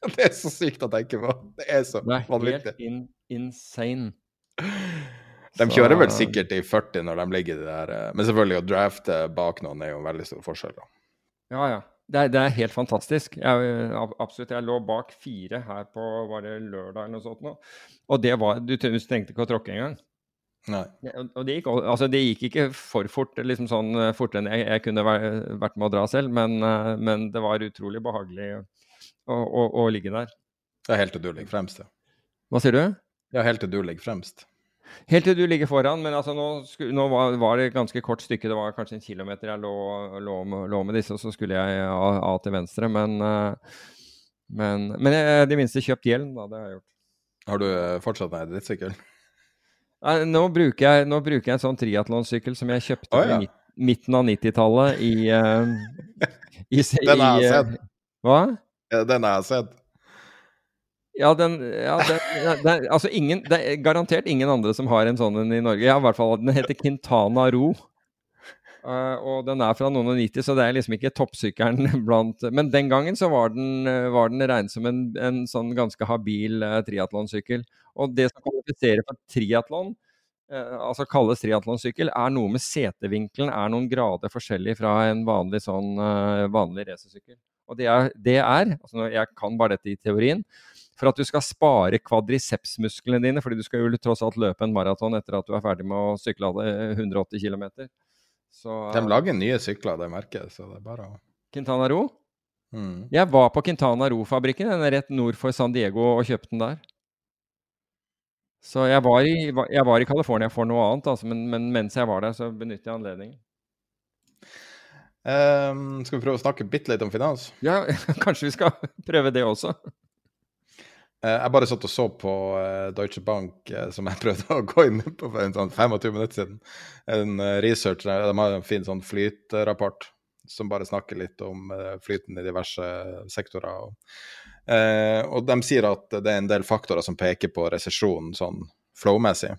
[laughs]
det er så sykt å tenke på. Det er så vanvittig.
Det er helt in insane.
De kjører vel sikkert i 40 når de ligger i det der eh, Men selvfølgelig, å drafte bak noen er jo en veldig stor forskjell. da.
Ja, ja. Det er, det er helt fantastisk. Jeg, absolutt. Jeg lå bak fire her på var det lørdag eller noe sånt nå. Og det var Du trengte ikke å tråkke engang.
Nei.
Og- det gikk, altså det gikk ikke for fort, liksom sånn eh, fortere enn jeg, jeg kunne vært med å dra selv, men, eh, men det var utrolig behagelig å, å, å ligge der.
Det er helt til du ligger fremst, ja.
Hva sier du?
Ja, helt til du ligger fremst.
Helt til du ligger foran, men altså nå, nå var, det et ganske kort stykke. Det var kanskje en kilometer jeg lå, lå, med, lå med disse, og så skulle jeg av, av til venstre. Men, eh, men, men jeg i det minste kjøpt hjelm, da. Det har jeg gjort.
Har du eh, fortsatt deg drittsykkel?
Nei, nå, bruker jeg, nå bruker jeg en sånn triatlonsykkel som jeg kjøpte oh,
ja.
midt, midten av 90-tallet i, uh, [laughs] i, i
Den har jeg sett.
Hva?
Den har jeg sett.
Ja, den, ja, den, den Altså, ingen Det er garantert ingen andre som har en sånn en i Norge. Ja, i hvert fall Den heter Quintana Ro. Uh, og den er fra noen og 90, så det er liksom ikke toppsykkelen [laughs] blant Men den gangen så var den, eh, var den regnet som en, en sånn ganske habil uh, triatlonsykkel. Og det som kvalifiserer for triatlon, uh, altså kalles triatlonsykkel, er noe med setevinkelen er noen grader forskjellig fra en vanlig sånn uh, vanlig racersykkel. Og det er, det er altså Jeg kan bare dette i teorien. For at du skal spare kvadricepsmusklene dine, fordi du skal jo tross alt løpe en maraton etter at du er ferdig med å sykle alle 180 km. Så
De lager nye sykler, det merket, så det er bare å
Quintana Roo?
mm.
Jeg var på Quintana Roo-fabrikken, den er rett nord for San Diego, og kjøpte den der. Så jeg var i, jeg var i California for noe annet, altså, men, men mens jeg var der, så benytter jeg anledningen.
Um, Skal vi prøve å snakke bitte litt om finans?
Ja, [laughs] kanskje vi skal prøve det også.
Eh, Jeg bare satt og så på eh, Deutsche Bank, eh, som jeg [laughs] prøvde å gå inn på for en sånn 25 minutter siden. En researcher, research, de har en fin sånn flytrapport som bare snakker litt om flyten i diverse sektorer. Og, de sier at det er en del faktorer som peker på resesjonen sånn flow-messig.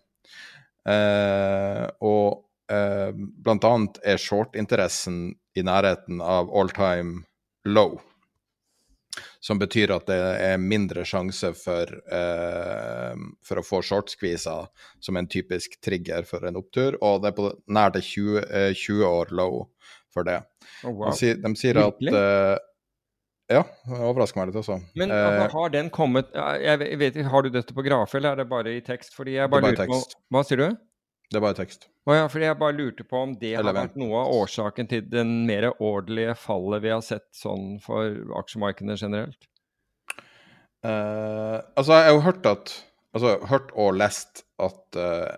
Og blant annet er short-interessen i nærheten av all time low. Som betyr at det er mindre sjanse for, eh, for å få shortskviser som en typisk trigger for en opptur, og det er på nær til 20, eh, 20 år low for det.
Oh, wow.
de, de sier at eh, Ja, det overrasker meg litt også.
Men altså, har den kommet jeg vet- Har du dette på grafe, eller er det bare i tekst? Fordi jeg
Det
bare
bare
lurer på. Hva sier du?
Det er bare tekst.
Å ja, for jeg bare lurte på om det har vært noe av årsaken til den mer ordentlige fallet vi har sett sånn for aksjemarkedene generelt.
Uh, altså, jeg har jo hørt at Altså, hørt og lest at eh,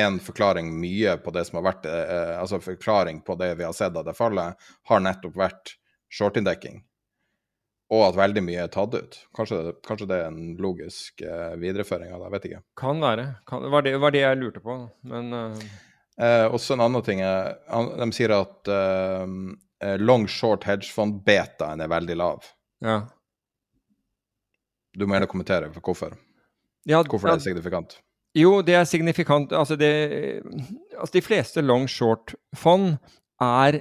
en forklaring mye på det som har vært uh, Altså forklaring på det vi har sett av det fallet, har nettopp vært shortinndekking. Og at veldig mye er tatt ut. Kanskje, kanskje det er en logisk uh, videreføring av det, jeg vet ikke.
Kan være. Kan, var, det, var det jeg lurte på. Men uh...
Eh, også en annen ting er De sier at uh, long short hedgefond-betaen er veldig lav.
ja.
Du må gjerne kommentere for hvorfor.
ja,
Hvorfor
ja,
det er signifikant.
Jo, det er signifikant. Altså, det, altså de fleste long short-fond er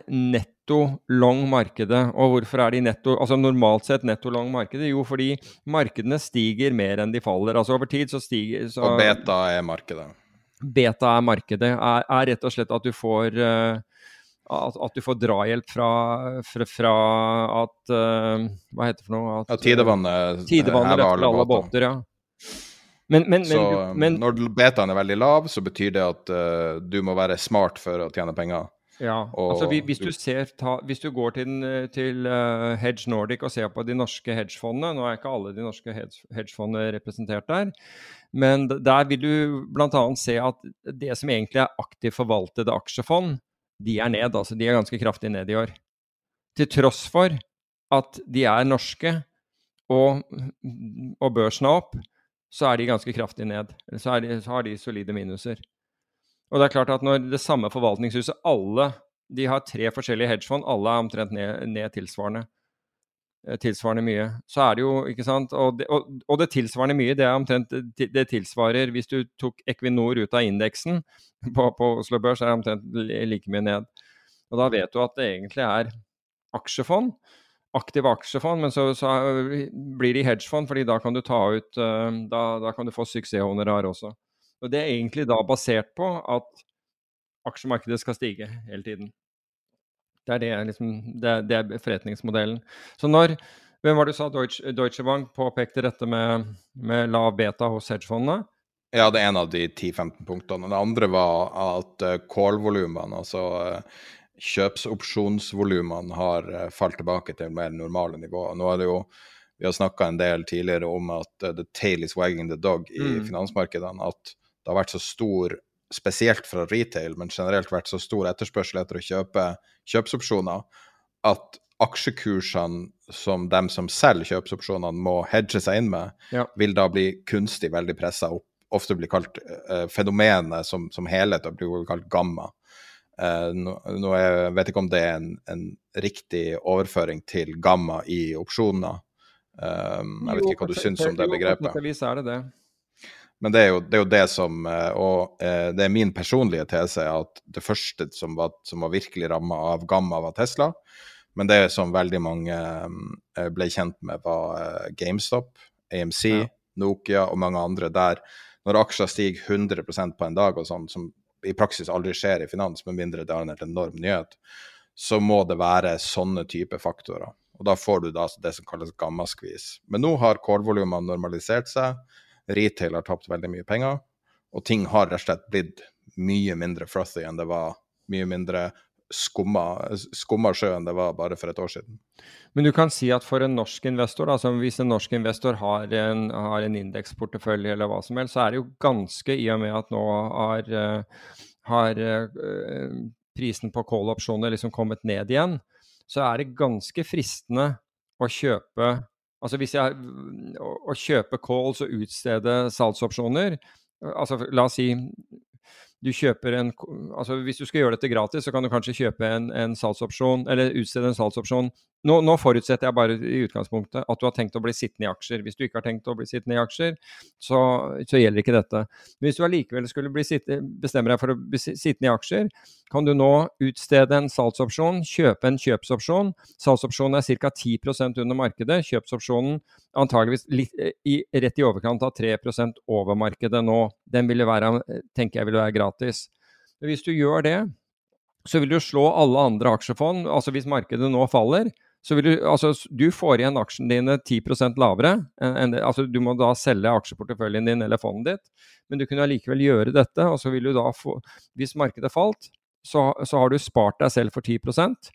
netto long markedet. Og hvorfor er de netto Altså normalt sett netto long markedet? Jo, fordi markedene stiger mer enn de faller. Altså over tid så stiger så,
Og beta er markedet.
Beta er markedet. Er, er rett og slett at du får eh, at, at du får drahjelp fra, fra, fra at uh, Hva heter det for noe? At,
Ja, tidevannet
Tidevannet
hever
løfter alle båter, ja. Men, men,
Så
men
når betaen er veldig lav, så betyr det at uh, du må være smart for å tjene penger.
Ja,
Og
altså hvis
du-
ser, ta, hvis du går til, eh, til uh, Hedge Nordic og ser på de norske hedgefondene Nå er ikke alle de norske hedge- hedgefondene representert der, men der vil du bl.a. se at det som egentlig er aktivt forvaltede aksjefond, de er ned. altså De er ganske kraftig ned i år. Til tross for at de er norske og, og børsen er opp, så er de ganske kraftig ned. Så, de, så har de solide minuser. Og det er klart at når det samme forvaltningshuset, alle de har tre forskjellige hedgefond, alle er omtrent ned, ned tilsvarende. eh, Tilsvarende mye. Så er det jo, ikke sant Og det, og, og det tilsvarende mye, det er omtrent Det tilsvarer Hvis du tok Equinor ut av indeksen [laughs] på, på Oslo Børs, er det omtrent like mye ned. Og da vet du at det egentlig er aksjefond. Aktive aksjefond, men så, så blir de hedgefond, fordi da kan du ta ut eh, Da, da kan du få suksesshonorar også. Og det er egentlig da basert på at aksjemarkedet skal stige hele tiden. Det er, det, liksom, det, det er forretningsmodellen. Så når Hvem var det du sa Deutsche, Deutsche Bank påpekte dette med, med lav beta hos hedgefondene?
Ja, det er en av de 10-15 punktene. Det andre var at uh, call-volumene, altså uh, kjøpsopsjonsvolumene, har uh, falt tilbake til mer normale nivåer. Nå er det jo vi har snakka en del tidligere om at the tail is wagging the dog i mm. finansmarkedene. At det har vært så stor, spesielt fra retail, men generelt vært så stor etterspørsel etter å kjøpe kjøpsopsjoner at aksjekursene som dem som selger kjøpsopsjonene må hedge seg inn med, ja. vil da bli kunstig veldig pressa opp. Ofte blir kalt uh, fenomenet som, som helhet og blir kalt gamma. Uh, nå, nå jeg vet ikke om det er en, en riktig overføring til gamma i opsjoner. Um, jeg vet ikke hva du syns om det begrepet.
Jo, er det det.
Men det er, jo, det er jo det, som Og det er min personlige tese at det første som var, som var virkelig ramma av gamma, var Tesla. Men det som veldig mange eh, ble kjent med, var eh, GameStop, AMC, ja. Nokia og mange andre der når aksjer stiger 100% på en dag, og sånn, som i praksis aldri skjer i finans, med mindre det er en enorm nyhet, så må det være sånne type faktorer. Og da får du da det som kalles gammaskvis. Men nå har kålvolumene normalisert seg, retail har tapt veldig mye penger, og ting har rett og slett blitt mye mindre frothy enn det var. Mye mindre skumma, sjø enn det var bare for et år siden.
Men du kan si at for en norsk investor, altså hvis en norsk investor har en, en indeksportefølje eller hva som helst, så er det jo ganske, i og med at nå har, eh, har uh, prisen på call-opsjoner liksom kommet ned igjen, så er det ganske fristende å kjøpe Altså hvis jeg, å, kjøpe calls og utstede salgsopsjoner altså La oss si du kjøper en altså Hvis du skal gjøre dette gratis, så kan du kanskje kjøpe en, en salgsopsjon, eller utstede en salgsopsjon. Nå, nå, forutsetter jeg bare i utgangspunktet at du har tenkt å bli sittende i aksjer. Hvis du ikke har tenkt å bli sittende i aksjer, så, så gjelder ikke dette. Men hvis du allikevel skulle sitte, bestemme deg for å bli sittende i aksjer, kan du nå utstede en salgsopsjon, kjøpe en kjøpsopsjon. Salgsopsjonen er ca. 10% under markedet. Kjøpsopsjonen antageligvis litt, i, rett i overkant av 3% over markedet nå. Den ville være, tenker jeg ville være gratis. Hvis du gjør det, så vil du slå alle andre aksjefond. Altså hvis markedet nå faller, så vil du Altså, du får igjen aksjene dine 10% lavere. En, altså, du må da selge aksjeporteføljen din eller fondet ditt, men du kunne allikevel gjøre dette. Og så vil du da få Hvis markedet falt, så, så har du spart deg selv for 10%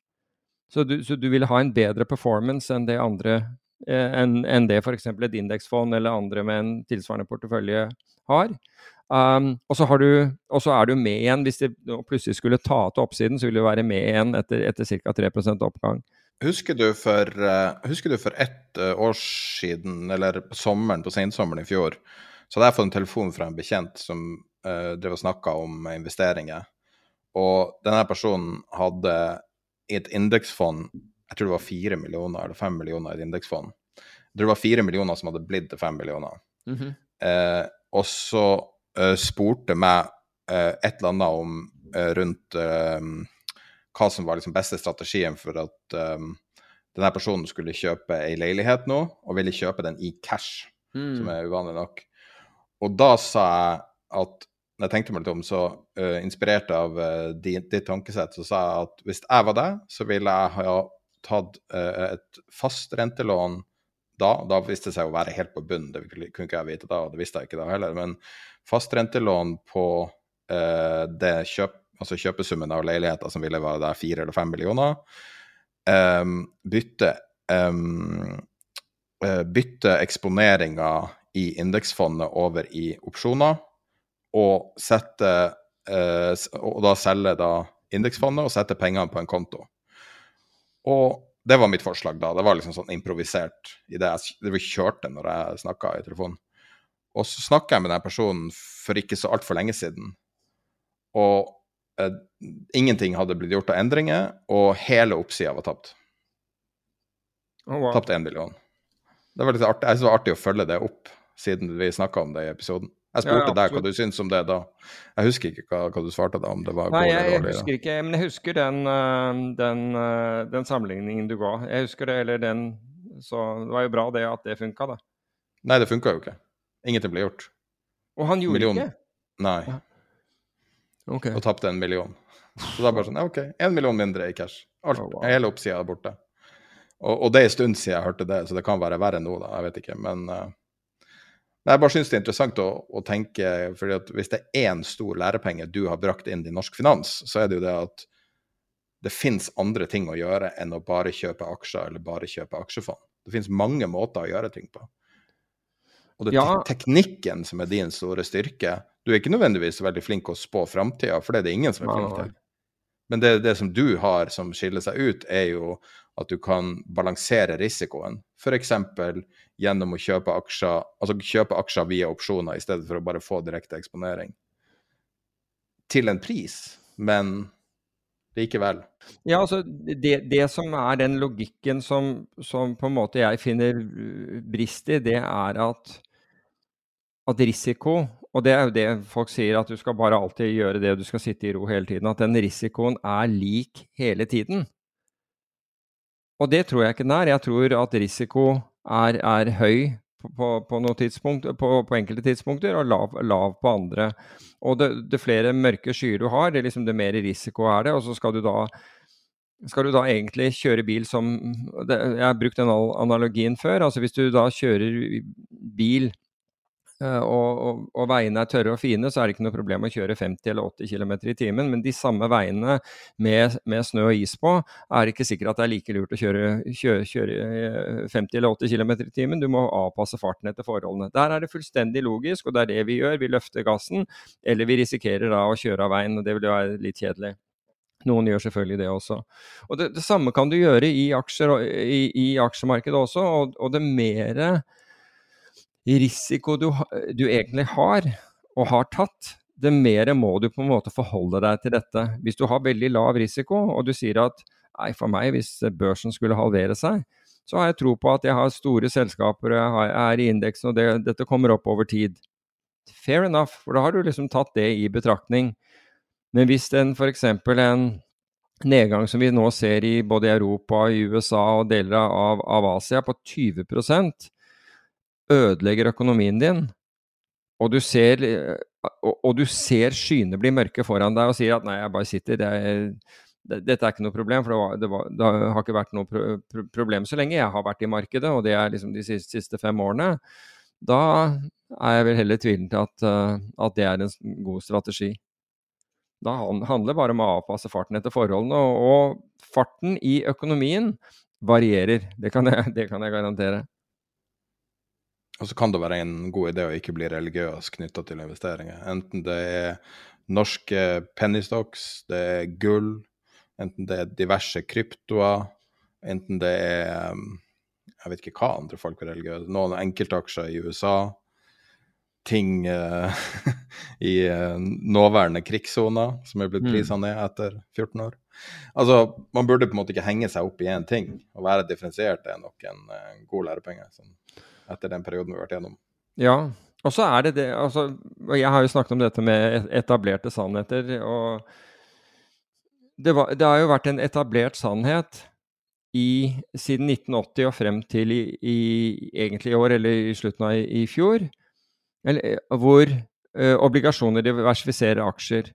så du, så du vil ha en bedre performance enn det andre Eh, enn en det f.eks. et indeksfond eller andre med en tilsvarende portefølje har. Um, og, så er du med igjen. Hvis det plutselig skulle ta til oppsiden, så vil du være med igjen etter, etter ca. 3% oppgang.
Husker du for, uh, husker du for ett uh, år siden, eller på sommeren, på sensommeren i fjor, så hadde jeg fått en telefon fra en bekjent som uh, drev og snakka om investeringer. Og denne personen hadde i et indeksfond jeg tror det var fire millioner eller fem millioner i et indeksfond. Jeg tror det var fire millioner som hadde blitt til fem millioner. Mm -hmm. uh, og så uh, spurte meg eh, et eller annet om eh, rundt eh, hva som var liksom beste strategien for at um, denne personen skulle kjøpe ei leilighet nå, og ville kjøpe den i cash, mm. som er uvanlig nok. Og da sa jeg at når jeg tenkte meg litt om, så uh, inspirert av uh, ditt tankesett, så sa jeg at hvis jeg var deg, så ville jeg ha tatt uh, et fast rentelån da. Da viste det seg å være helt på bunnen, det kunne ikke jeg vite da, og det visste jeg ikke da heller. Men fast rentelån på eh, det kjøp, altså kjøpesummen av leiligheter som ville være der fire eller fem millioner, Um, bytte, um, bytte eksponeringa i indeksfondet over i opsjoner, og sette uh, og da selge da indeksfondet og sette pengene på en konto. Og det var mitt forslag da. Det var liksom sånn improvisert i det jeg kjørte når jeg snakka i telefonen. Og så snakka jeg med den personen for ikke så altfor lenge siden. Og eh, ingenting hadde blitt gjort av endringer, og hele oppsida var tapt. Oh, wow. Tapt én million. Det var litt artig. Jeg synes det var artig å følge det opp, siden vi snakka om det i episoden. Jeg spurte ja, deg hva du syntes om det da. Jeg husker ikke hva, hva du svarte da, om det var
Nei, jeg, jeg husker ikke, men jeg husker den, eh, den, eh, den, sammenligningen du ga. Jeg husker det, eller den Så det var jo bra det at det funka, da.
Nei, det funka jo ikke. Ingenting ble gjort.
Og han gjorde Million. ikke?
Nei.
Ok.
Og tapte en million. Så da bare sånn, ja, OK, én million mindre i cash. Alt,
Oh, wow.
Hele oppsida er borte. Og, og det er en stund siden jeg hørte det, så det kan være verre nå, da. Jeg vet ikke. Men uh, jeg bare syns det er interessant å, å tenke, fordi at hvis det er én stor lærepenge du har brakt inn i norsk finans, så er det jo det at det fins andre ting å gjøre enn å bare kjøpe aksjer eller bare kjøpe aksjefond. Det fins mange måter å gjøre ting på. Og det er
Ja.
teknikken som er din store styrke. Du er ikke nødvendigvis veldig flink å spå framtida, for det er det ingen som er flink til. Men det, det som du har som skiller seg ut, er jo at du kan balansere risikoen. F.eks. gjennom å kjøpe aksjer, altså kjøpe aksjer via opsjoner i stedet for å bare få direkte eksponering. Til en pris, men likevel.
Ja, altså det, det som er den logikken som, som på en måte jeg finner brist i, det er at, at risiko Og det er jo det folk sier, at du skal bare alltid gjøre det, og du skal sitte i ro hele tiden. At den risikoen er lik hele tiden. Og det tror jeg ikke den er. Jeg tror at risiko er, er høy på, på, på, på, enkelte tidspunkter, og lav, lav på andre. Og det, det flere mørke skyer du har, det, liksom det mer risiko er det. Og så skal du da skal du da egentlig kjøre bil som Jeg har brukt den analogien før. altså Hvis du da kjører bil og, og, og veiene er tørre og fine, så er det ikke noe problem å kjøre 50 eller 80 km i timen. Men de samme veiene med, med snø og is på, er det ikke sikkert at det er like lurt å kjøre, kjøre, kjøre eh, 50 eller 80 km i timen. Du må avpasse farten etter forholdene. Der er det fullstendig logisk, og det er det vi gjør. Vi løfter gassen, eller vi risikerer da å kjøre av veien, og det vil jo være litt kjedelig. Noen gjør selvfølgelig det også. Og Det, det samme kan du gjøre i, aksjer, i, i aksjemarkedet også, og, og det mere risiko du, du egentlig har, og har tatt, det mer må du på en måte forholde deg til dette. Hvis du har veldig lav risiko, og du sier at nei, for meg, hvis børsen skulle halvere seg, så har jeg tro på at jeg har store selskaper, og jeg er i indeksen, og det, dette kommer opp over tid. Fair enough, for da har du liksom tatt det i betraktning. Men hvis en f.eks. en nedgang som vi nå ser i både Europa, i USA og deler av, av Asia på 20 ødelegger økonomien din, og du ser, eh, og, og du ser skyene bli mørke foran deg og sier at nei, jeg bare sitter, det er, det, dette er ikke noe problem, for det, var, det, var, det har ikke vært noe pro, pro, problem så lenge jeg har vært i markedet, og det er liksom de siste, siste fem årene, da er jeg vel heller tvilende til at, eh, at det er en god strategi. Da handler det bare om å avpasse farten etter forholdene, og, og farten i økonomien varierer. Det kan jeg, det kan jeg garantere.
Og så kan det være en god idé å ikke bli religiøs knytta til investeringer. Enten det er norske penny stocks, det er gull, enten det er diverse kryptoer, enten det er um, Jeg vet ikke hva andre folk er religiøse. Noen enkeltaksjer i USA. Ting uh, [laughs] i uh, nåværende krigssoner som er blitt
Mm.
prisa ned etter 14 år. Altså, Man burde på en måte ikke henge seg opp i én ting. Å være differensiert er nok en en god lærepenge. Sånn etter den perioden vi har vært gjennom.
Ja, og så er det det altså, Jeg har jo snakket om dette med etablerte sannheter. og det, var, det har jo vært en etablert sannhet i, siden 1980 og frem til i, i, egentlig i år, eller i slutten av i, fjor, eller, eh, hvor ø, obligasjoner diversifiserer aksjer.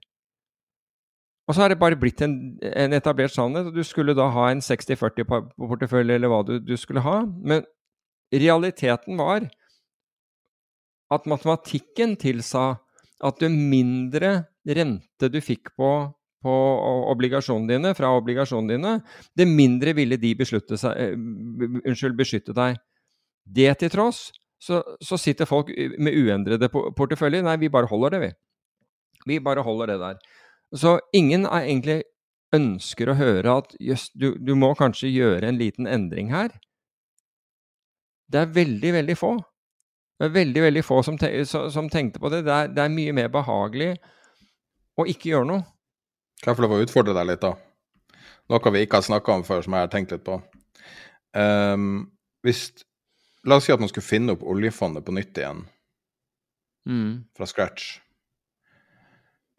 Og så har det bare blitt en, en etablert sannhet, og du skulle da ha en 60-40-portefølje, eller hva du, du skulle ha. Men realiteten var at matematikken tilsa at jo mindre rente du fikk på, på obligasjonene dine, fra obligasjonene dine, det mindre ville de seg, eh, unnskyld, beskytte deg. Det til tross, så, så sitter folk med uendrede po- porteføljer. Nei, vi bare holder det, vi. Vi bare holder det der. Så ingen er egentlig ønsker å høre at jøss, du, du må kanskje gjøre en liten endring her. Det er veldig, veldig få. Det er veldig, veldig få som, te som tenkte på det. Det er, det er mye mer behagelig å ikke gjøre noe.
Kan jeg få lov å utfordre deg litt, da? Noe vi ikke har snakka om før, som jeg har tenkt litt på. Um, hvis, la oss si at man skulle finne opp oljefondet på nytt igjen, fra scratch.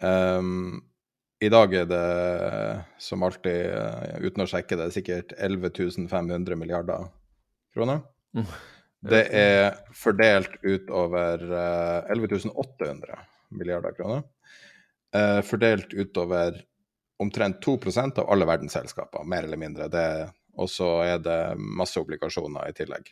Um, I dag er det, som alltid, eh, uten å sjekke det, sikkert 11 500 milliarder kroner.
Mm.
Det er fordelt utover uh, 11 800 milliarder kroner. Uh, fordelt utover omtrent 2% av alle verdens selskaper, mer eller mindre. Og så er det masse obligasjoner i tillegg.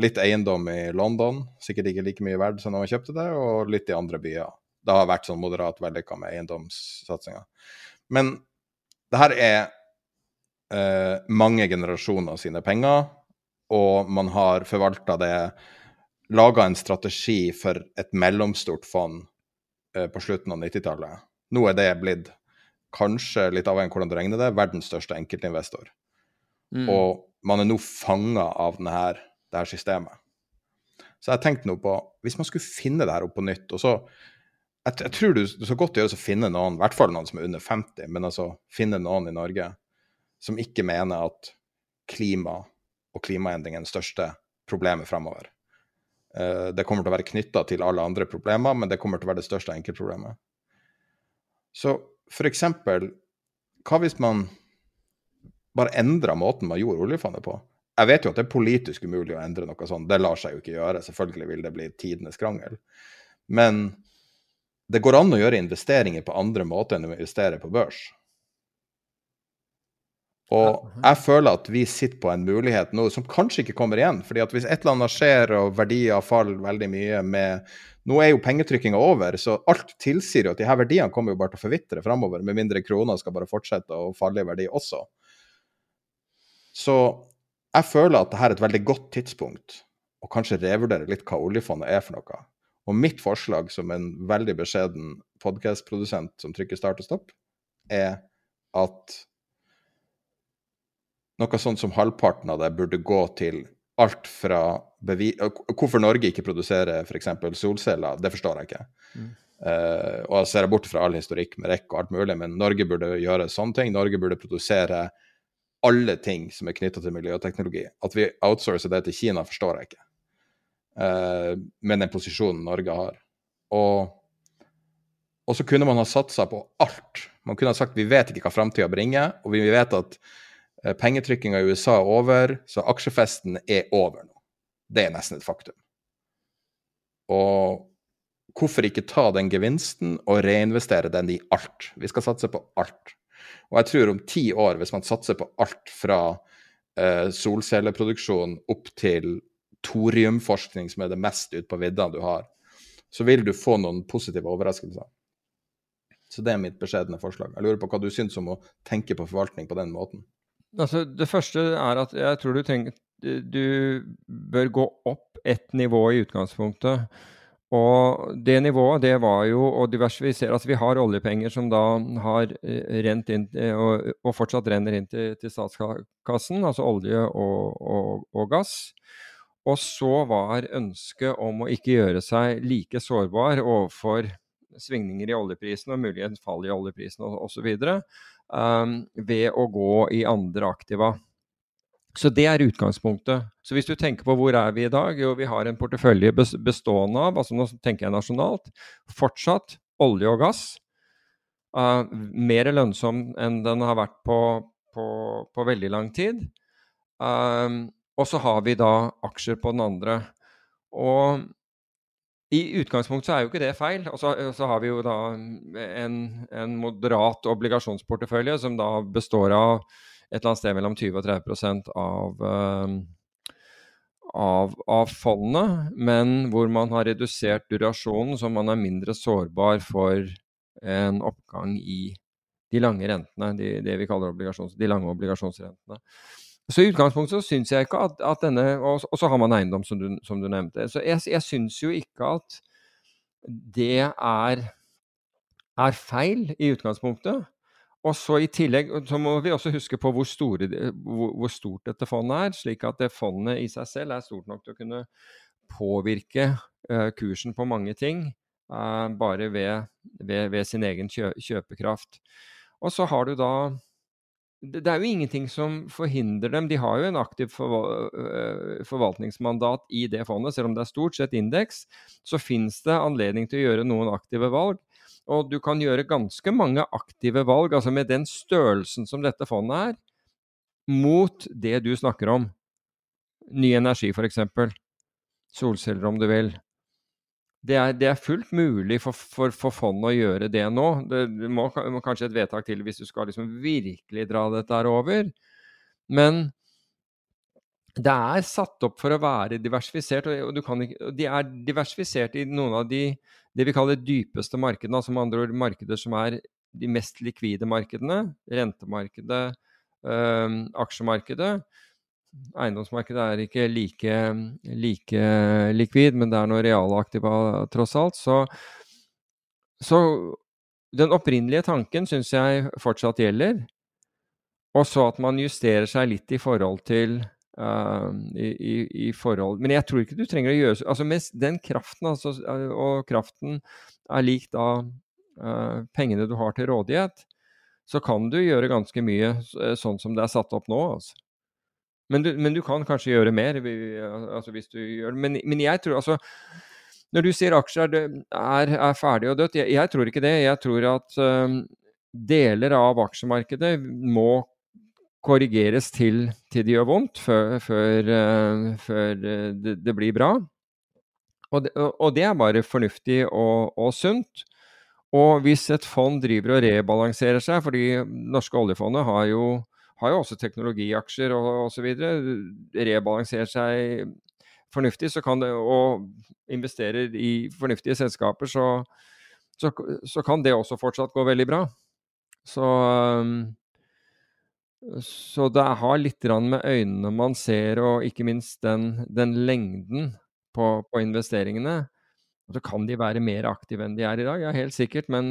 Litt eiendom i London, sikkert ikke like mye verdt som når man kjøpte det, og litt i andre byer. Det har vært sånn moderat vellykka med eiendomssatsinga. Men det her er eh, mange generasjoner sine penger, og man har forvalta det Laga en strategi for et mellomstort fond eh, på slutten av 90-tallet. Nå er det blitt, kanskje litt avhengig av hvordan du regner det, verdens største enkeltinvestor. Mm. Og man er nå fanga av denne, det her systemet. Så jeg tenkte nå på Hvis man skulle finne det her opp på nytt og så, jeg, jeg, tror du så godt gjøres å finne noen, i hvert fall noen som er under 50, men altså finne noen i Norge som ikke mener at klima og klimaendringene største problemet fremover. Uh, det kommer til å være knytta til alle andre problemer, men det kommer til å være det største enkeltproblemet. Så for eksempel, hva hvis man bare endra måten man gjorde oljefondet på? Jeg vet jo at det er politisk umulig å endre noe sånt, det lar seg jo ikke gjøre. Selvfølgelig vil det bli tidenes krangel. Men det går an å gjøre investeringer på andre måter enn å investere på børs. Og jeg føler at vi sitter på en mulighet nå som kanskje ikke kommer igjen. fordi at hvis et eller annet skjer og verdier faller veldig mye med Nå er jo pengetrykkinga over, så alt tilsier jo at de her verdiene kommer jo bare til å forvitre framover, med mindre kroner skal bare fortsette å falle i verdi også. Så jeg føler at dette er et veldig godt tidspunkt å kanskje revurdere litt hva oljefondet er for noe. Og mitt forslag som en veldig beskjeden podkastprodusent som trykker start og stopp, er at noe sånt som halvparten av det burde gå til alt fra bevis... Hvorfor Norge ikke produserer f.eks. solceller, det forstår jeg ikke. Mm. Uh, og jeg ser bort fra all historikk med rekk og alt mulig, men Norge burde gjøre sånne ting. Norge burde produsere alle ting som er knytta til miljøteknologi. At vi outsourcer det til Kina, forstår jeg ikke. Uh, med den posisjonen Norge har. Og, og så kunne man ha satsa på alt. Man kunne ha sagt vi vet ikke hva framtida bringer, og vi vet at Eh, pengetrykkinga i USA er over, så aksjefesten er over nå. Det er nesten et faktum. Og hvorfor ikke ta den gevinsten og reinvestere den i alt? Vi skal satse på alt. Og jeg tror om ti år, hvis man satser på alt fra eh, solcelleproduksjon opp til thoriumforskning, som er det mest ute på vidda du har, så vil du få noen positive overraskelser. Så det er mitt beskjedne forslag. Jeg lurer på hva du syns om å tenke på forvaltning på den måten.
Altså, det første er at jeg tror du trenger Du bør gå opp ett nivå i utgangspunktet. Og det nivået, det var jo å diversifisere. Altså vi har oljepenger som da har eh, rent inn og, og fortsatt renner inn til, til statskassen, altså olje og, og, og, gass. Og så var ønsket om å ikke gjøre seg like sårbar overfor svingninger i oljeprisen og muligens fall i oljeprisen osv um, ved å gå i andre aktiva. Så det er utgangspunktet. Så hvis du tenker på hvor er vi i dag, jo vi har en portefølje bestående av, altså nå tenker jeg nasjonalt, fortsatt olje og gass. Uh, mer lønnsom enn den har vært på, på, på veldig lang tid. Uh, og så har vi da aksjer på den andre. Og i utgangspunktet så er jo ikke det feil. Og så, har vi jo da en, en, moderat obligasjonsportefølje som da består av et eller annet sted mellom 20 og 30 av, uh, av, av fondet, men hvor man har redusert durasjonen, så man er mindre sårbar for en oppgang i de lange rentene, de, det vi kaller de lange obligasjonsrentene. Så i utgangspunktet så syns jeg ikke at, at denne og, og, så har man eiendom, som du, som du nevnte. Så jeg, jeg syns jo ikke at det er, er feil i utgangspunktet. Og så I tillegg så må vi også huske på hvor, store, hvor, hvor, stort dette fondet er, slik at det fondet i seg selv er stort nok til å kunne påvirke uh, kursen på mange ting uh, bare ved, ved, ved, sin egen kjø, kjøpekraft. Og så har du da det er jo ingenting som forhindrer dem. De har jo en aktiv øh, forvaltningsmandat i det fondet. Selv om det er stort sett indeks, så finnes det anledning til å gjøre noen aktive valg. Og du kan gjøre ganske mange aktive valg, altså med den størrelsen som dette fondet er, mot det du snakker om. Ny energi, f.eks. solceller, om du vil. Det er, det er fullt mulig for, for, for fondet å gjøre det nå. Det, det må, må, kanskje et vedtak til hvis du skal liksom virkelig dra dette over. Men det er satt opp for å være diversifisert, og, ikke, de er diversifisert i noen av de det vi kaller dypeste markedene, altså med andre ord markeder som er de mest likvide markedene. Rentemarkedet, øh, aksjemarkedet. Eiendomsmarkedet er ikke like, like, likvid, men det er noe realaktiva tross alt. Så, så den opprinnelige tanken syns jeg fortsatt gjelder. Og så at man justerer seg litt i forhold til uh, i, i, i, forhold Men jeg tror ikke du trenger å gjøre altså Med den kraften, altså, og kraften er lik da uh, pengene du har til rådighet, så kan du gjøre ganske mye sånn som det er satt opp nå. altså. Men du, men du, kan kanskje gjøre mer altså hvis du gjør men, men jeg tror altså Når du sier aksjer er, er ferdig og dødt, jeg, jeg, tror ikke det. Jeg tror at um, deler av aksjemarkedet må korrigeres til, til det gjør vondt, før, før, uh, før det, det, blir bra. Og det, og det, er bare fornuftig og, og sunt. Og hvis et fond driver og rebalanserer seg, fordi norske oljefondet har jo har jo også teknologiaksjer og osv. Rebalanserer seg fornuftig, så kan det, og investerer i fornuftige selskaper, så, så, så, kan det også fortsatt gå veldig bra. Så, så det har litt med øynene man ser, og ikke minst den, den lengden på, på investeringene. Så kan de være mer aktive enn de er i dag, ja helt sikkert, men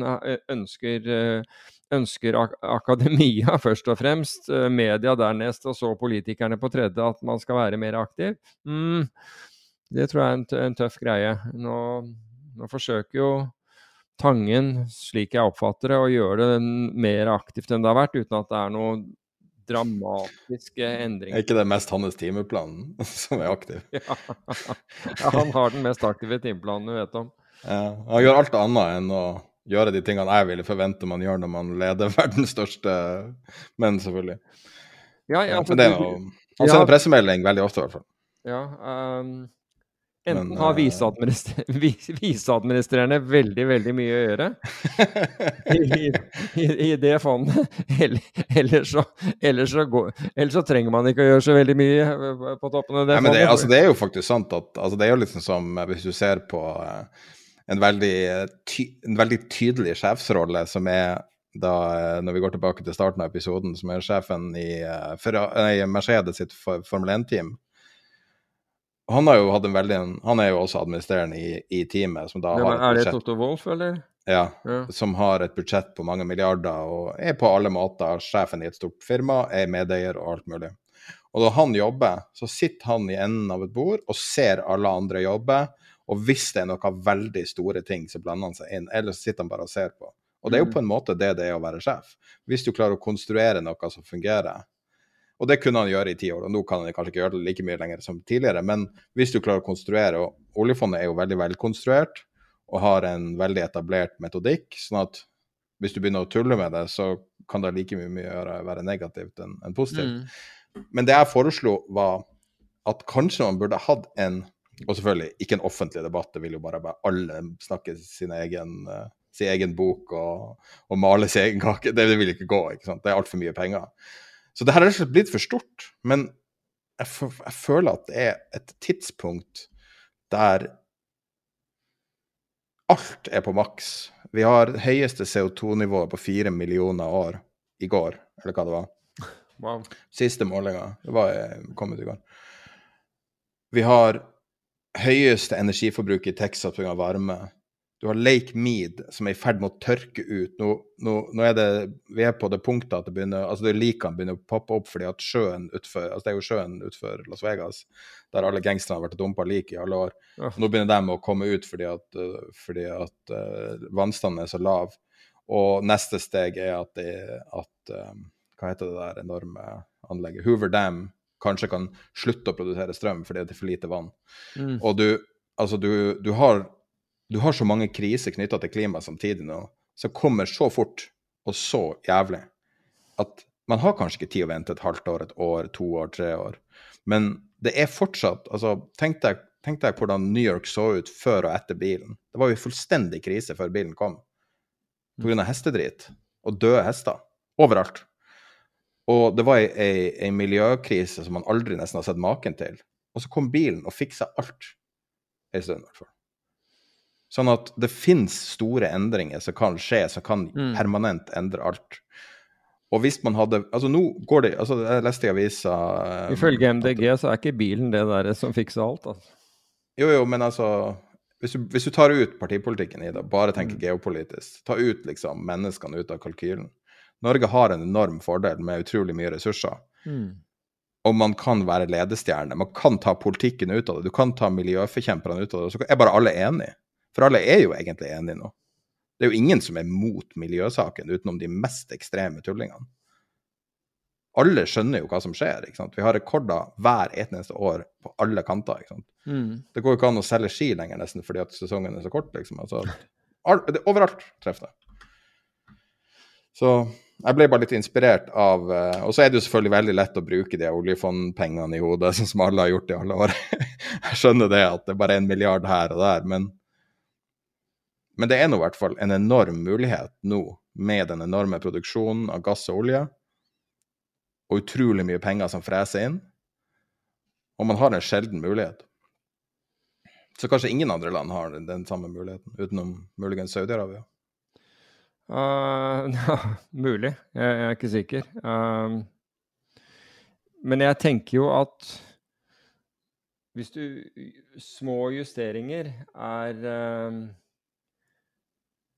ønsker ønsker ak akademia [laughs] først og fremst, eh, media dernest og så politikerne på tredje at man skal være mer aktiv. Mm, det tror jeg er en, en tøff greie. Nå, nå, forsøker jo Tangen, slik jeg oppfatter det, å gjøre det mer aktivt enn det har vært, uten at det er noen dramatiske endringer.
Er ikke det mest hans timeplan [laughs] som er aktiv? [laughs]
Ja. ja, han har den mest aktive timeplanen du vet om.
Ja, han gjør alt annet enn å gjøre de tingene jeg ville forvente man gjør når man leder [laughs] verdens største menn, selvfølgelig.
Ja, ja,
altså, Men det er jo, Han sender ja, pressemelding veldig ofte, i hvert fall.
Ja, um, Enten har eh, [laughs] viseadministrerende veldig, veldig mye å gjøre i, i, i det fondet, [laughs] eller, eller, så, eller, så går, eller, så, trenger man ikke å gjøre så veldig mye på toppen av det
ja, fondet. Det, altså, det, er jo faktisk sant at altså, Det er jo liksom som eh, hvis du ser på uh, en veldig, ty en veldig tydelig sjefsrolle, som er da, eh, når vi går tilbake til starten av episoden, som er sjefen i, uh, i Mercedes sitt Formel 1-team. Han, har jo hatt en veldig, han er jo også administrerende i, i teamet. Som da
ja, har er det Toto Wolff, eller?
Ja, ja, som har et budsjett på mange milliarder og er på alle måter sjefen i et stort firma, er medeier og alt mulig. Og når han jobber, så sitter han i enden av et bord og ser alle andre jobbe og hvis det er noen veldig store ting, så blander han seg inn. Eller så sitter han bare og ser på. Og det er jo mm. på en måte det det er å være sjef. Hvis du klarer å konstruere noe som fungerer. Og det kunne han gjøre i ti år, og nå kan han kanskje ikke gjøre det like mye lenger som tidligere. Men hvis du klarer å konstruere, og oljefondet er jo veldig velkonstruert og har en veldig etablert metodikk, sånn at hvis du begynner å tulle med det, så kan det like mye gjøre, være negativt enn en positivt. Mm. Men det jeg foreslo, var at kanskje man burde hatt en og selvfølgelig ikke en offentlig debatt, det vil jo bare, bare alle snakke sin egen, uh, sin egen bok og, og, male sin egen kake. Det, det vil ikke gå. ikke sant? Det er altfor mye penger. Så det her er rett og slett blitt for stort. Men jeg, jeg føler at det er et tidspunkt der alt er på maks. Vi har høyeste CO2-nivået på fire millioner år i går, eller hva det var.
Wow.
Siste målinga. Det var eh, kommet i går. Vi har høyeste energiforbruk i Texas pga. varme. Du har Lake Mead, som er i ferd med å tørke ut. Nå, nå, nå er det, vi er på det punktet at det begynner, altså det likene begynner å poppe opp fordi at sjøen utfor, altså det er jo sjøen utfor Las Vegas, der alle gangsterne har vært dumpa lik i alle år. Ja. Nå begynner de å komme ut fordi at, fordi at uh, vannstanden er så lav. Og neste steg er at, det, at um, Hva heter det der enorme anlegget? Hoover Dam kanskje kan slutte å produsere strøm fordi det er for lite vann. Mm. Og du, altså du, du, har, du, har, så mange kriser knytta til klima samtidig nå, som kommer så fort og så jævlig at man har kanskje ikke tid å vente et halvt år, et år, to år, tre år. Men det er fortsatt altså Tenk deg tenk deg hvordan New York så ut før og etter bilen. Det var jo fullstendig krise før bilen kom. På grunn av hestedrit og døde hester. Overalt. Og det var ei, miljøkrise som man aldri nesten har sett maken til. Og så kom bilen og fiksa alt. i stund, i hvert fall. Sånn at det fins store endringer som kan skje, som kan
Mm.
permanent endre alt. Og hvis man hadde Altså, nå går det altså Jeg leste i avisa um,
Ifølge MDG så er ikke bilen det der som fikser alt. Altså.
Jo, jo, men altså hvis du, hvis du tar ut partipolitikken i det, bare tenker geopolitisk, ta ut liksom menneskene ut av kalkylen Norge har en enorm fordel med utrolig mye ressurser. Og man kan være ledestjerne. Man kan ta politikken ut av det. Du kan ta miljøforkjemperne ut av det. Så er bare alle enige. For alle er jo egentlig enige nå. Det er jo ingen som er mot miljøsaken, utenom de mest ekstreme tullingene. Alle skjønner jo hva som skjer. ikke sant? Vi har rekorder hver eneste år på alle kanter. ikke sant? Det går jo ikke an å selge ski lenger, nesten fordi at sesongen er så kort. liksom. Altså, overalt treffer det. Så jeg ble bare litt inspirert av eh, Og så er det jo selvfølgelig veldig lett å bruke de oljefondpengene i hodet, [laughs] sånn som alle har gjort i alle år. [laughs] jeg skjønner det at det bare er en milliard her og der, men men det er nå i hvert fall en enorm mulighet nå, med den enorme produksjonen av gass og olje, og utrolig mye penger som freser inn. Og man har en sjelden mulighet. Så kanskje ingen andre land har den, samme muligheten, utenom muligens Saudi-Arabia.
Uh, [laughs] ja, mulig. Jeg, er ikke sikker. Um, men jeg tenker jo at hvis du Små justeringer er um,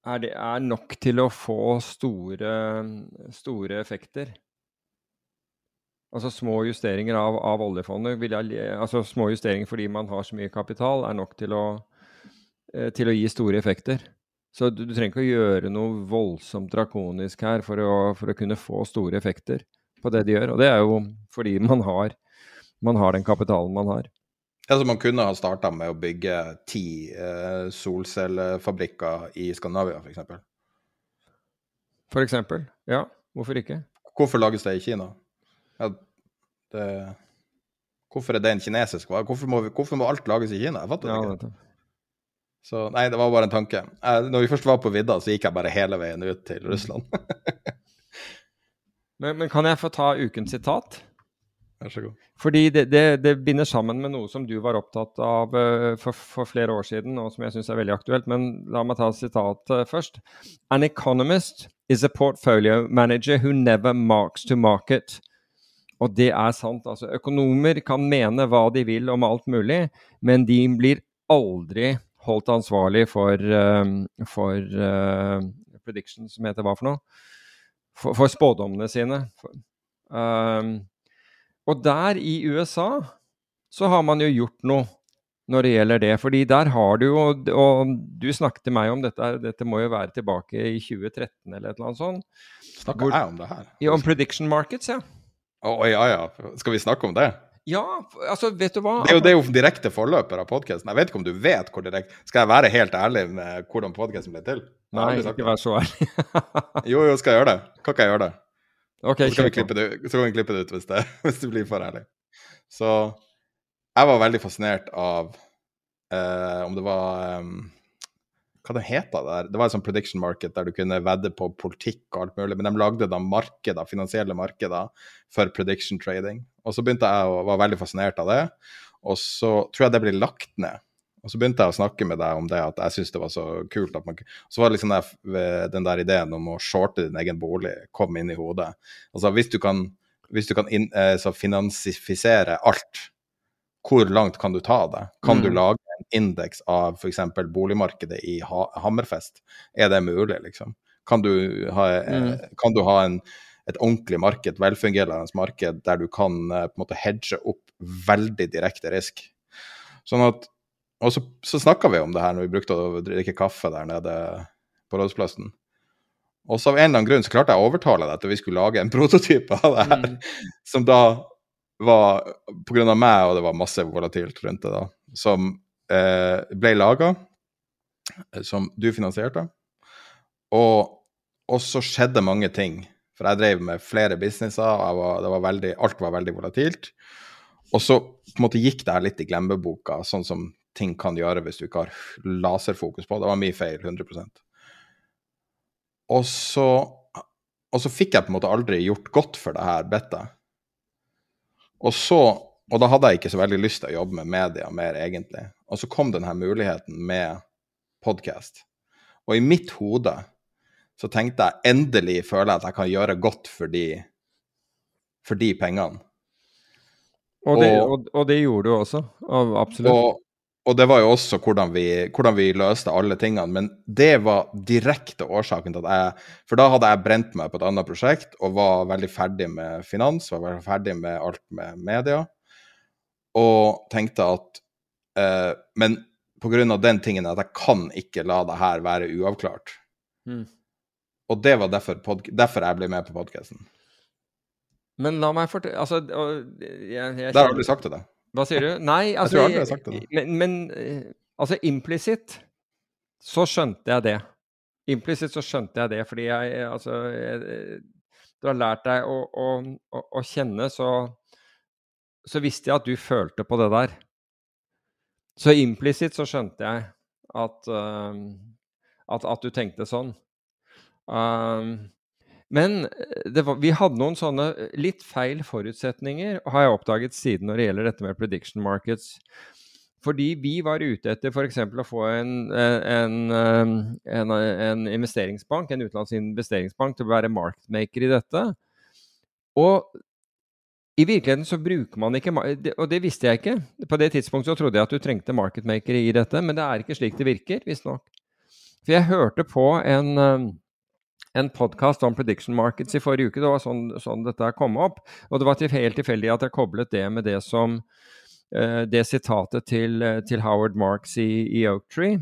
er, det, er nok til å få store, store effekter. Altså små justeringer av, av oljefondet jeg, altså små justeringer fordi man har så mye kapital, er nok til å, eh, til å gi store effekter. Så du, du trenger ikke å gjøre noe voldsomt drakonisk her for å, for å kunne få store effekter på det de gjør. Og det er jo fordi man har, man har den kapitalen man har.
Altså Man kunne ha starta med å bygge ti eh, solcellefabrikker i Skandinavia, f.eks.
For eksempel. Ja, hvorfor ikke?
Hvorfor lages det i Kina? Ja, det, hvorfor er det en kinesisk vare? Hvorfor, hvorfor må alt lages i Kina? Jeg fatter
Ja,
ikke. Så nei, det var bare en tanke. Jeg, når vi først var på vidda, så gikk jeg bare hele veien ut til Russland. [laughs]
Men, men kan jeg få ta ukens sitat?
Vær så god.
Fordi det, det, det binder sammen med noe som du var opptatt av eh, for, for flere år siden, og som jeg syns er veldig aktuelt. Men la meg ta sitatet først. An economist is a portfolio manager who never marks to market. Og det er sant. altså Økonomer kan mene hva de vil om alt mulig, men de blir aldri holdt ansvarlig for, eh, for uh, prediction, som heter hva for noe? For, for spådommene sine. For, um, og der i USA så har man jo gjort noe når det gjelder det. Fordi der har du jo Og du snakket til meg om dette, dette må jo være tilbake i 2013 eller et eller annet sånt.
Snakker jeg om det her?
Ja, om prediction markets, ja.
Å ja, ja. Skal vi snakke om det?
Ja, altså, vet du hva?
Det er jo, det er jo direkte forløper av podkasten. Jeg vet ikke om du vet hvor direkte Skal jeg være helt ærlig med hvordan podkasten ble til?
Nei, ikke vær så ærlig.
Jo, jo, skal jeg gjøre det? Kan ikke jeg gjøre det?
Okay,
Så kan, vi klippe det, så kan vi klippe det ut hvis det, [laughs] hvis det blir for ærlig. Så jeg var veldig fascinert av eh, om det var um, Hva det heter det der? Det var et sånt prediction market der du kunne vedde på politikk og alt mulig, men de lagde da markeder, finansielle markeder for prediction trading. Og så begynte jeg å være veldig fascinert av det, og så tror jeg det ble lagt ned. Og så begynte jeg å snakke med deg om det, at jeg syntes det var så kult at man Så var det liksom der, den der ideen om å shorte din egen bolig kom inn i hodet. Altså hvis du kan, hvis du kan in, eh, så finansifisere alt, hvor langt kan du ta det? Kan du
Mm.
lage en indeks av f.eks. boligmarkedet i ha Hammerfest? Er det mulig, liksom? Kan du ha, eh,
Mm.
kan du ha en, et ordentlig marked, velfungerende marked, der du kan eh, på en måte hedge opp veldig direkte risk? Sånn at Og så, så snakka vi om det her når vi brukte å drikke kaffe der nede på Rådhusplassen. Og så av en eller annen grunn så klarte jeg å overtale deg til at vi skulle lage en [laughs] prototype av det her,
Mm.
som da var av meg, og det var masse volatilt rundt det, da, som eh, ble laga, som du finansierte. Og, og så skjedde mange ting. For jeg drev med flere businesser, og var, var veldig, alt var veldig volatilt. Og så på en måte gikk det her litt i glemmeboka, sånn som ting kan gjøre hvis du ikke har laserfokus på det. Var mye feil, 100% Og så, og så fikk jeg på en måte aldri gjort godt for det her bettet. Og så Og da hadde jeg ikke så veldig lyst til å jobbe med media mer, egentlig. Og så kom denne muligheten med podkast. Og i mitt hode så tenkte jeg endelig føler jeg at jeg kan gjøre godt for de, for de pengene.
Og det, og, og det, gjorde du også, absolutt.
Og, og, det var jo også hvordan vi, hvordan vi, løste alle tingene. Men det var direkte årsaken til at jeg For da hadde jeg brent meg på et annet prosjekt og var veldig ferdig med finans, var veldig ferdig med alt med media, og tenkte at eh, Men pga. den tingen at jeg kan ikke la det her være uavklart. Mm. Og det var derfor, derfor jeg ble med på podkasten.
Men la meg fortelle altså, jeg,
jeg, Det har du sagt til deg.
Hva sier du? Nei, altså
Jeg jeg sagt.
Men, men eh, altså implisitt så skjønte jeg det. Implisitt så skjønte jeg det, fordi jeg altså jeg, Du har lært deg å, å, å, å, kjenne, så så visste jeg at du følte på det der. Så implisitt så skjønte jeg at, uh, at, at, du tenkte sånn. Uh, men eh, var, vi hadde noen sånne eh, litt feil forutsetninger, har jeg oppdaget siden når det gjelder dette med prediction markets. Fordi vi var ute etter f.eks. å få en, en, en, en, investeringsbank, en utenlandsk investeringsbank, til å være marketmaker i dette. Og i virkeligheten så bruker man ikke Og det visste jeg ikke. På det tidspunktet så trodde jeg at du trengte marketmakere i dette, men det er ikke slik det virker, visstnok. For jeg hørte på en en podkast om prediction markets i forrige uke. Det var sånn, sånn dette kom opp. Og det var til, helt tilfeldig at jeg koblet det med det som uh, det sitatet til, uh, til, Howard Marks i, i Oaktree.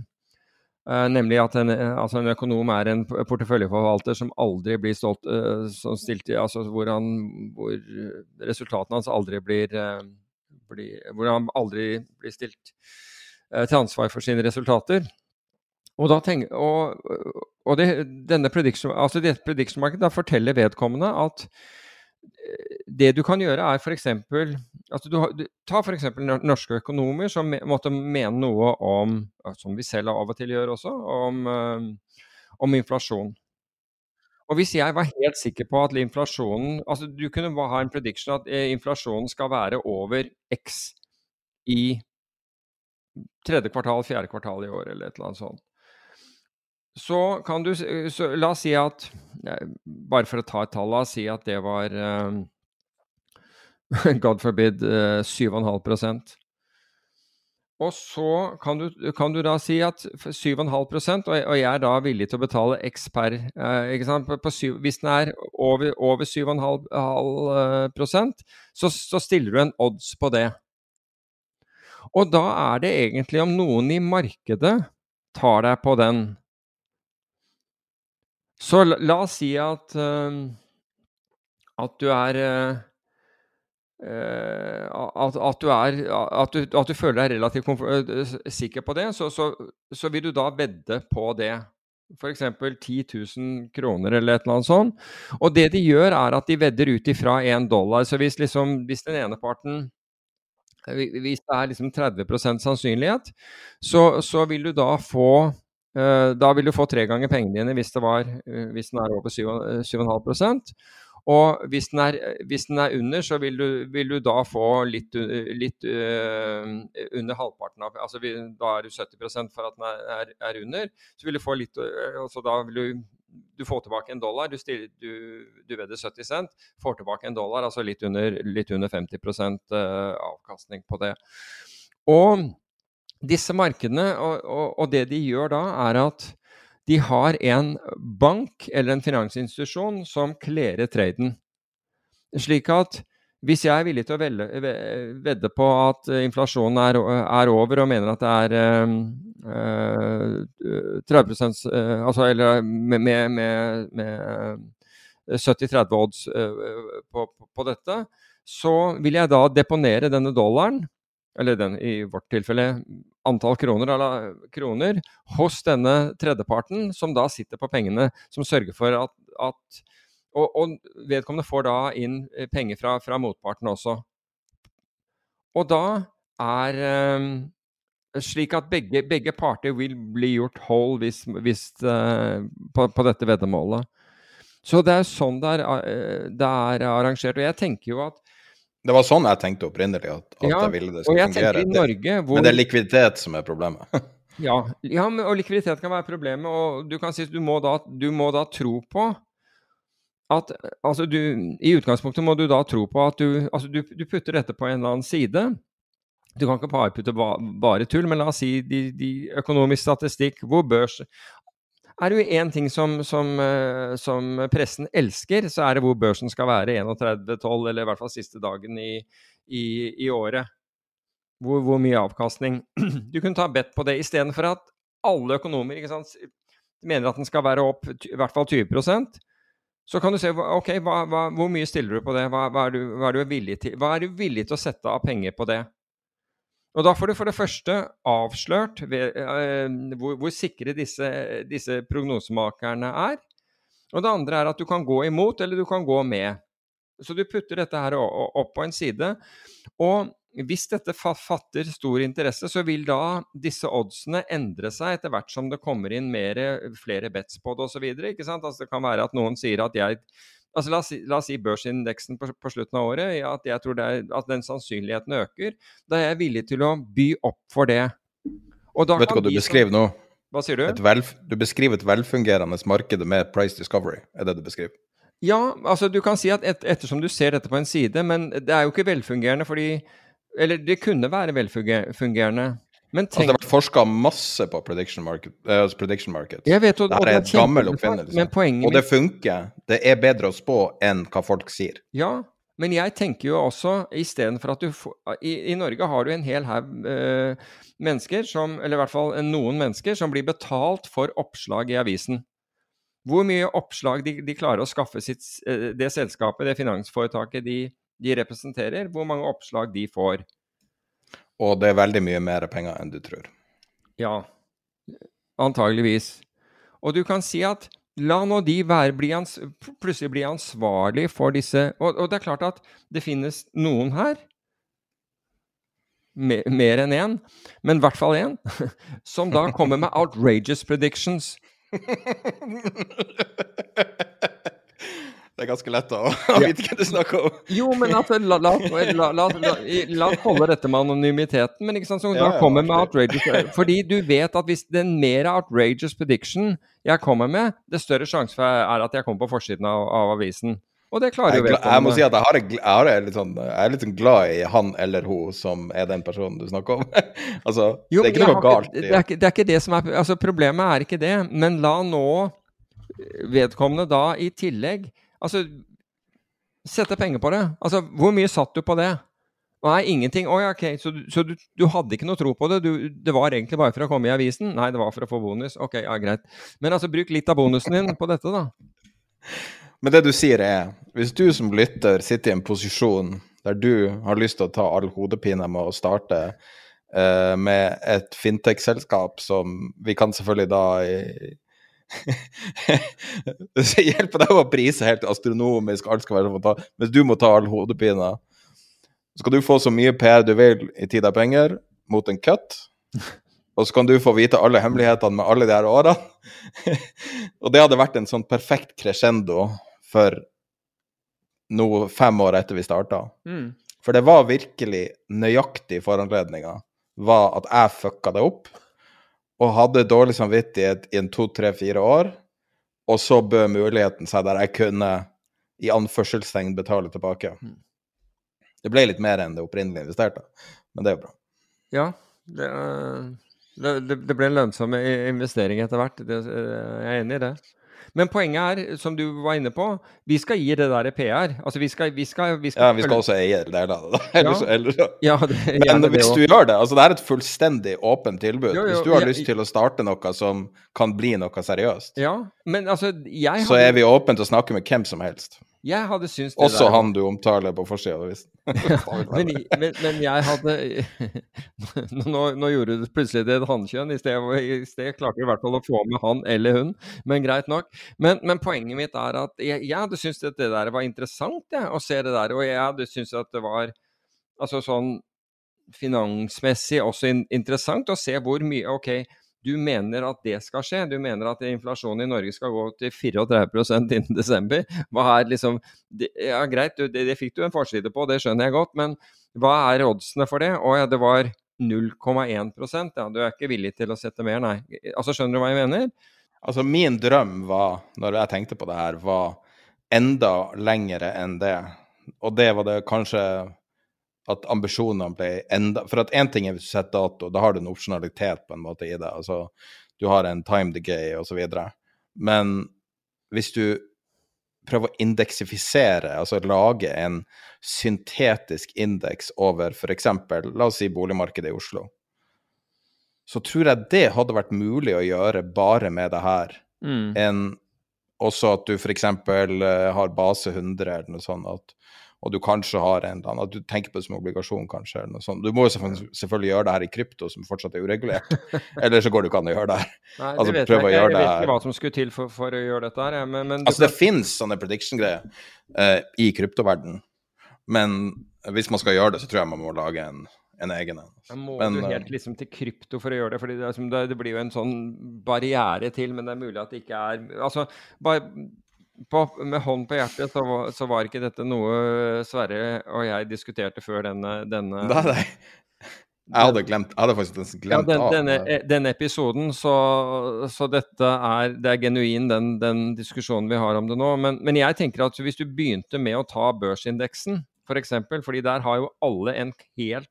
Uh, nemlig at en, altså en, økonom er en porteføljeforvalter som aldri blir stolt, uh, stilt, altså hvor, han, hvor, resultatene hans aldri blir, blir, Hvor han aldri blir stilt til ansvar for sine resultater. Og, tenk, og, og det, denne prediction, altså dette prediction market da forteller vedkommende at eh, det du kan gjøre, er f.eks. Altså du, ta f.eks. norske økonomer som måtte mene noe om, som vi selv av og til gjør også, om, eh, om inflasjon. Og hvis jeg var helt sikker på at inflasjonen altså Du kunne ha en prediction at eh, inflasjonen skal være over X i tredje kvartal, fjerde kvartal i år, eller et eller annet sånt så kan du så, La oss si at Bare for å ta et tall, la oss si at det var um, [laughs] God forbid uh, 7,5% Og så kan du, kan du, da si at 7,5 og, og jeg er da villig til å betale X per ikke sant? På, på syv, Hvis den er over, over 7,5 uh, så, så stiller du en odds på det. Og da er det egentlig om noen i markedet tar deg på den så la, la oss si at, uh, at du er uh, at, at, du er at du, at du føler deg relativt uh, sikker på det, så, så, så, vil du da vedde på det. F.eks. 10 000 kroner eller et eller annet sånt. Og det de gjør, er at de vedder ut ifra én dollar. Så hvis, liksom, hvis den ene parten Hvis det er liksom 30% sannsynlighet, så, så vil du da få Eh, da vil du få tre ganger pengene dine hvis, var, eh, hvis den er over 7,5% og hvis den, er, hvis den, er, under, så vil du, vil du da få litt, litt uh, under halvparten av altså Da er du 70% for at den er, er, under. Så vil du få litt altså Da vil du, du få tilbake en dollar. Du, stiller, du, du vedder 70 cent, får tilbake en dollar, altså litt under, litt under 50% avkastning på det. Og disse markedene, og, og, og, det de gjør da, er at de har en bank eller en finansinstitusjon som klerer traden. Slik at hvis jeg er villig til å velge, vedde på at inflasjonen er, er, over, og mener at det er øh, 30% øh, altså, Eller med, med, med 70-30 odds øh, på, på, dette, så vil jeg da deponere denne dollaren eller den, i vårt tilfelle antall kroner, eller, kroner, hos denne tredjeparten, som da sitter på pengene, som sørger for at, at og, og, vedkommende får da inn eh, penger fra, fra, motparten også. Og da er um, slik at begge, begge, parter vil bli gjort whole hvis, hvis, uh, på, på, dette veddemålet. Så det er sånn det er, det er, arrangert. Og jeg tenker jo at
Det var sånn jeg tenkte opprinnelig, at, at
ja,
jeg ville det skulle fungere.
Norge, hvor,
men det er likviditet som er problemet. [laughs]
ja, ja, og likviditet kan være problemet. Og du kan si at du må da, du må da tro på at altså du, I utgangspunktet må du da tro på at du, altså du, du putter dette på en eller annen side. Du kan ikke bare putte ba, bare tull, men la oss si de, de økonomisk statistikk hvor børs Er det jo én ting som, som, eh, som, pressen elsker, så er det hvor børsen skal være 31-12, eller i hvert fall siste dagen i, i, i året. Hvor, hvor, mye avkastning. Du kunne ta bedt på det istedenfor at alle økonomer sant, mener at den skal være opp i hvert fall 20% så kan du se ok, hva, hva, hvor mye stiller du på det? Hva, er du, hva, er du, til Hva er du villig til å sette av penger på det? Og Da får du for det første avslørt ved, eh, hvor, hvor, sikre disse, disse, prognosemakerne er. Og det andre er at du kan gå imot, eller du kan gå med. Så du putter dette her opp på en side. Og hvis dette fatter stor interesse, så vil da disse oddsene endre seg etter hvert som det kommer inn mer, flere bets på det osv. Altså, det kan være at noen sier at jeg altså La oss si, la oss si børsindeksen på, på, slutten av året, ja, at jeg tror er, at den sannsynligheten øker. Da er jeg villig til å by opp for det.
Vet du hva du beskriver nå?
Hva sier du?
Vel, du beskriver et velfungerende marked med price discovery, er det du beskriver?
Ja, altså du kan si at et, ettersom du ser dette på en side, men det er jo ikke velfungerende fordi eller det kunne være velfungerende. Men
tenk... altså, det har vært forska masse på prediction market. Uh, prediction market.
Vet, og,
det er en gammel oppfinnelse. Og det funker. Det er bedre å spå enn hva folk sier.
Ja, men jeg tenker jo også istedenfor at du får i, I, Norge har du en hel haug uh, mennesker som Eller i hvert fall noen mennesker som blir betalt for oppslag i avisen. Hvor mye oppslag de, de klarer å skaffe sitt, uh, det selskapet, det finansforetaket de de representerer, hvor mange oppslag de får.
Og det er veldig mye mer penger enn du tror.
Ja, antageligvis. Og du kan si at la nå de være, bli ans plutselig bli ansvarlig for disse og, og, det er klart at det finnes noen her, mer, mer enn én, men i hvert fall én, [laughs] som da kommer med outrageous predictions. [laughs]
Det er ganske lett [laughs] å vite hva du snakker om.
Jo, men altså, la, la, la, la, oss holde dette med anonymiteten. Men ikke sant, så ja, da kommer med outrageous Fordi du vet at hvis den mer outrageous prediction jeg kommer med, det større sjanse er at jeg kommer på forsiden av, av avisen. Og det klarer jo
vedkommende. Jeg må si at jeg, har, jeg, har sånn, jeg, er litt sånn glad i han eller hun som er den personen du snakker om. [laughs] altså, jo, det er ikke noe galt.
Det, det, er ikke, det er ikke det som er Altså, problemet er ikke det. Men la nå vedkommende da i tillegg Altså, sette penger på det. Altså, hvor mye satt du på det? Nei, ingenting. Oi, ok, Så, så du, du, hadde ikke noe tro på det? Du, det var egentlig bare for å komme i avisen? Nei, det var for å få bonus. Ok, ja, greit. Men altså, bruk litt av bonusen din på dette, da.
Men det du sier er, hvis du som lytter sitter i en posisjon der du har lyst til å ta all hodepine med å starte uh, med et fintech-selskap som vi kan selvfølgelig da i, [laughs] det hjelper deg å prise helt astronomisk, alt skal være fantastisk, mens du må ta all hodepina. Skal du få så mye PR du vil i tid og penger, mot en cut. [laughs] Og så kan du få vite alle hemmelighetene med alle de her årene. [laughs] og det hadde vært en sånn perfekt crescendo for noe fem år etter vi starta. Mm. For det var virkelig nøyaktig foranledninga var at jeg fucka det opp og hadde dårlig samvittighet i en to, tre, fire år, og så bød muligheten seg der jeg kunne i anførselstegn betale tilbake. Mm. Det ble litt mer enn det opprinnelig investerte, men det er jo bra.
Ja, det, det, det ble en lønnsom investering etter hvert. Det, jeg er enig i det. Men poenget er, som du var inne på, vi skal gi det der PR. Altså vi skal, vi skal, vi skal
Ja, vi skal også eie deler av det. [laughs] Ellers,
ja.
ellers,
ja,
det, Men hvis du gjør det altså Det er et fullstendig åpent tilbud. Jo, jo, hvis du har jeg, lyst til å starte noe som kan bli noe seriøst,
ja, men altså, jeg
så er vi åpne til å snakke med hvem som helst.
Jeg hadde syntes
det Også der... han du omtaler på forsida av avisen. [laughs]
men, men, men, jeg hadde [laughs] nå, nå, gjorde du plutselig det et hannkjønn. I sted, I sted klarte du i hvert fall å få med han eller hun, men greit nok. Men, men poenget mitt er at jeg, jeg hadde syntes at det der var interessant, jeg, å se det der. Og jeg hadde syntes at det var Altså sånn finansmessig også in interessant å se hvor mye Ok, du mener at det skal skje? Du mener at inflasjonen i Norge skal gå til 34 innen desember? Hva er liksom Ja, greit, det, det, fikk du en forside på, det skjønner jeg godt, men hva er oddsene for det? Å ja, det var 0,1% ja, Du er ikke villig til å sette mer, nei. Altså, Skjønner du hva jeg mener?
Altså, min drøm var, når jeg tenkte på det her, var enda lengre enn det. Og det var det kanskje at ambisjonene ble enda For at én ting er hvis du setter dato, da har du en opsjonalitet på en måte i det. Altså, du har en time decay osv. Men hvis du prøver å indeksifisere, altså lage en syntetisk indeks over f.eks. la oss si boligmarkedet i Oslo, så tror jeg det hadde vært mulig å gjøre bare med det her. Mm. En, også at du f.eks. Uh, har base 100 eller noe sånt. At, og du kanskje har en eller annen At du tenker på det som obligasjon, kanskje. eller noe sånt. Du må jo selvfølgelig, gjøre det her i krypto, som fortsatt er uregulert. [laughs] Eller så går det ikke an å gjøre det her.
Nei, altså, det vet jeg, jeg, jeg vet ikke hva som skulle til for, for å gjøre dette her. Men, men
altså, det finnes sånne prediction-greier uh, i kryptoverdenen. Men hvis man skal gjøre det, så tror jeg man må lage en en egen en.
Må men, du helt eh, liksom til krypto for å gjøre det, for det, liksom, det, blir jo en sånn barriere til, men det er mulig at det ikke er Altså, bare på, med hånd på hjertet så, så, var ikke dette noe Sverre og jeg diskuterte før denne, denne
Nei, nei. Jeg hadde, glemt, jeg hadde faktisk glemt
ja, den, denne, eh, denne, episoden, så, så, dette er Det er genuin, den, den, diskusjonen vi har om det nå. Men, men, jeg tenker at hvis du begynte med å ta børsindeksen, f.eks., for eksempel, fordi der har jo alle en helt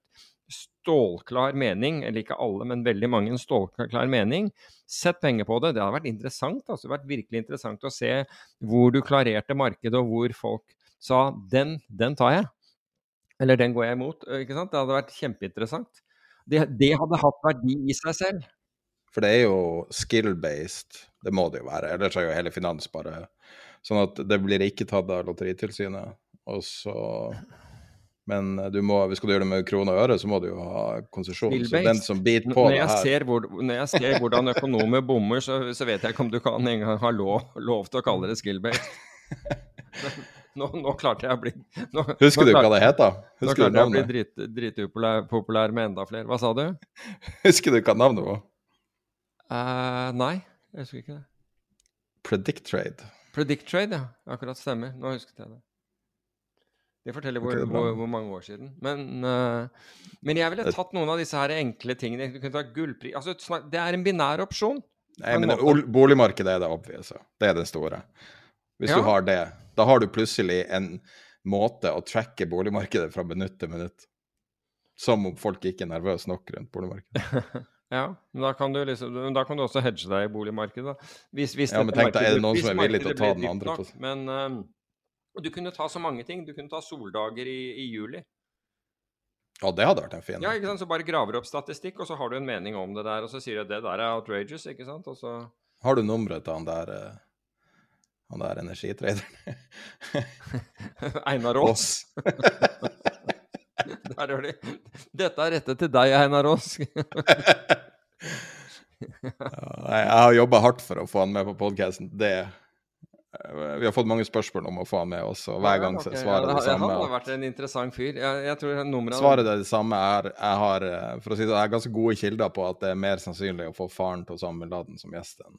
stålklar mening, eller ikke alle, men veldig mange en stålklar mening. Sett penger på det. Det hadde vært interessant. Altså, det hadde vært virkelig interessant å se hvor du klarerte markedet, og hvor folk sa 'den, den tar jeg'. Eller 'den går jeg imot'. ikke sant? Det hadde vært kjempeinteressant. Det, det hadde hatt verdi i seg selv.
For det er jo skill-based, det må det jo være. Ellers er jo hele finans bare sånn at det blir ikke tatt av Lotteritilsynet. Og så men eh, du må, hvis du gjøre det med kroner og øre, så må du jo ha konsesjon. Så den som biter på
når
det
her hvor, Når jeg ser hvordan økonomer bommer, så, så, vet jeg ikke om du kan engang ha lov, lov til å kalle det skill-based. [laughs] Nå, nå, klarte jeg å bli
nå, Husker du hva det heter?
Husker nå klarte jeg å bli drit, dritupopulær med enda flere. Hva sa du? [laughs]
Husker du hva navnet var?
Uh, nei, jeg husker ikke det.
Predict Trade.
Predict Trade, ja. Akkurat stemmer. Nå husket jeg det. Det forteller hvor, hvor, hvor, mange år siden. Men, uh, men, jeg ville tatt noen av disse her enkle tingene. Du kunne tatt gullpris altså, Det er en binær opsjon.
Nei, men boligmarkedet er det obvious. Det er det store. Hvis ja. du har det, da har du plutselig en måte å tracke boligmarkedet fra minutt til minutt. Som om folk ikke er nervøse nok rundt boligmarkedet. [laughs]
ja, men da kan, du liksom, da kan du også hedge deg i boligmarkedet.
Hvis, hvis ja, men tenk deg, er det noen som er villig til å ta den andre?
Nok, men... Um, og du kunne ta så mange ting. Du kunne ta soldager i, i juli.
Ja, det hadde vært en fin
Ja, ikke sant? Så bare graver opp statistikk, og så har du en mening om det der. Og så sier du at det der er outrageous, ikke sant? Og så
Har du nummeret til han der eh, han der energitraderen? [laughs]
Einar Aas. der gjør de. Dette er rettet til deg, Einar Aas. [laughs]
ja, jeg har jobba hardt for å få han med på podkasten. Det vi har fått mange spørsmål om å få han med oss, og hver gang okay. svarer det, det samme.
Han har vært en interessant fyr. Jeg, jeg tror nummeret
Svaret er det samme. Er, jeg har eh, for å si det, jeg har ganske gode kilder på at det er mer sannsynlig å få faren til bin Laden som gjest enn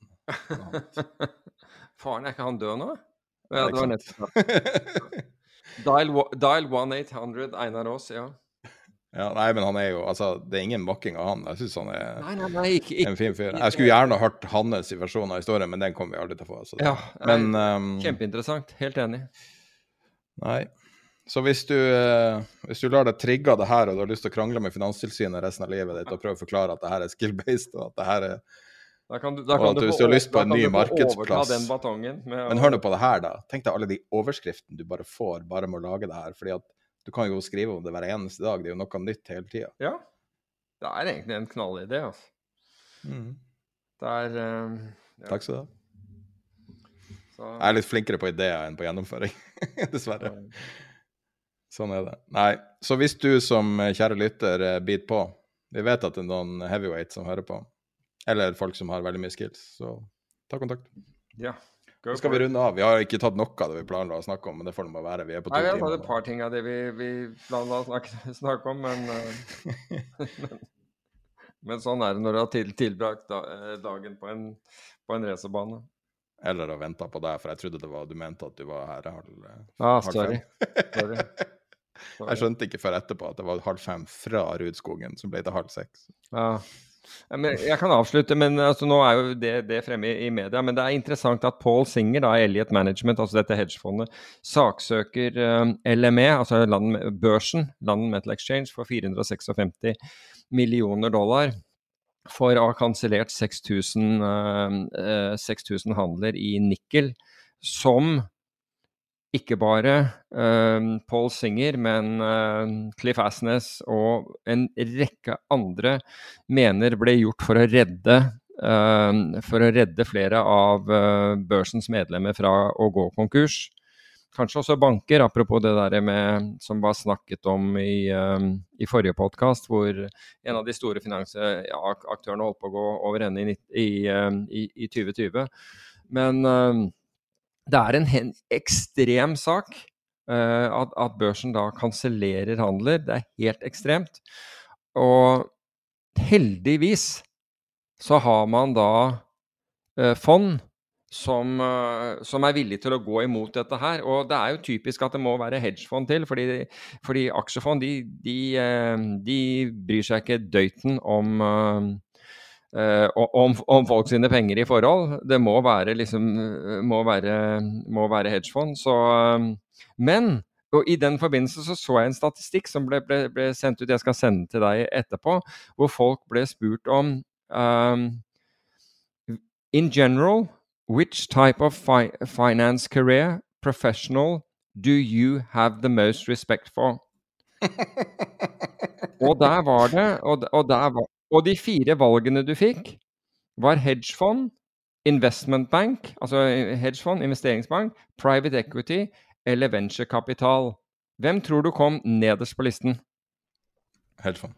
[laughs]
Faren, er ikke han død nå? Ja, det var nettopp. dial, dial 1800 Einar Aas, ja.
Ja, nei, men han er jo Altså, det er ingen makking av han. Jeg syns han er
nei, nei, nei, ikke, ikke,
en fin fyr. Jeg skulle gjerne hørt hans versjon av historien, men den kommer vi aldri til å få.
ja, men, um, Kjempeinteressant. Helt enig.
Nei. Så hvis du, uh, hvis du lar deg trigge av det her, og du har lyst til å krangle med Finanstilsynet resten av livet ditt og prøve å forklare at det her er skill-based, og at det her er
da kan du, da kan
du, hvis du har lyst på en ny markedsplass
med,
Men hør nå på det her, da. Tenk deg alle de overskriftene du bare får bare med å lage det her. fordi at du kan jo skrive om det hver eneste dag. Det er jo noe nytt hele tida.
Ja. Det er egentlig en knallidé, altså. Mm. Det er um,
ja. Takk skal du ha. Så... Jeg er litt flinkere på ideer enn på gjennomføring, [laughs] dessverre. Sånn er det. Nei, så hvis du som kjære lytter eh, biter på Vi vet at det er noen heavyweight som hører på, eller folk som har veldig mye skills, så ta kontakt.
Ja.
Nå skal vi runde av. Vi har ikke tatt noe av det vi planla å snakke om, men det får det bare være. Vi er på to timer.
Nei, vi har tatt et par ting av det vi, vi planla å snakke, [laughs] snakke om, men, eh, [laughs] men Men sånn er det når du har til, tilbrakt da, eh, dagen på en, på en racerbane.
Eller har venta på deg, for jeg trodde det var, du mente at du var her halv,
Ah,
halv
sorry.
fem.
sorry. [laughs]
Jeg skjønte ikke før etterpå at det var halv fem fra Rudskogen som ble til halv seks.
Ja. Jeg kan avslutte, men altså, nå er jo det, det fremme i, media. Men det er interessant at Paul Singer, da, Elliot Management, altså dette hedgefondet, saksøker eh, LME, altså land, børsen, London Metal Exchange, for 456 millioner dollar for å ha kansellert 6000 eh, eh, 6000 handler i nikkel, som ikke bare uh, Paul Singer, men uh, Cliff Asnes og en rekke andre mener ble gjort for å redde uh, for å redde flere av børsens medlemmer fra å gå konkurs. Kanskje også banker, apropos det der med, som var snakket om i, i forrige podkast, hvor en av de store finansaktørene holdt på å gå over ende i, i, i, i 2020. Men det er en ekstrem sak uh, at, at børsen da kansellerer handler. Det er helt ekstremt. Og heldigvis så har man da uh, fond som, uh, som er villig til å gå imot dette her. Og det er jo typisk at det må være hedgefond til, fordi, fordi aksjefond de, de, de bryr seg ikke døyten om om, om folk sine penger i forhold. Det må være liksom må være, må være hedgefond. Så eh, Men og I den forbindelse så, så jeg en statistikk som ble, ble, ble sendt ut, jeg skal sende til deg etterpå, hvor folk ble spurt om um, In general, which type of fi finance career, professional, do you have the most respect for? [laughs] Og der var det og, og, der var, og de fire valgene du fikk, var hedgefond, investment bank, altså hedgefond, investeringsbank, private equity eller venturekapital. Hvem tror du kom nederst på listen?
Hedgefond.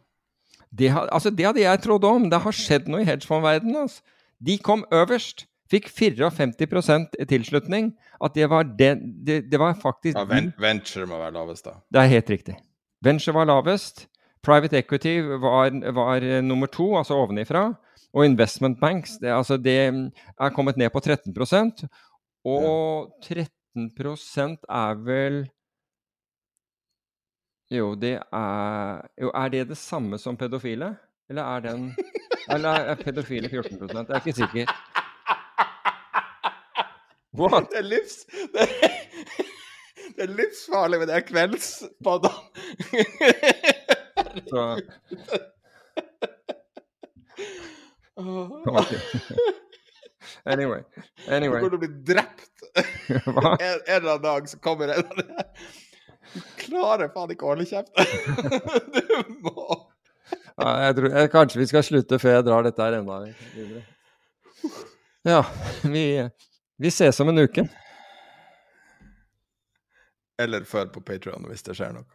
Det, altså det hadde jeg trodd om. Det har skjedd noe i hedgefondverdenen. Altså. De kom øverst. Fikk 54% tilslutning. At det var, det, det, det var faktisk
Ja, venture må være lavest, da.
Det er helt riktig. Venture var lavest. Private equity var, var nummer to, altså ovenifra. Og investment banks, det, altså det er kommet ned på 13% Og 13 er vel Jo, det er Jo, er det det samme som pedofile? Eller er den Eller er pedofile 14 Jeg er ikke sikker. What?
Det er livs... Det er, det er livsfarlig med det her kveldspodene.
Så, ok. Anyway.
Du
Anyway.
kommer til å bli drept [laughs] en, en eller annen dag, så kommer en av de her. Du klarer faen ikke å holde kjeft. [laughs] Du må
Ja, jeg tror, jeg, kanskje vi skal slutte før jeg drar dette her enda videre. Ja, vi, vi ses om en uke.
Eller før på Patreon hvis det skjer noe.